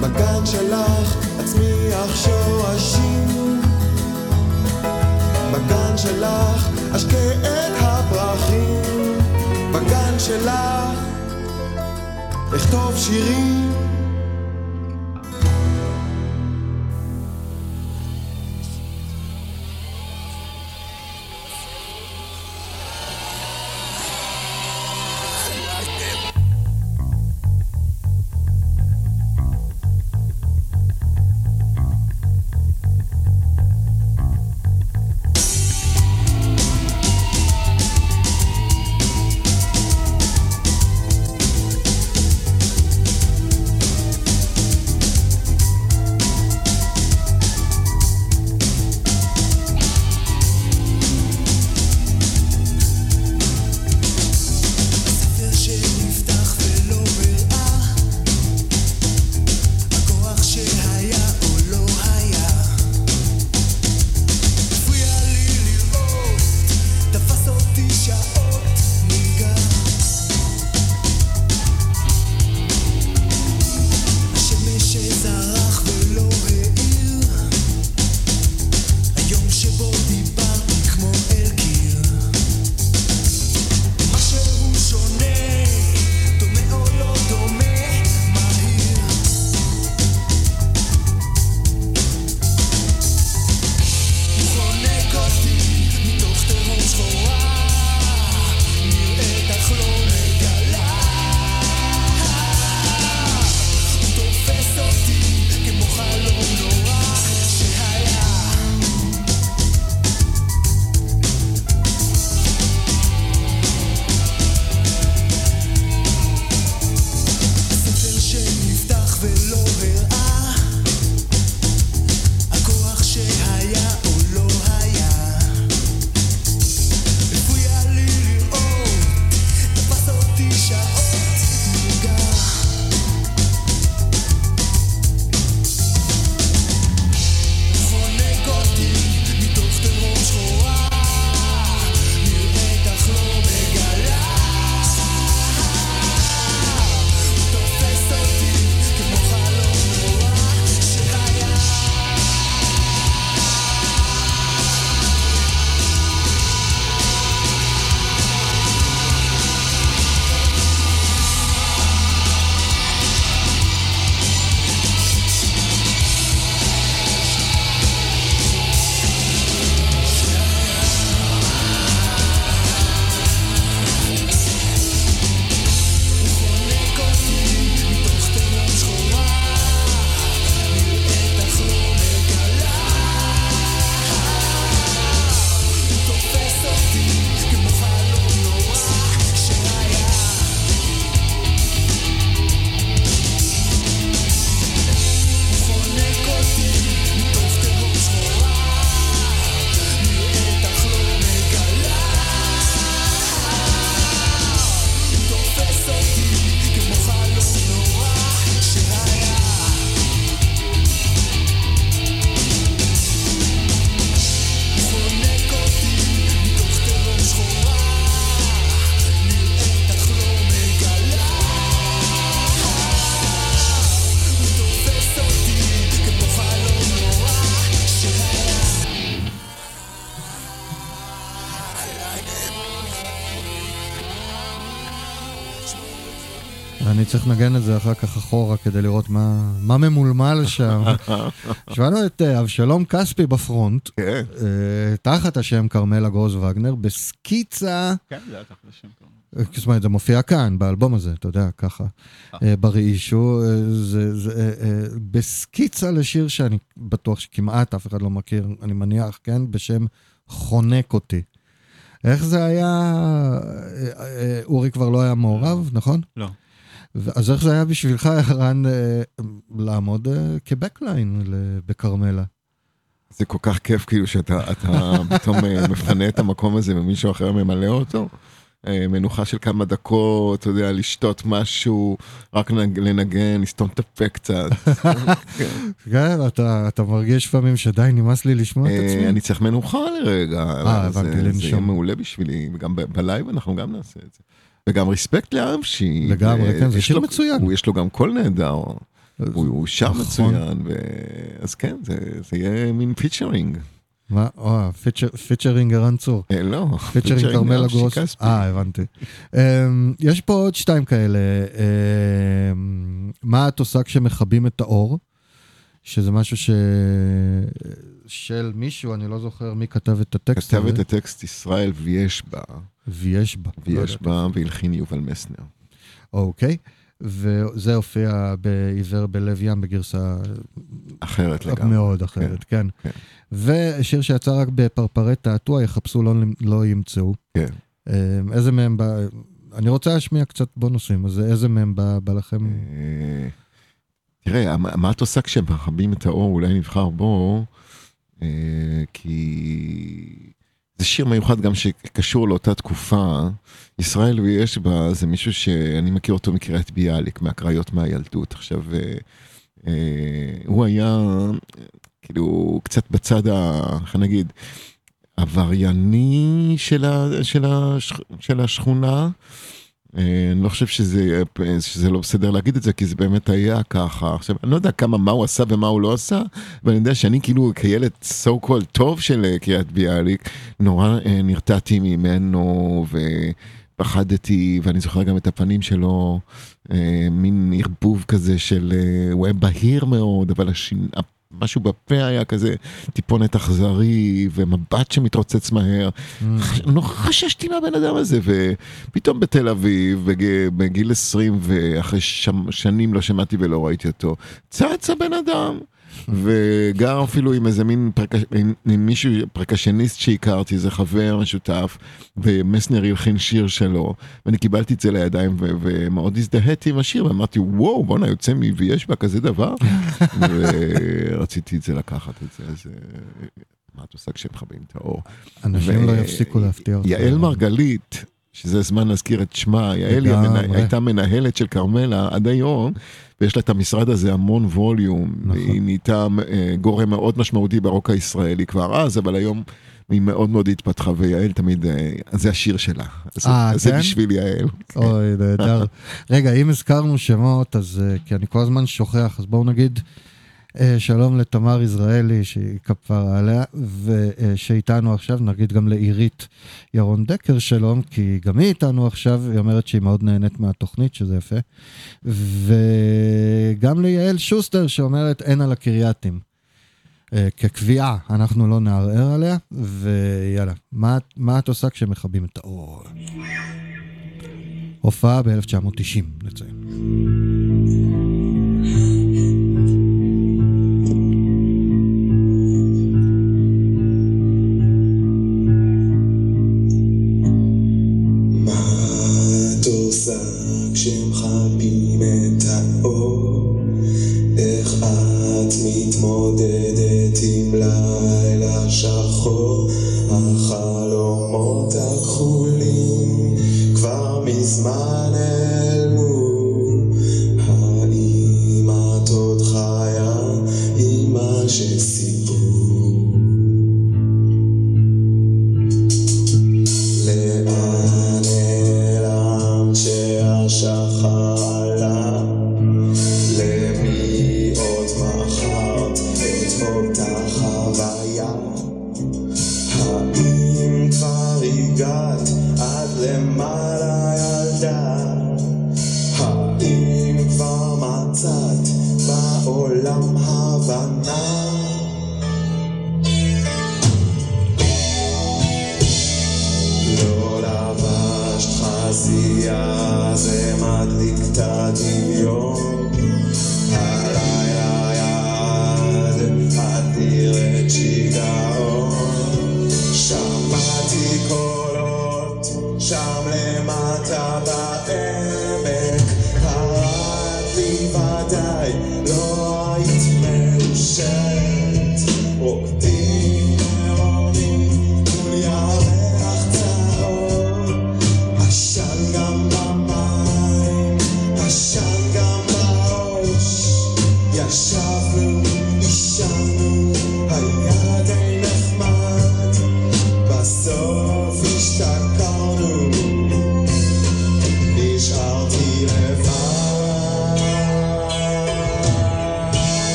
בגן שלך אצמיח שורשים. בגן שלך אשקה שלך אכתוב שירים צריך לנגן את זה אחר כך אחורה כדי לראות מה, מה ממולמל שם. [laughs] שמענו את אה, אבשלום כספי בפרונט, כן. אה, תחת השם כרמלה גרוז וגנר, בסקיצה, כן, זה היה תחת השם כמובן. אה, זאת אומרת, זה מופיע כאן, באלבום הזה, אתה יודע, ככה, בראישו, אה, זה, זה בסקיצה לשיר שאני בטוח שכמעט אף אחד לא מכיר, אני מניח, כן? בשם חונק אותי. איך זה היה, אורי כבר לא היה מעורב, נכון? לא. אז איך זה היה בשבילך, ערן, אה, לעמוד אה, כ backline בכרמלה? זה כל כך כיף כאילו שאתה אתה [laughs] פתאום אה, מפנה את המקום הזה ומישהו אחר ממלא אותו. מנוחה של כמה דקות, אתה יודע, לשתות משהו, רק לנג- לנגן, לסתום את הפה קצת. [laughs] כן. אתה, מרגיש לפעמים שדי, נמאס לי לשמוע את עצמי. אני צריך מנוחה לרגע. אה, הבנתי, אה, זה לנשום. יהיה מעולה בשבילי, וגם ב live אנחנו גם נעשה את זה. וגם respect לאמשי. לגמרי, ו- כן, זה שיר מצוין. הוא- יש לו גם קול נהדר. הוא הוא שר נכון. מצוין, ו- אז כן, זה זה יהיה מין featuring. מה? או, featur- featuring ערן צור. אה, לא, featuring כרמלה גרוס. אה, הבנתי. אמ, יש פה עוד שתיים כאלה. אמ, מה את עושה כשמכבים את האור? שזה משהו ש... של מישהו, אני לא זוכר מי כתב את הטקסט כתב הזה. את הטקסט ישראל ויש בה, ויש בה. לא ויש ידעתי. בה, והלחין יובל מסנר. אוקיי. וזה הופיע בעיוור בלב ים בגרסה אחרת לגמרי. מאוד אחרת, כן. כן. ושיר שיצא רק בפרפרי תעתוע, יחפשו לא, לא ימצאו. כן. אמ, איזה מהם בא... אני רוצה להשמיע קצת בונוסים, אז איזה מהם בא, בא לכם? אה, תראה, מה את עושה כשמכבים את האור, אולי נבחר בו, אה, כי זה שיר מיוחד גם שקשור לאותה תקופה. ישראל ויש בה, זה מישהו שאני מכיר אותו מקריית ביאליק, מהקריות מהילדות. עכשיו, אה, אה, הוא היה אה, כאילו קצת בצד, ה- איך נגיד, עברייני של, ה, של, השכ, של השכונה. אה, אני לא חושב שזה, שזה לא בסדר להגיד את זה, כי זה באמת היה ככה. עכשיו, אני לא יודע כמה, מה הוא עשה ומה הוא לא עשה, אבל אני יודע שאני כאילו כילד so called טוב של אה, קריית ביאליק, נורא אה, נרתעתי ממנו ופחדתי, ואני זוכר גם את הפנים שלו, מין ערבוב כזה של, הוא היה בהיר מאוד, אבל השין... משהו בפה היה כזה טיפונת אכזרי ומבט שמתרוצץ מהר. נורא חששתי מהבן אדם הזה, ופתאום בתל אביב, בג- בגיל 20, ואחרי שנים לא שמעתי ולא ראיתי אותו, צץ הבן אדם. וגר אפילו עם איזה מין פרקש... עם, עם מישהו, פרקשניסט שהכרתי, איזה חבר משותף, ומסנר הלחין שיר שלו, ואני קיבלתי את זה לידיים ו- ומאוד הזדהיתי עם השיר, ואמרתי, וואו, בואנה, יוצא מי ויש בה כזה דבר? [laughs] ורציתי את זה לקחת את זה, אז אה, מה את עושה כשמכבים את האור? אנשים ו- לא יפסיקו להפתיע אותך. יעל מרגלית, שזה הזמן להזכיר את שמה, יעל היא לגמרי. המנה- הייתה מנהלת של כרמלה עד היום, ויש לה את המשרד הזה המון ווליום, נכון. והיא נהייתה אה, גורם מאוד משמעותי ברוק הישראלי כבר אז, אבל היום היא מאוד מאוד התפתחה, ויעל תמיד, אה, זה השיר שלה. אז אה, אז זה כן? בשביל יעל. אוי, נהדר. [laughs] רגע, אם הזכרנו שמות, אז אה, כי אני כל הזמן שוכח, אז בואו נגיד שלום לתמר יזרעאלי, שהיא כפרה עליה, ושאיתנו עכשיו, נגיד גם לעירית ירון דקר שלום, כי גם היא איתנו עכשיו, היא אומרת שהיא מאוד נהנית מהתוכנית, שזה יפה. וגם ליעל שוסטר, שאומרת אין על הקרייתים. אה, כקביעה, אנחנו לא נערער עליה, ויאללה, מה, מה את עושה כשמכבים את האור? הופעה ב-1990, נציין.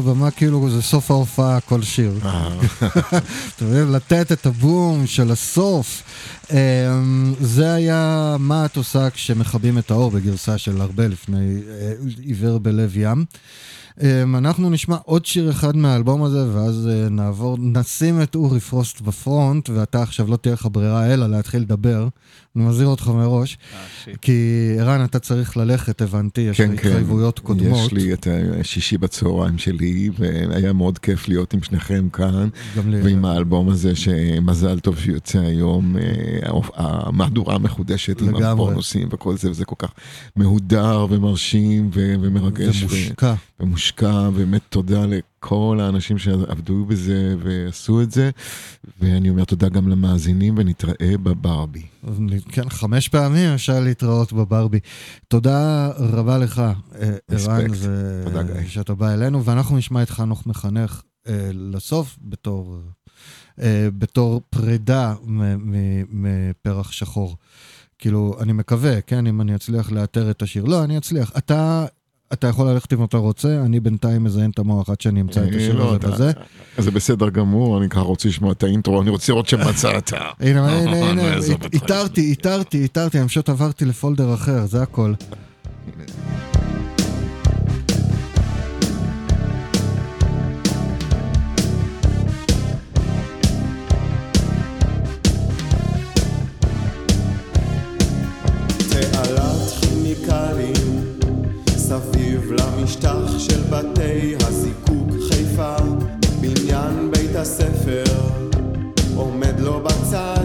הבמה כאילו זה סוף ההופעה, כל שיר. [laughs] אתם יודעים, לתת את הבום של הסוף. אה, זה היה מה את עושה כשמכבים את האור בגרסה של הרבה לפני אה, עיוור בלב ים. אה, אנחנו נשמע עוד שיר אחד מהאלבום הזה, ואז אה, נעבור, נשים את אורי פרוסט בפרונט, ואתה עכשיו לא תהיה לך ברירה אלא להתחיל לדבר. אני מזהיר אותך מראש, כי ערן, אתה צריך ללכת, הבנתי, יש כן, לך כן. התחייבויות קודמות. יש לי את השישי בצהריים שלי, והיה מאוד כיף להיות עם שניכם כאן, גם לי. ועם האלבום הזה שמזל טוב שיוצא היום, אה, המהדורה המחודשת עם לגמרי. הבונוסים וכל זה, וזה כל כך מהודר ומרשים ו- ומרגש. ו- ומושקע. ומושקע, באמת תודה לכל האנשים שעבדו בזה ועשו את זה, ואני אומר תודה גם למאזינים ונתראה בברבי. כן, חמש פעמים אפשר להתראות בברבי. תודה רבה לך, אה, ערן. זה-. שאתה בא אלינו, ואנחנו נשמע את חנוך מחנך אה, לסוף בתור, אה, בתור פרידה מפרח שחור. כאילו, אני מקווה, כן, אם אני אצליח לאתר את השיר. לא, אני אצליח. אתה... אתה יכול ללכת אם אתה רוצה, אני בינתיים מזיין את המוח עד שאני אמצא את השיר לא, הזה בזה. זה בסדר גמור, אני ככה רוצה לשמוע את האינטרו, אני רוצה לראות שמצאת. [laughs] הנה, הנה, הנה. [laughs] איתרתי, איתרתי, איתרתי, אני פשוט עברתי לפולדר אחר, זה הכל. השטח של בתי הזיקוק. חיפה, בניין בית הספר עומד לו בצד.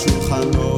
שולחנו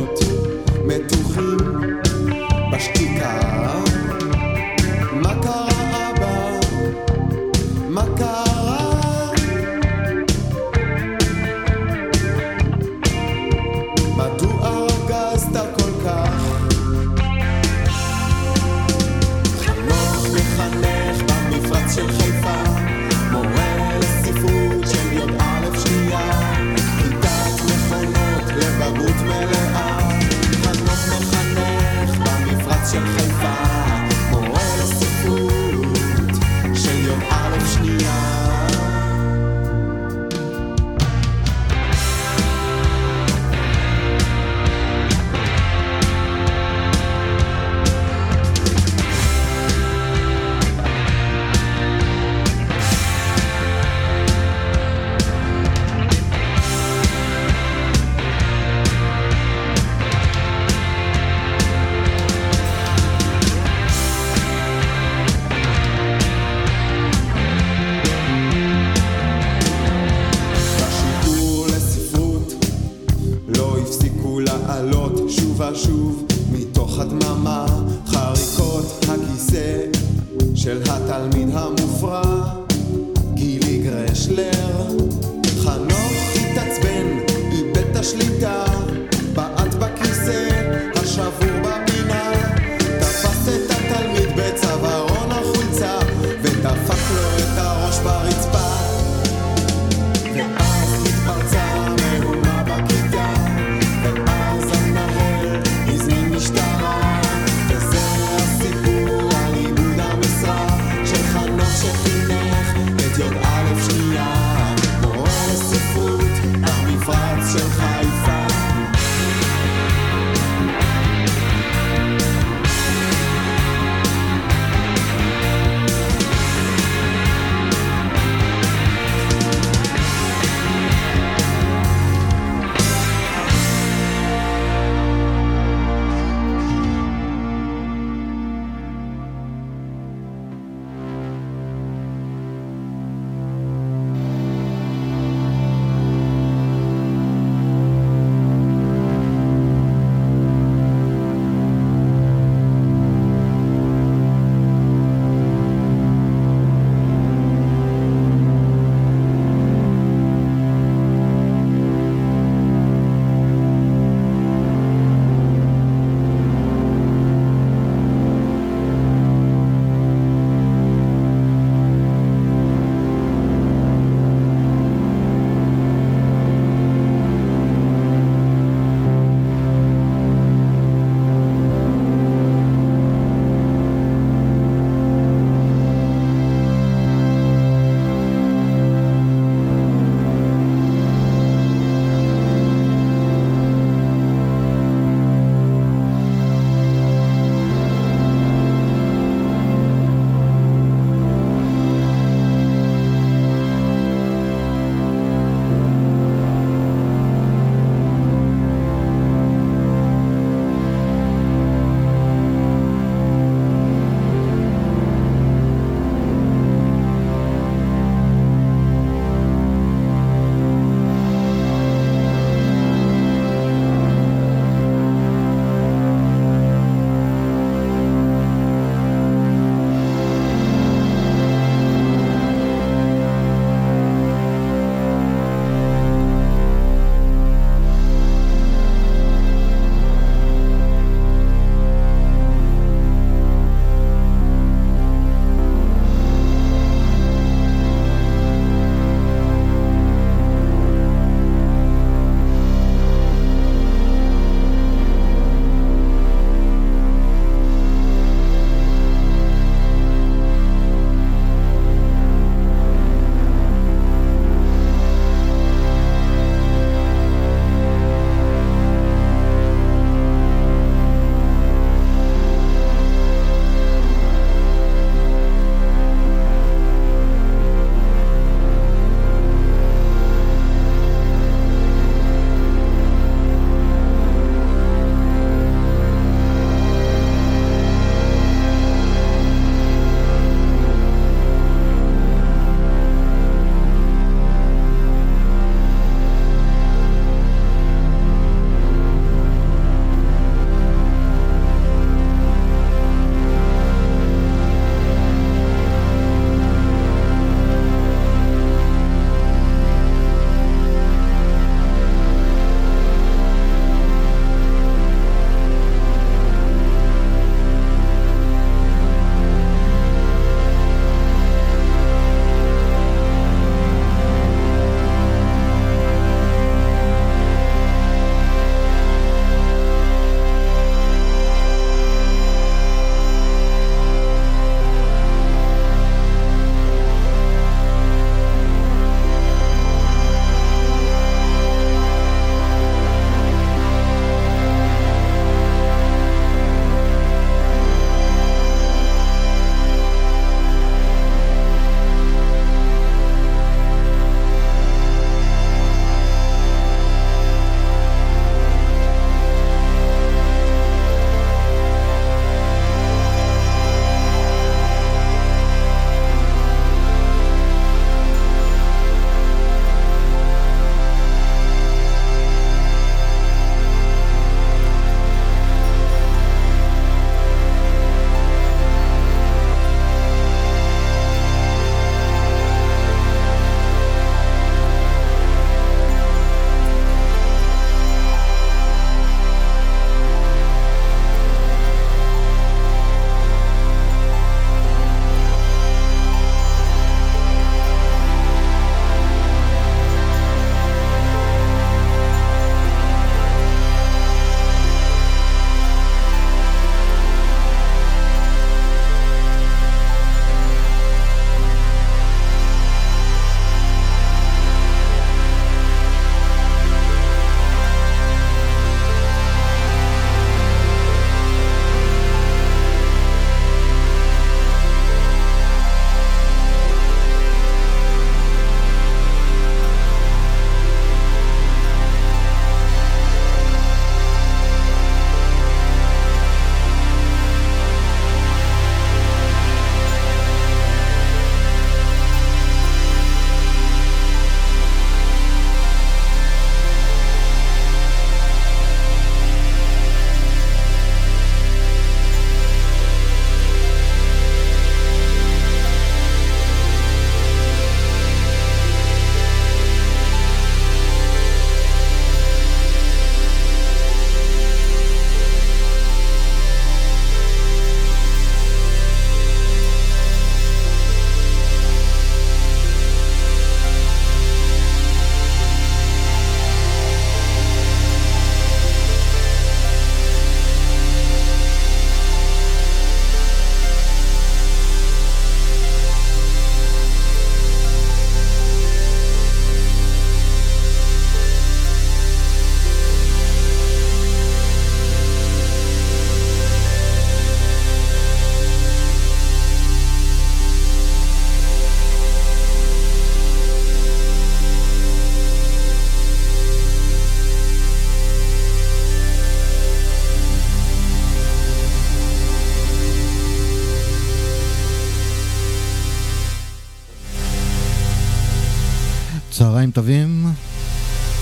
צהריים טובים,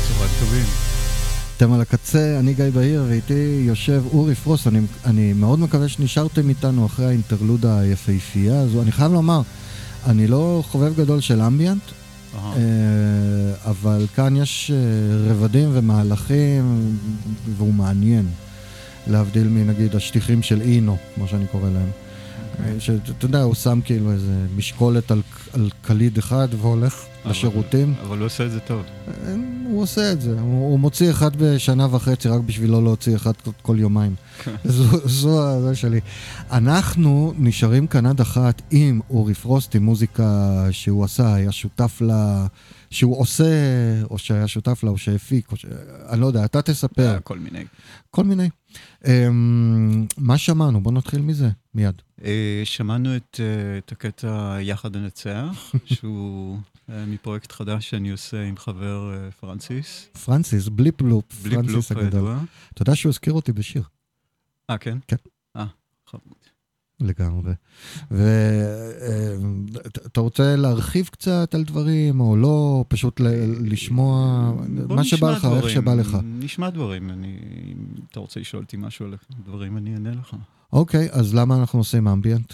צהריים טובים. אתם על הקצה, אני גיא בהיר ואיתי יושב אורי פרוס, אני, אני מאוד מקווה שנשארתם איתנו אחרי האינטרלודה היפהפייה הזו. אני חייב לומר, אני לא חובב גדול של אמביאנט. אה, אבל כאן יש אה, רבדים ומהלכים והוא מעניין, להבדיל מנגיד השטיחים של אינו, כמו שאני קורא להם. אה, שאתה יודע, הוא שם כאילו איזה משקולת על, על קליד אחד והולך אבל- לשירותים. אבל הוא עושה את זה טוב. אה, הוא עושה את זה, הוא, הוא מוציא אחד בשנה וחצי רק בשביל לא להוציא אחד כל- יומיים. [laughs] זו, זו ה- זה שלי. אנחנו נשארים כאן עד אחת עם אורי פרוסט, עם מוזיקה שהוא עשה, היה שותף לה, שהוא עושה, או שהיה שותף לה, או שהפיק, או ש... אני לא יודע, אתה תספר. היה כל מיני. כל מיני. אמ, מה שמענו? בוא נתחיל מזה, מיד. אה, שמענו את, אה, את הקטע יחד ננצח, [laughs] שהוא אה, מפרויקט חדש שאני עושה עם חבר פרנסיס. פרנסיס, בליפ לופ, בלי פרנסיס הגדול. אתה יודע שהוא הזכיר אותי בשיר. אה, כן? כן. אה, חמוד. לגמרי. ואתה רוצה להרחיב קצת על דברים, או לא, פשוט ל- לשמוע, מה שבא לך, איך שבא לך. נשמע דברים, אני, אם אתה רוצה לשאול אותי משהו על דברים, אני אענה לך. אוקיי, אז למה אנחנו עושים אמביאנט?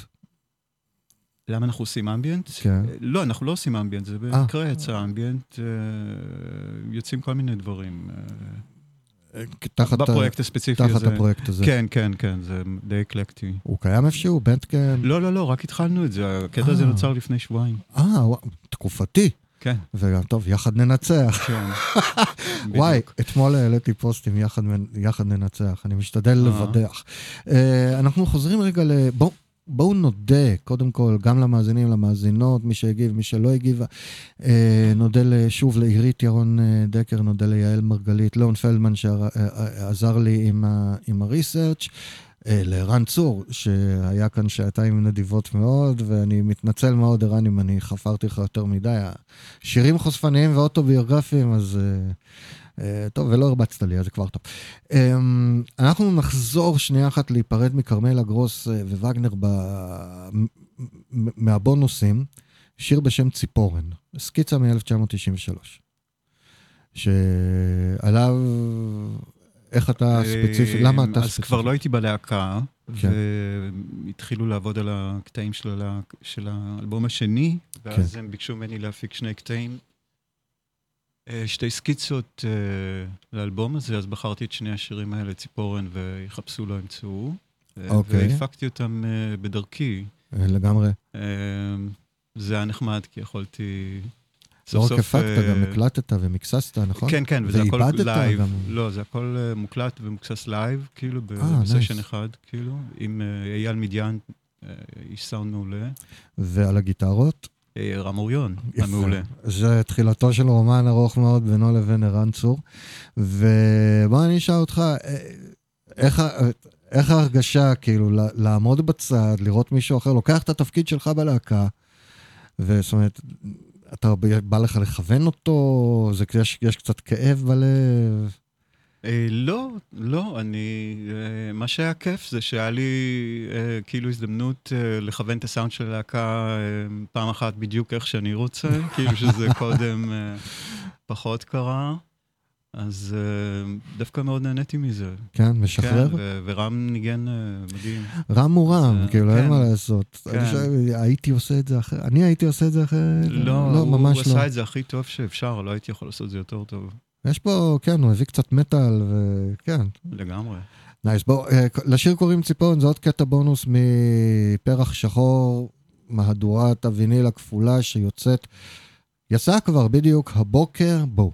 למה אנחנו עושים אמביאנט? כן. אה, לא, אנחנו לא עושים אמביאנט, זה במקרה יצא אמביאנט, אה, יוצאים כל מיני דברים. אה, תחת בפרויקט הספציפי תחת הזה. הפרויקט הזה. כן, כן, כן, זה די אקלקטי. הוא קיים איפשהו? בנדקאמפ? לא, לא, לא, רק התחלנו את זה, הקטע הזה אה. נוצר לפני שבועיים. אה, תקופתי. כן, וגם טוב, יחד ננצח. כן. [laughs] וואי. אתמול העליתי פוסטים יחד, יחד ננצח, אני משתדל אה. לבדח. אה, אנחנו חוזרים רגע ל... בואו בואו נודה, קודם כל, גם למאזינים, למאזינות, מי שהגיב, מי שלא הגיב. אה, נודה שוב לעירית ירון דקר, נודה ליעל מרגלית, לאון פלדמן שעזר לי עם, ה, עם הריסרצ'. אה, לערן צור, שהיה כאן שעתיים נדיבות מאוד, ואני מתנצל מאוד, ערן, אם אני חפרתי לך יותר מדי. שירים חושפניים ואוטוביוגרפיים, אז... אה, אה, טוב, ולא הרבצת לי, אז זה כבר טוב. אה, אנחנו נחזור שנייה אחת להיפרד מכרמלה גרוס ווגנר ב... מהבונוסים, שיר בשם ציפורן, סקיצה מ-1993, שעליו, איך אתה ספציפי, למה אתה אה, אז ספציפי? כבר לא הייתי בלהקה, כן. והתחילו לעבוד על הקטעים של האלבום השני, ואז כן. הם ביקשו ממני להפיק שני קטעים, אה, שתי סקיצות אה, לאלבום הזה, אז בחרתי את שני השירים האלה, ציפורן ויחפשו לא ימצאו. אה, אוקיי. והפקתי אותם אה, בדרכי. אה, לגמרי. אה, זה היה נחמד, כי יכולתי... לא רק הפקת, אה, גם הקלטת ומיקססת, נכון? כן, כן, וזה הכל לייב. גם. לא, זה הכל אה, מוקלט ומוקסס לייב, כאילו, אה, בסשן. אחד, כאילו, עם אייל מדיין, איש סאונד מעולה, ועל הגיטרות? רם אוריון. המעולה. זה תחילתו של רומן ארוך מאוד בינו לבין ערן צור. ובוא אני אשאל אותך, איך, איך ההרגשה, כאילו, לעמוד בצד, לראות מישהו אחר, לוקח את התפקיד שלך בלהקה, וזאת אומרת, אתה בא לך לכוון אותו, זה, יש, יש קצת כאב בלב. אה, לא, לא, אני... אה, מה שהיה כיף זה שהיה לי אה, כאילו הזדמנות אה, לכוון את הסאונד של הלהקה אה, פעם אחת בדיוק איך שאני רוצה, [laughs] כאילו שזה קודם אה, פחות קרה. אז אה, דווקא מאוד נהניתי מזה. כן, משחרר? כן, ו- ורם ניגן אה, מדהים. רם הוא רם, זה- כאילו, אין כן. מה לעשות. כן. אני חושב, הייתי עושה את זה אחרת, אני הייתי עושה את זה אחרת? לא, לא, הוא ממש לא. עשה את זה הכי טוב שאפשר, לא הייתי יכול לעשות את זה יותר טוב. יש פה, כן, הוא הביא קצת מטאל, וכן. לגמרי. nice, בוא, אה, לשיר קוראים ציפורן, זה עוד קטע בונוס מפרח שחור, מהדורת הוויניל הכפולה שיוצאת, יצאה כבר בדיוק הבוקר, בואו.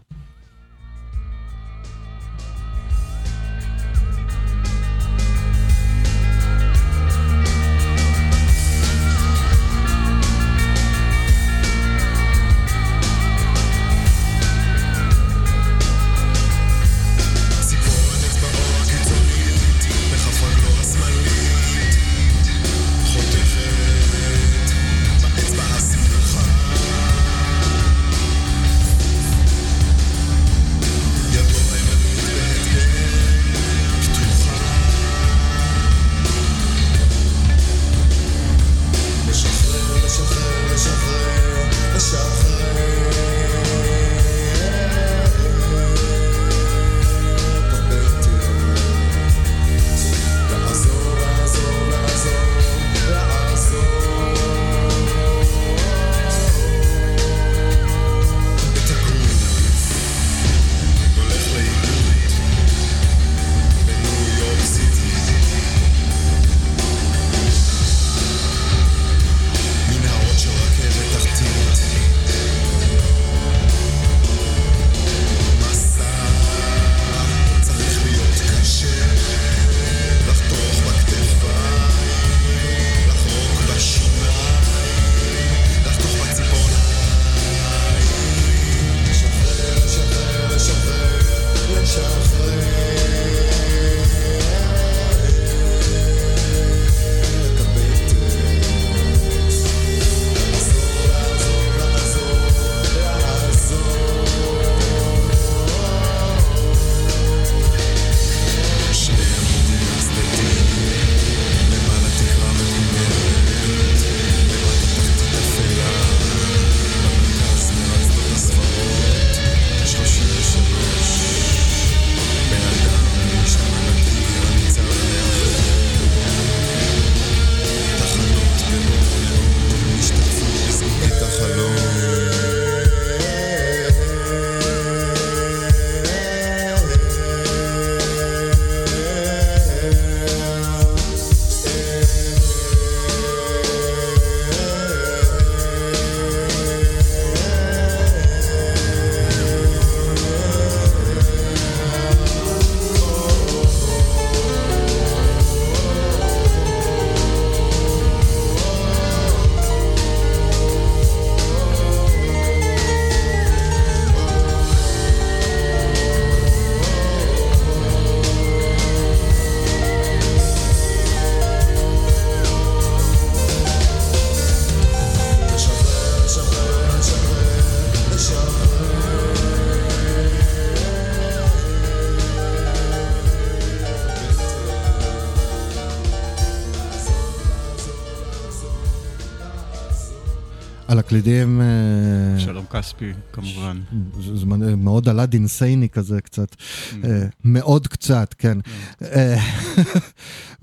הקלידים... אה, שלום כספי, כמובן. זה זה מאוד אלאד אינסייני כזה קצת. אה, מאוד קצת, כן. אה,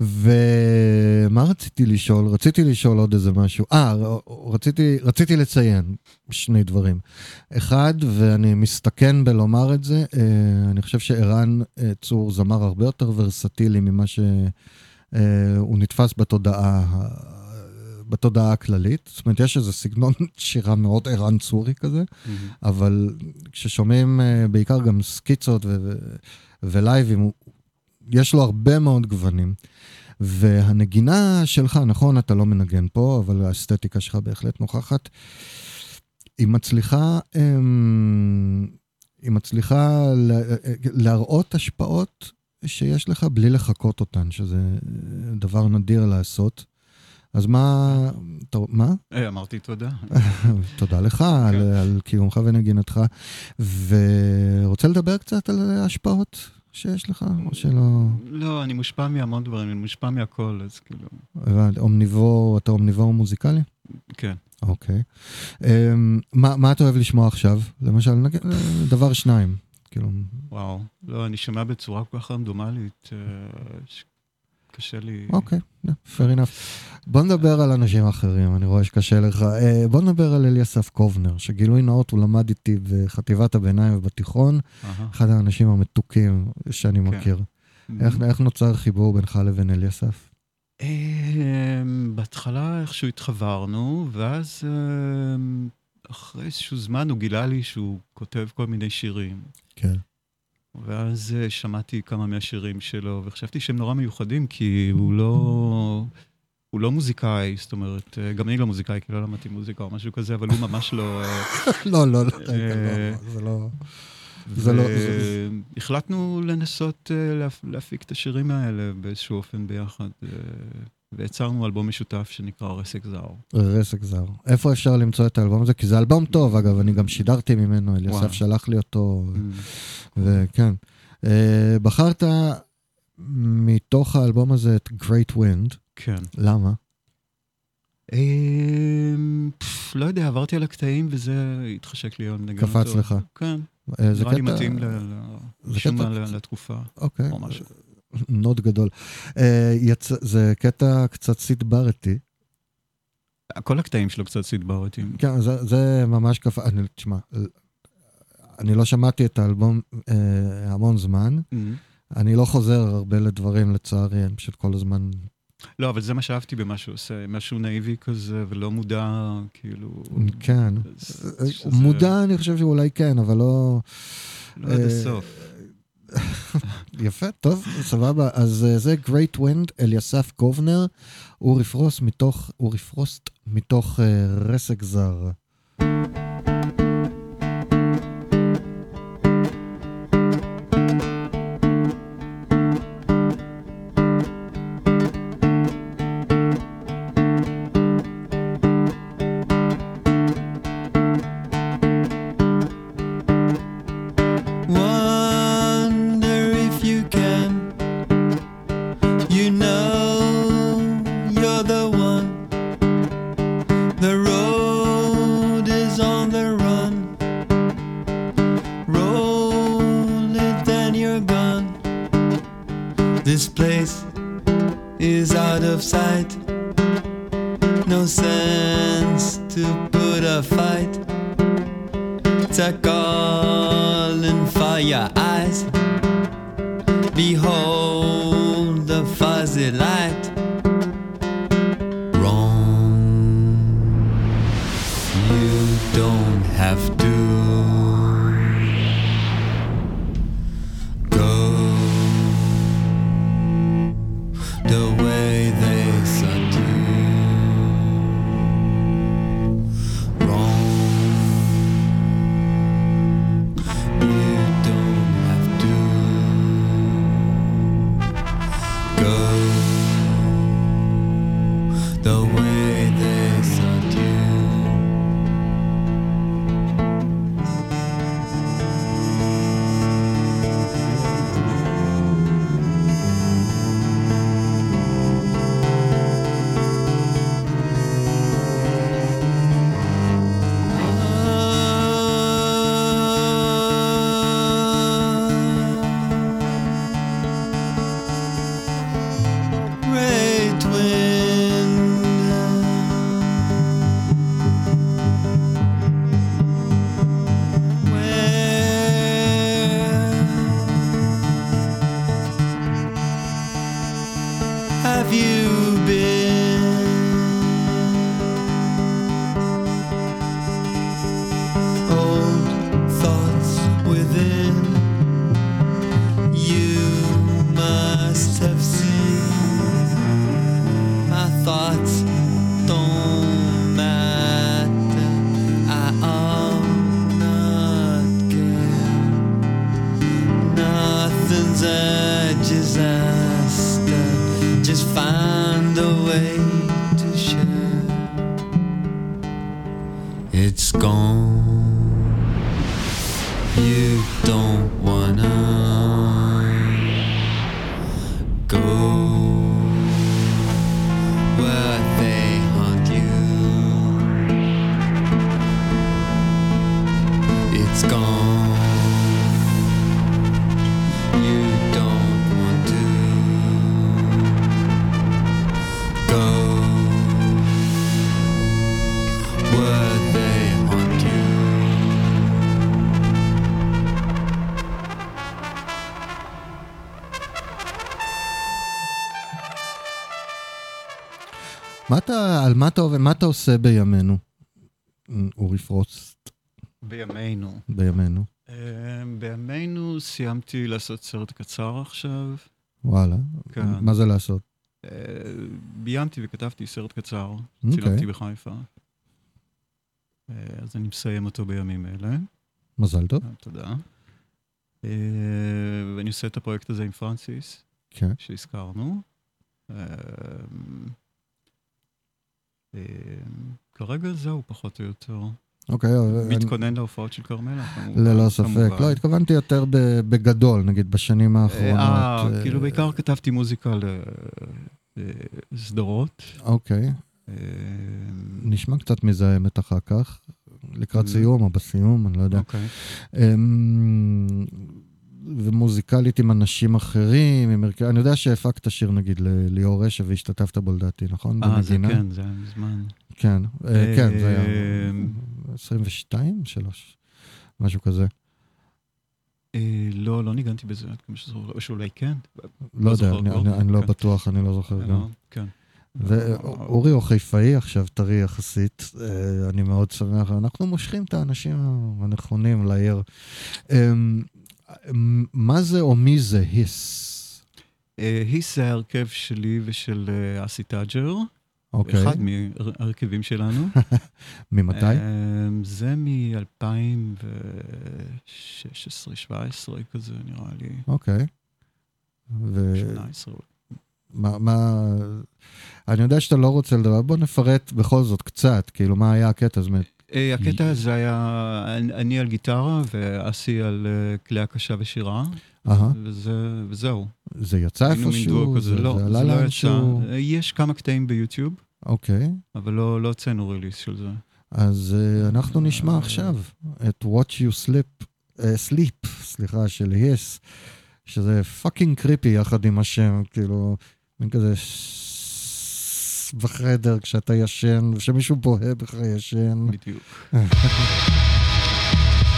[laughs] ומה רציתי לשאול? רציתי לשאול עוד איזה משהו. אה, רציתי, רציתי לציין שני דברים. אחד, ואני מסתכן בלומר את זה, אה, אני חושב שערן אה, צור זמר הרבה יותר ורסטילי ממה שהוא נתפס בתודעה. בתודעה הכללית, זאת אומרת, יש איזה סגנון [laughs] שירה מאוד ערן צורי כזה, אבל כששומעים אה, בעיקר גם סקיצות ו- ו- ולייבים, יש לו הרבה מאוד גוונים. והנגינה שלך, נכון, אתה לא מנגן פה, אבל האסתטיקה שלך בהחלט נוכחת. היא מצליחה, אמ, היא מצליחה לה- להראות השפעות שיש לך בלי לחקות אותן, שזה דבר נדיר לעשות. אז מה, אתה, מה? אה, אמרתי תודה. [laughs] תודה לך על, על קיומך ונגינתך. ורוצה לדבר קצת על ההשפעות שיש לך, או שלא... לא, אני מושפע מהמון דברים, אני מושפע מהכל, אז כאילו, אומניבור, אתה אומניבור מוזיקלי? כן. אוקיי. אמ, מה, מה אתה אוהב לשמוע עכשיו? למשל, אה, דבר שניים. כאילו, וואו. לא, אני שומע בצורה כל כך רנדומלית, אה, שקשה לי... אוקיי, yeah, fair enough. בוא נדבר על אנשים אחרים, אני רואה שקשה לך. אה, בוא נדבר על אליסף קובנר, שגילוי נאות, הוא למד איתי בחטיבת הביניים ובתיכון, אהה. אחד האנשים המתוקים שאני כן. מכיר. איך, איך נוצר חיבור בינך לבין אליסף? אמ, בהתחלה איכשהו התחברנו, ואז אמ, אחרי איזשהו זמן הוא גילה לי שהוא כותב כל מיני שירים. כן. ואז אה, שמעתי כמה מהשירים שלו, וחשבתי שהם נורא מיוחדים, כי הוא לא... הוא לא מוזיקאי, זאת אומרת, אה, גם אני לא מוזיקאי, כי לא למדתי מוזיקה או משהו כזה, אבל הוא ממש לא... אה, [laughs] לא, לא, לא, אה, זה לא... זה לא... זה- והחלטנו לנסות אה, להפ- להפיק את השירים האלה באיזשהו אופן ביחד, ויצרנו אלבום משותף שנקרא רסק זר. רסק זר. איפה אפשר למצוא את האלבום הזה? כי זה אלבום טוב, אגב, אני גם שידרתי ממנו, אליסף. שלח לי אותו, Mm. וכן. אה, בחרת מתוך האלבום הזה את Great Wind, כן. למה? פף, לא יודע, עברתי על הקטעים וזה התחשק לי עוד נגן קפץ. לך. כן. אה, זה נראה לי קטע- מתאים ל- ל- זה משום קטע- מה ל- לתקופה. אוקיי, או משהו. נוט גדול. אה, יצא- זה קטע קצת סידברתי. כל הקטעים שלו קצת סידברתיים. כן, זה, זה ממש קפא, אני, תשמע, אני לא שמעתי את האלבום אה, המון זמן. אני לא חוזר הרבה לדברים, לצערי, אני פשוט כל הזמן... לא, אבל זה מה שאהבתי במה שהוא עושה, משהו נאיבי כזה, ולא מודע, כאילו... כן. שזה- מודע, אני חושב שאולי כן, אבל לא... לא עד אה, הסוף. יפה, טוב, סבבה. אז אה, זה Great Wind, אליסף קובנר, אורי פרוסט מתוך, אורי פרוסט מתוך אה, רסק זר. על מה אתה מה אתה עושה בימינו? אורי פרוסט, בימינו. בימינו. אה, בימינו סיימתי לעשות סרט קצר עכשיו. וואלה. כן. מה זה לעשות? אה, ביימתי וכתבתי סרט קצר, אוקיי. צילמתי בחיפה. אה, אז אני מסיים אותו בימים אלה. מזל טוב. תודה. ואני עושה את הפרויקט הזה עם פרנסיס, כן. שהזכרנו. אה, אה, כרגע זהו, פחות או יותר. אוקיי, אבל אני- מתכונן להופעות של כרמלה, כמובן. ללא ספק. כמובן. לא, התכוונתי יותר בגדול, נגיד, בשנים האחרונות. אה, אה, כאילו בעיקר כתבתי מוזיקה לסדרות. אוקיי, אה, נשמע קצת מזהמת אחר כך, לקראת. סיום או בסיום, אני לא יודע. אוקיי. אמ, ומוזיקלית עם אנשים אחרים, עם הרכב... אני יודע שהפקת שיר נגיד לליאור רשע והשתתפת בו לדעתי, נכון? אה, זה? כן, זה היה מזמן. כן, אה, כן, זה היה אמ, 22? 3? משהו כזה. אה, לא, לא ניגנתי בזה, או שאולי כן. לא יודע, זוכר אני- אני לא כן. בטוח, אני לא זוכר גם. אה, כן. ואורי הוא חיפאי עכשיו, טרי יחסית, אני מאוד שמח, אנחנו מושכים את האנשים הנכונים לעיר. אמ, מה זה או מי זה היס? אה, היס זה ההרכב שלי ושל אה, אסי טאג'ר. אוקיי. אחד מההרכבים שלנו. [laughs] ממתי? אה, זה מ-2016-2017 כזה, נראה לי. אוקיי. ו... 18. מה, מה... אני יודע שאתה לא רוצה לדבר, בוא נפרט בכל זאת קצת, כאילו, מה היה הקטע? זאת אומרת, הקטע הזה היה, אני- על גיטרה ואסי על אה, כלי הקשה ושירה, וזה- וזהו. זה יצא איפשהו? זה לא, זה לא? יצא. אה, יש כמה קטעים ביוטיוב, אוקיי, אבל לא לא הוצאנו release של זה. אז אה, אנחנו נשמע עכשיו את Watch You Sleep, אה, Sleep, סליחה, של היס, שזה fucking creepy יחד עם השם, כאילו, מין כזה בחדר כשאתה ישן, כשמישהו בוהה בך ישן. בדיוק. [laughs]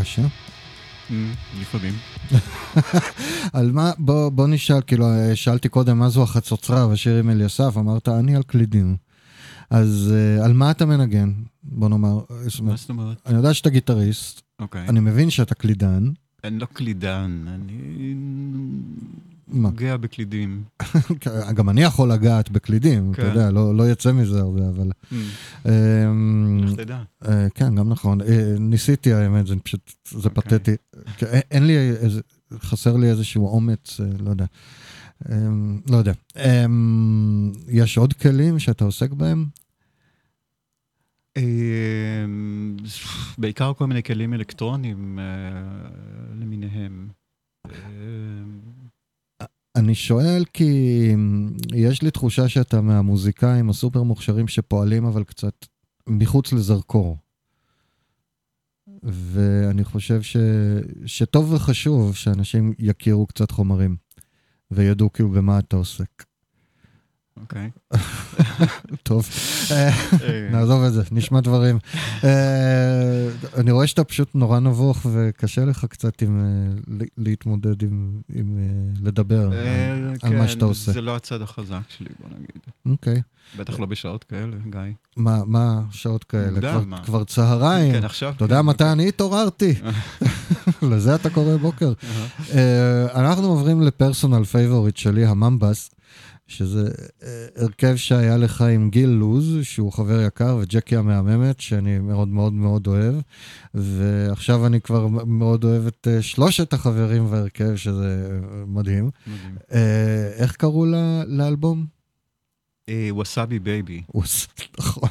רעש, אה? Mm, לפעמים. [laughs] על מה, בוא, בוא נשאל, כאילו, שאלתי קודם מה זו החצוצרה והשיר עם אליסף, אמרת, אני על קלידים. אז uh, על מה אתה מנגן? בוא נאמר. מה זאת אומרת? אני יודע שאתה גיטריסט, אוקיי. אני מבין שאתה קלידן. אני לא קלידן, אני? נוגע בקלידים. [laughs] גם אני יכול לגעת בקלידים, אתה כן. יודע, לא, לא יצא מזה הרבה, אבל... Mm, אמ, איך תדע? אה, כן, גם נכון. אה, ניסיתי האמת, זה פשוט, זה אוקיי. פתטי. אין- לי איזה, חסר לי איזשהו אומץ, אה, לא יודע. אמ, לא יודע. אמ, יש עוד כלים שאתה עוסק בהם? בעיקר כל מיני כלים אלקטרוניים אה, למיניהם. אני שואל כי אמ, יש לי תחושה שאתה מהמוזיקאים הסופר מוכשרים שפועלים אבל קצת מחוץ לזרקור. ואני חושב ש... שטוב וחשוב שאנשים יכירו קצת חומרים וידעו כאילו במה אתה עוסק. אוקיי. [laughs] טוב, אה, נעזוב את זה, נשמע דברים. אה, אני רואה שאתה פשוט נורא נבוך וקשה לך קצת אה, להתמודד עם, לדבר על- מה כן, שאתה עושה. זה לא הצד החזק שלי, בוא נגיד. אוקיי. בטח לא בשעות כאלה, גיא. מה, מה שעות כאלה? כבר, צהריים. כן, עכשיו. אתה יודע מתי אני התעוררתי? [laughs] לזה אתה קורא בוקר. אנחנו עוברים ל personal favorite שלי, הממבס, שזה אה, הרכב שהיה לך עם גיל לוז, שהוא חבר יקר, וג'קי המהממת, שאני מאוד מאוד מאוד אוהב. ועכשיו אני כבר מאוד אוהב את אה, שלושת החברים בהרכב, שזה אה, מדהים. מדהים. איך קראו ל- לאלבום? Wasabi Baby. נכון.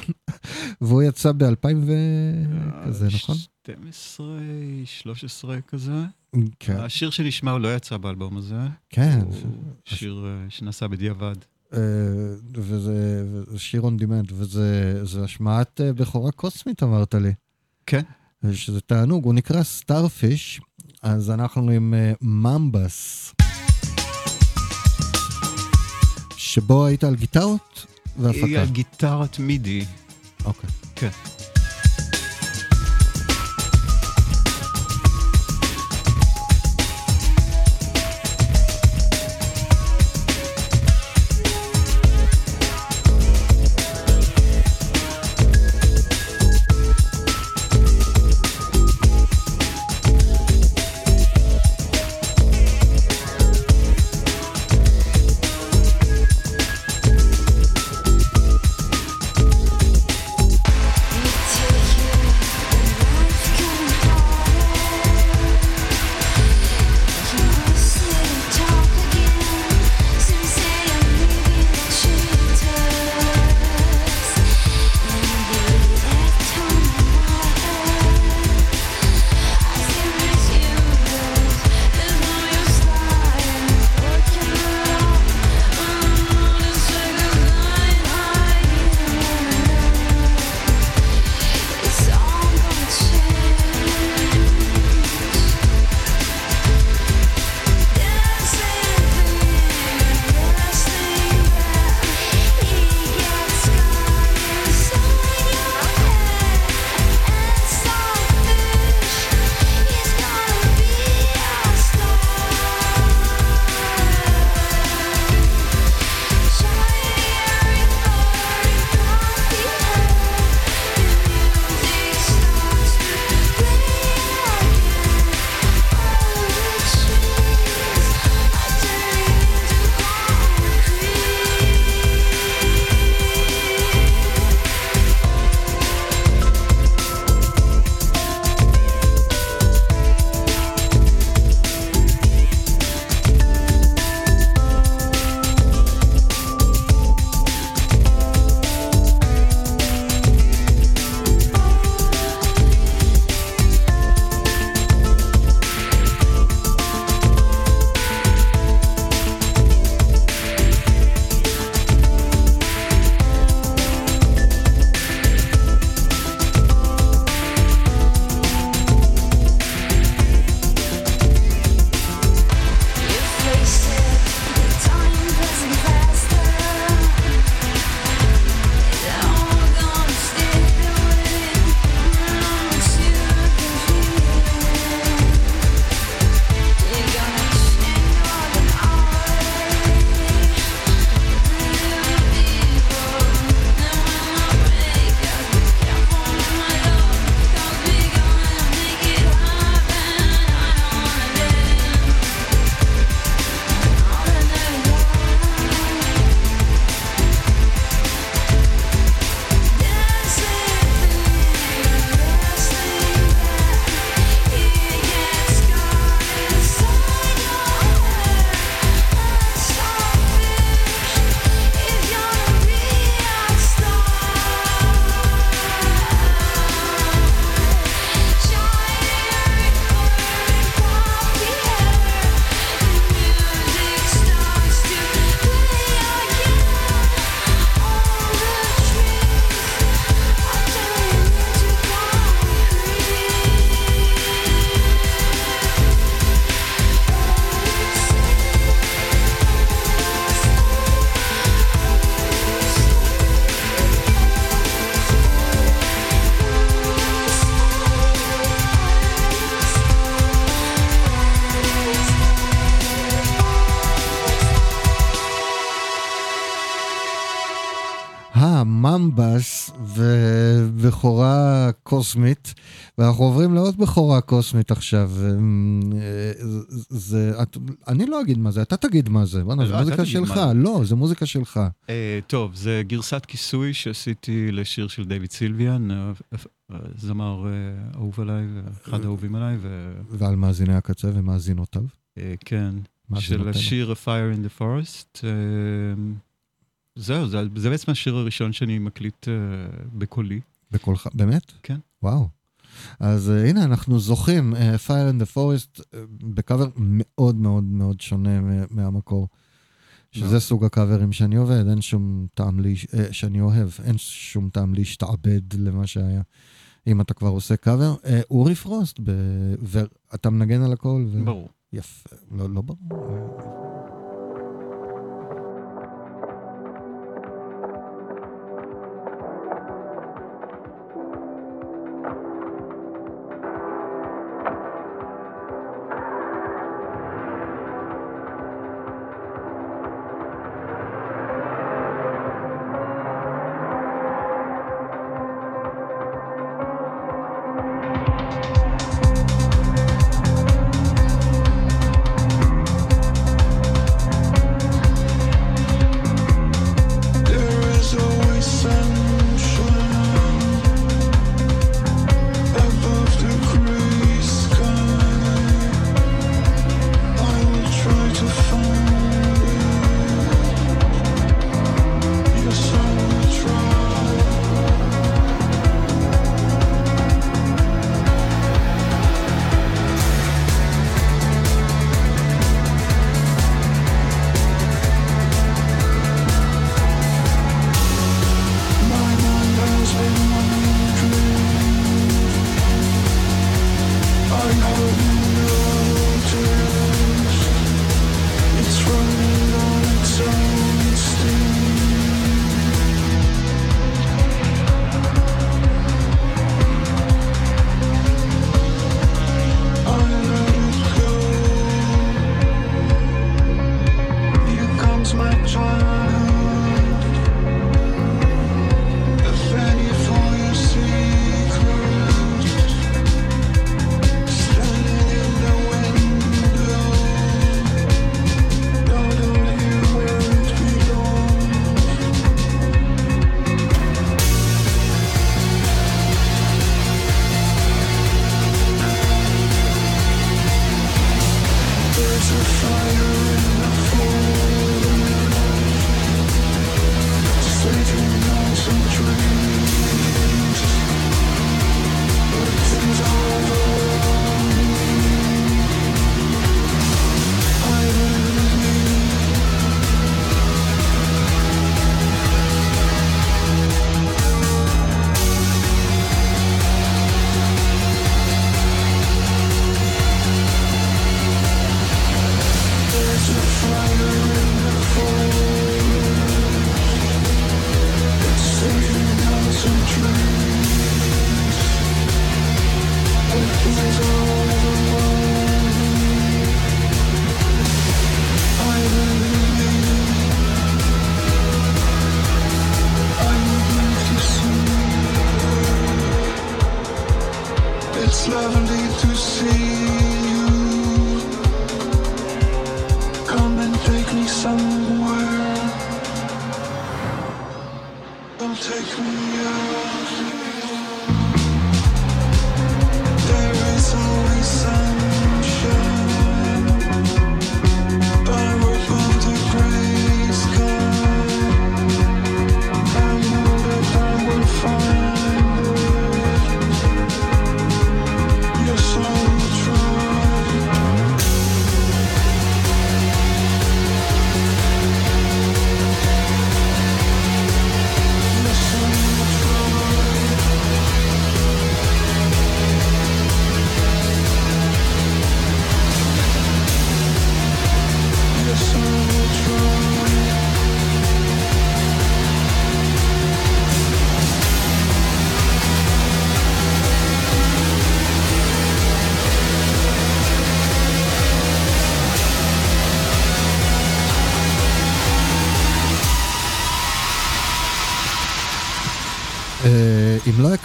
והוא יצא ב-2000 וכזה, נכון? 12, 13 כזה. כן. השיר שנשמע לא יצא באלבום הזה. כן. הוא שיר אה, שנעשה בדיעבד. אה, וזה שיר on demand, וזה זה השמעת אה, בכורה קוסמית, אמרת לי. כן. שזה תענוג, הוא נקרא Starfish, אז אנחנו עם ממבס. שבו היית על גיטרות היא והפקה. על גיטרת מידי. אוקיי. כן. ובכורה קוסמית, ואנחנו עוברים לעוד בכורה קוסמית עכשיו. אה, זה, את, אני לא אגיד מה זה, אתה תגיד מה זה. בוא'נה, זו לא, מוזיקה שלך. מה זה. לא, זו מוזיקה שלך. אה, טוב, זה גרסת כיסוי שעשיתי לשיר של דיוויד סילביאן, אה, זמר אה, אהוב עליי, אחד האהובים עליי, ו... ועל מאזיני הקצה ומאזינותיו. כן, של. השיר A Fire in the Forest. זהו, זה, זה בעצם השיר הראשון שאני מקליט אה, בקולי. בקולך, באמת? כן. וואו. אז uh, הנה, אנחנו זוכים, uh, Fire in the Forest, uh, בקאבר מאוד מאוד מאוד שונה מהמקור. שזה סוג הקאברים שאני עובד, אין שום טעם לי, uh, שאני אוהב, אין שום טעם להשתעבד למה שהיה. אם אתה כבר עושה קאבר, uh, אורי פרוסט, ב... ואתה מנגן על הכל. ו... ברור. יפה, לא, לא ברור.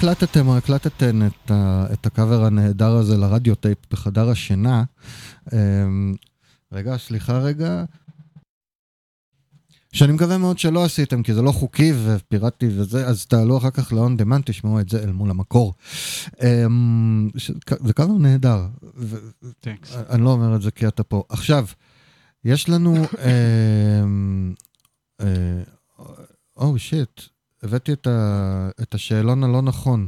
הקלטתם או הקלטתן את, ה, את הקאבר הנהדר הזה לרדיו טייפ בחדר השינה, אמ, רגע, סליחה רגע. שאני מקווה מאוד שלא עשיתם, כי זה לא חוקי ופיראטי וזה, אז תעלו אחר כך ל-on demand, תשמעו את זה אל מול המקור. אמ, זה קאבר נהדר. אני לא אומר את זה כי אתה פה. עכשיו, יש לנו... אמ, אה, או שיט, הבאתי את ה- את השאלון הלא נכון.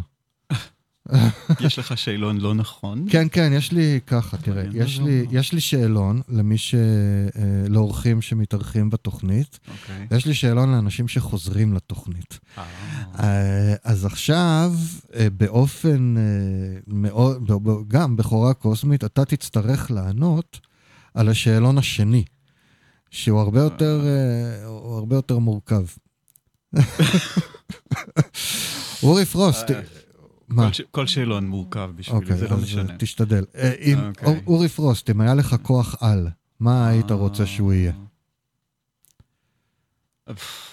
יש לך שאלון לא נכון? [laughs] כן, כן, יש לי ככה, תראה, מעניין, יש לא, לי, לא. יש לי שאלון למי ש... אה, לאורחים שמתארחים בתוכנית, אוקיי. ויש לי שאלון לאנשים שחוזרים לתוכנית. אה, אז עכשיו, באופן מאוד, גם בכורה קוסמית, אתה תצטרך לענות על השאלון השני, שהוא הרבה יותר, הרבה יותר מורכב. [laughs] [laughs] אורי פרוסט, אה, מה? כל שאלון מורכב בשבילי, אוקיי, זה לא אז משנה. תשתדל. אה, אם- אוקיי. אור- אורי פרוסט, אם היה לך כוח על, מה היית אה. רוצה שהוא יהיה?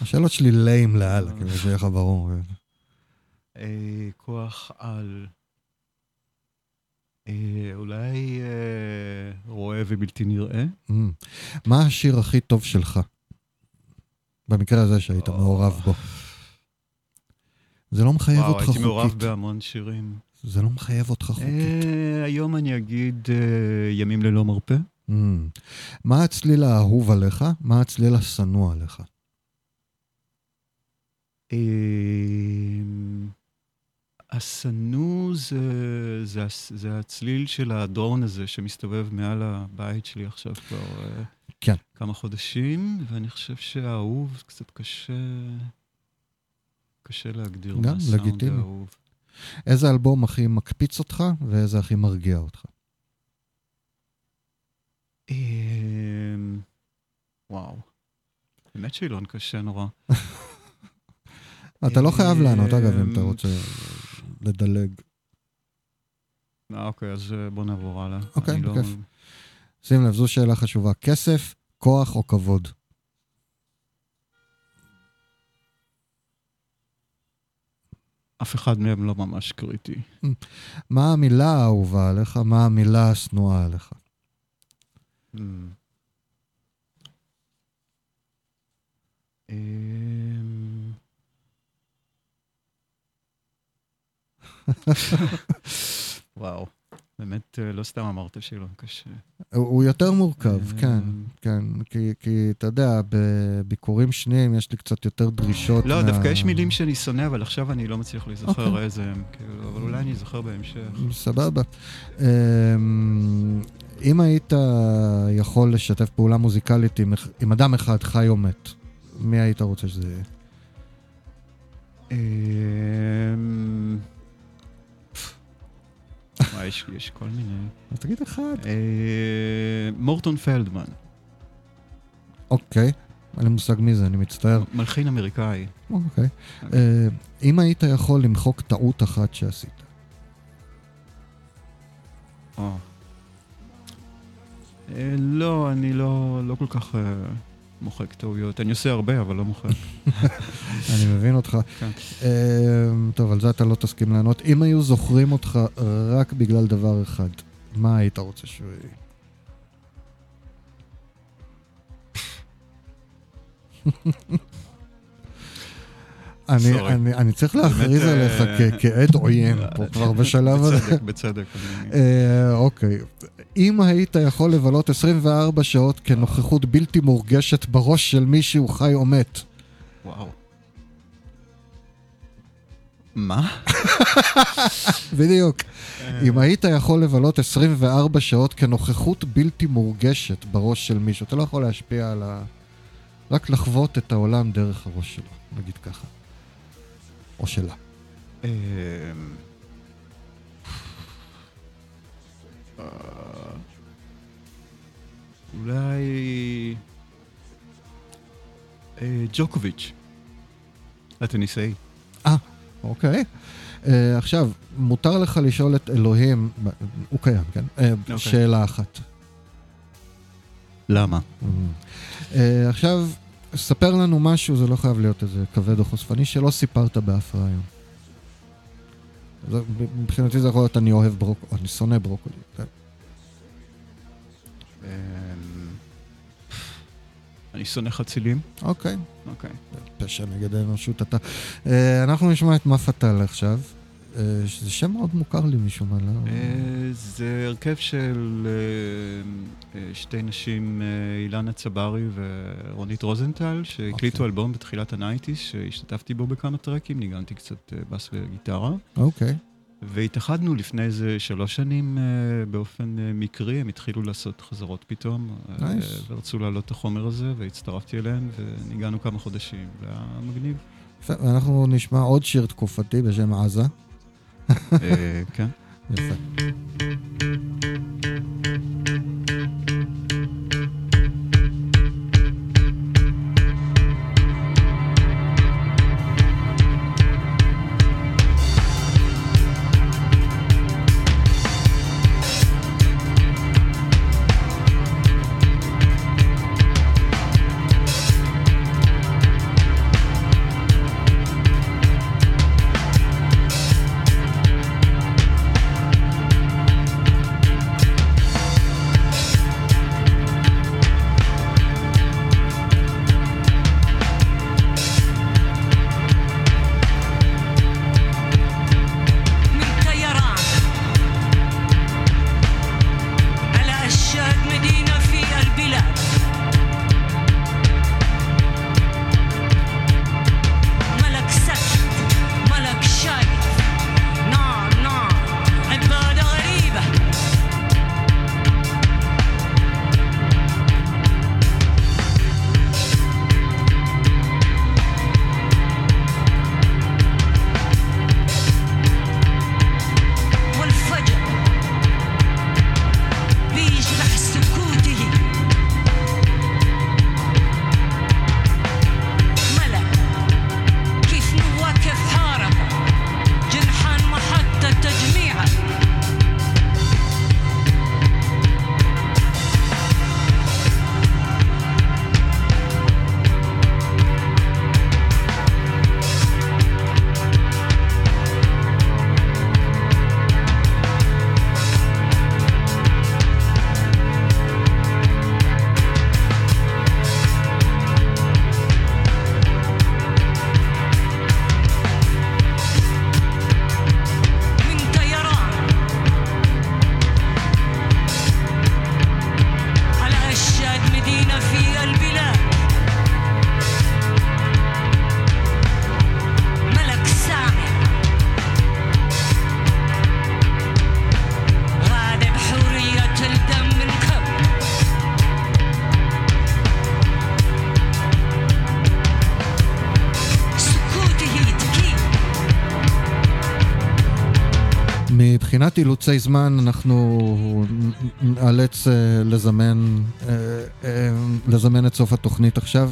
השאלות שלי ליים לאללה, כאילו שיהיה לך ברור. אה, כוח על. אה, אולי אה, רואה ובלתי נראה? Mm. מה השיר הכי טוב שלך? במקרה הזה שהיית. מעורב בו. זה לא מחייב וואו, אותך הייתי מעורב חוקית. בהמון שירים. זה לא מחייב אותך חוקית. אה, היום אני אגיד אה, ימים ללא מרפא. Mm. מה הצליל האהוב עליך? מה הצליל השנוא עליך? אה, השנוא זה, זה, זה הצליל של הדרון הזה שמסתובב מעל הבית שלי עכשיו כבר אה, כן. כמה חודשים, ואני חושב שהאהוב קצת קשה, קשה להגדיר גם, מה הסאונד. האהוב. איזה אלבום הכי מקפיץ אותך ואיזה הכי מרגיע אותך? אה, וואו. באמת שאלון קשה נורא. [laughs] אתה לא חייב לענות, אגב, אם אתה אמ, רוצה לדלג. אה, אוקיי, אז אה, בוא נעבור הלאה. אוקיי, לא- בכיף. שים לב, זו שאלה חשובה. כסף, כוח או כבוד? אף אחד מהם לא ממש קריטי. מה המילה האהובה עליך? מה המילה השנואה עליך? אמ, [laughs] וואו, באמת אה, לא סתם אמרת שאלון קשה. הוא יותר מורכב, אמ, כן, כן. כי, כי אתה יודע, בביקורים שניים יש לי קצת יותר דרישות. לא, מה- דווקא יש מילים שאני שונא, אבל עכשיו אני לא מצליח להיזכר אוקיי. איזה הם, כאילו, אבל אולי אני אזכר בהמשך. סבבה. אמ, אם היית יכול לשתף פעולה מוזיקלית עם, עם אדם אחד, חי או מת, מי היית רוצה שזה יהיה? וואי, יש- יש כל מיני. אז תגיד אחד. אה, מורטון פלדמן, אוקיי, אין לי מושג מי זה, אני מצטער. מלחין אמריקאי. אוקיי. אה, אם היית יכול למחוק טעות אחת שעשית, או. אה, לא, אני לא לא כל כך אה, מוחק טעויות. אני עושה הרבה, אבל לא מוחק. [laughs] אני מבין אותך. כן. אה, טוב, על זה אתה לא תסכים לענות. אם היו זוכרים אותך רק בגלל דבר אחד, מה היית רוצה שהוא יהיה? [laughs] אני. אני, אני צריך להכריז באמת, עליך אה, כ- כעד עוין פה כבר בשלב הזה. בצדק, בצדק. אה, אוקיי. אם היית יכול לבלות 24 שעות כנוכחות בלתי מורגשת בראש של מישהו חי או מת, וואו. מה? [laughs] בדיוק. אם היית יכול לבלות 24 שעות כנוכחות בלתי מורגשת בראש של מישהו, אתה לא יכול להשפיע על ה... רק לחוות את העולם דרך הראש שלו, נגיד ככה. או שלה. אמ, אה, אולי... אה, ג'וקוביץ', הטניסאי. אוקיי. Uh, עכשיו, מותר לך לשאול את אלוהים, הוא קיים, כן? Uh, אוקיי. שאלה אחת. למה? Uh, עכשיו, ספר לנו משהו, זה לא חייב להיות איזה כבד או חושפני, שלא סיפרת באף רעיון. מבחינתי זה יכול להיות אני אוהב ברוקולי, או אני שונא ברוקולי. כן. אמ, אני שונא חצילים. אוקיי, אוקיי. פשע נגד האנושות אתה. אה, אנחנו נשמע את מה פתל עכשיו. שזה שם מאוד מוכר לי משום מה, לא? אה, זה הרכב של אה, אה, שתי נשים, אילנה צברי ורונית רוזנטל, שהקליטו אוקיי. אלבום בתחילת ה nineties, שהשתתפתי בו בכמה טרקים, ניגנתי קצת בס וגיטרה. אוקיי. והתאחדנו לפני איזה שלוש שנים באופן מקרי, הם התחילו לעשות חזרות פתאום. אה, Nice. ורצו להעלות את החומר הזה, והצטרפתי אליהם, וניגנו כמה חודשים. זה היה מגניב. יפה, ואנחנו נשמע עוד שיר תקופתי בשם עזה. [laughs] אה, אילוצי זמן, אנחנו נאלץ אה, לזמן, אה, אה, לזמן את סוף התוכנית עכשיו.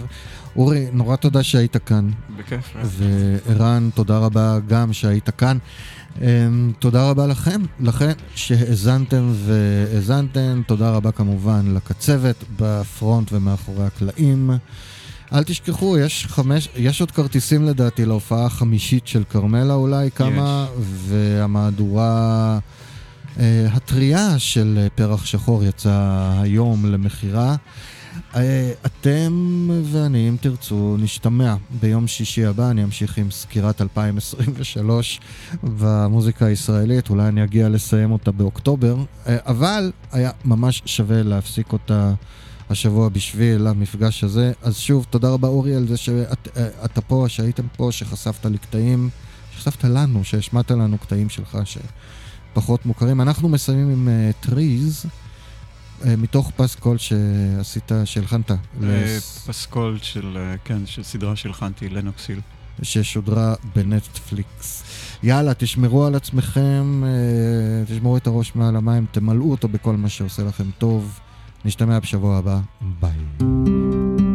אורי, נורא תודה שהיית כאן. בכיף. וערן, תודה רבה גם שהיית כאן. אמ, תודה רבה לכם, לכן שהאזנתם והאזנתם. תודה רבה כמובן לקצבת בפרונט ומאחורי הקלעים. אל תשכחו, יש, חמש, יש עוד כרטיסים לדעתי להופעה החמישית של כרמלה אולי, כמה, והמהדורה אה, הטריה של אה, פרח שחור יצאה היום למכירה. אה, אתם ואני, אם תרצו, נשתמע ביום שישי הבא, אני אמשיך עם סקירת 2023 במוזיקה הישראלית, אולי אני אגיע לסיים אותה באוקטובר, אבל היה ממש שווה להפסיק אותה השבוע בשביל המפגש הזה. אז שוב, תודה רבה אורי על זה שאתה פה, שהייתם פה, שחשפת לי קטעים, שחשפת לנו, שהשמעת לנו קטעים שלך שפחות מוכרים. אנחנו מסיימים עם טריז. אה, מתוך פסקול שעשית, שהלחנת, אה, לס- פסקול של, אה, כן, של סדרה שהלחנתי, Lenox Hill. ששודרה בנטפליקס. יאללה, תשמרו על עצמכם, אה, תשמרו את הראש מעל המים, תמלאו אותו בכל מה שעושה לכם טוב. נשתמע בשבוע הבא, ביי.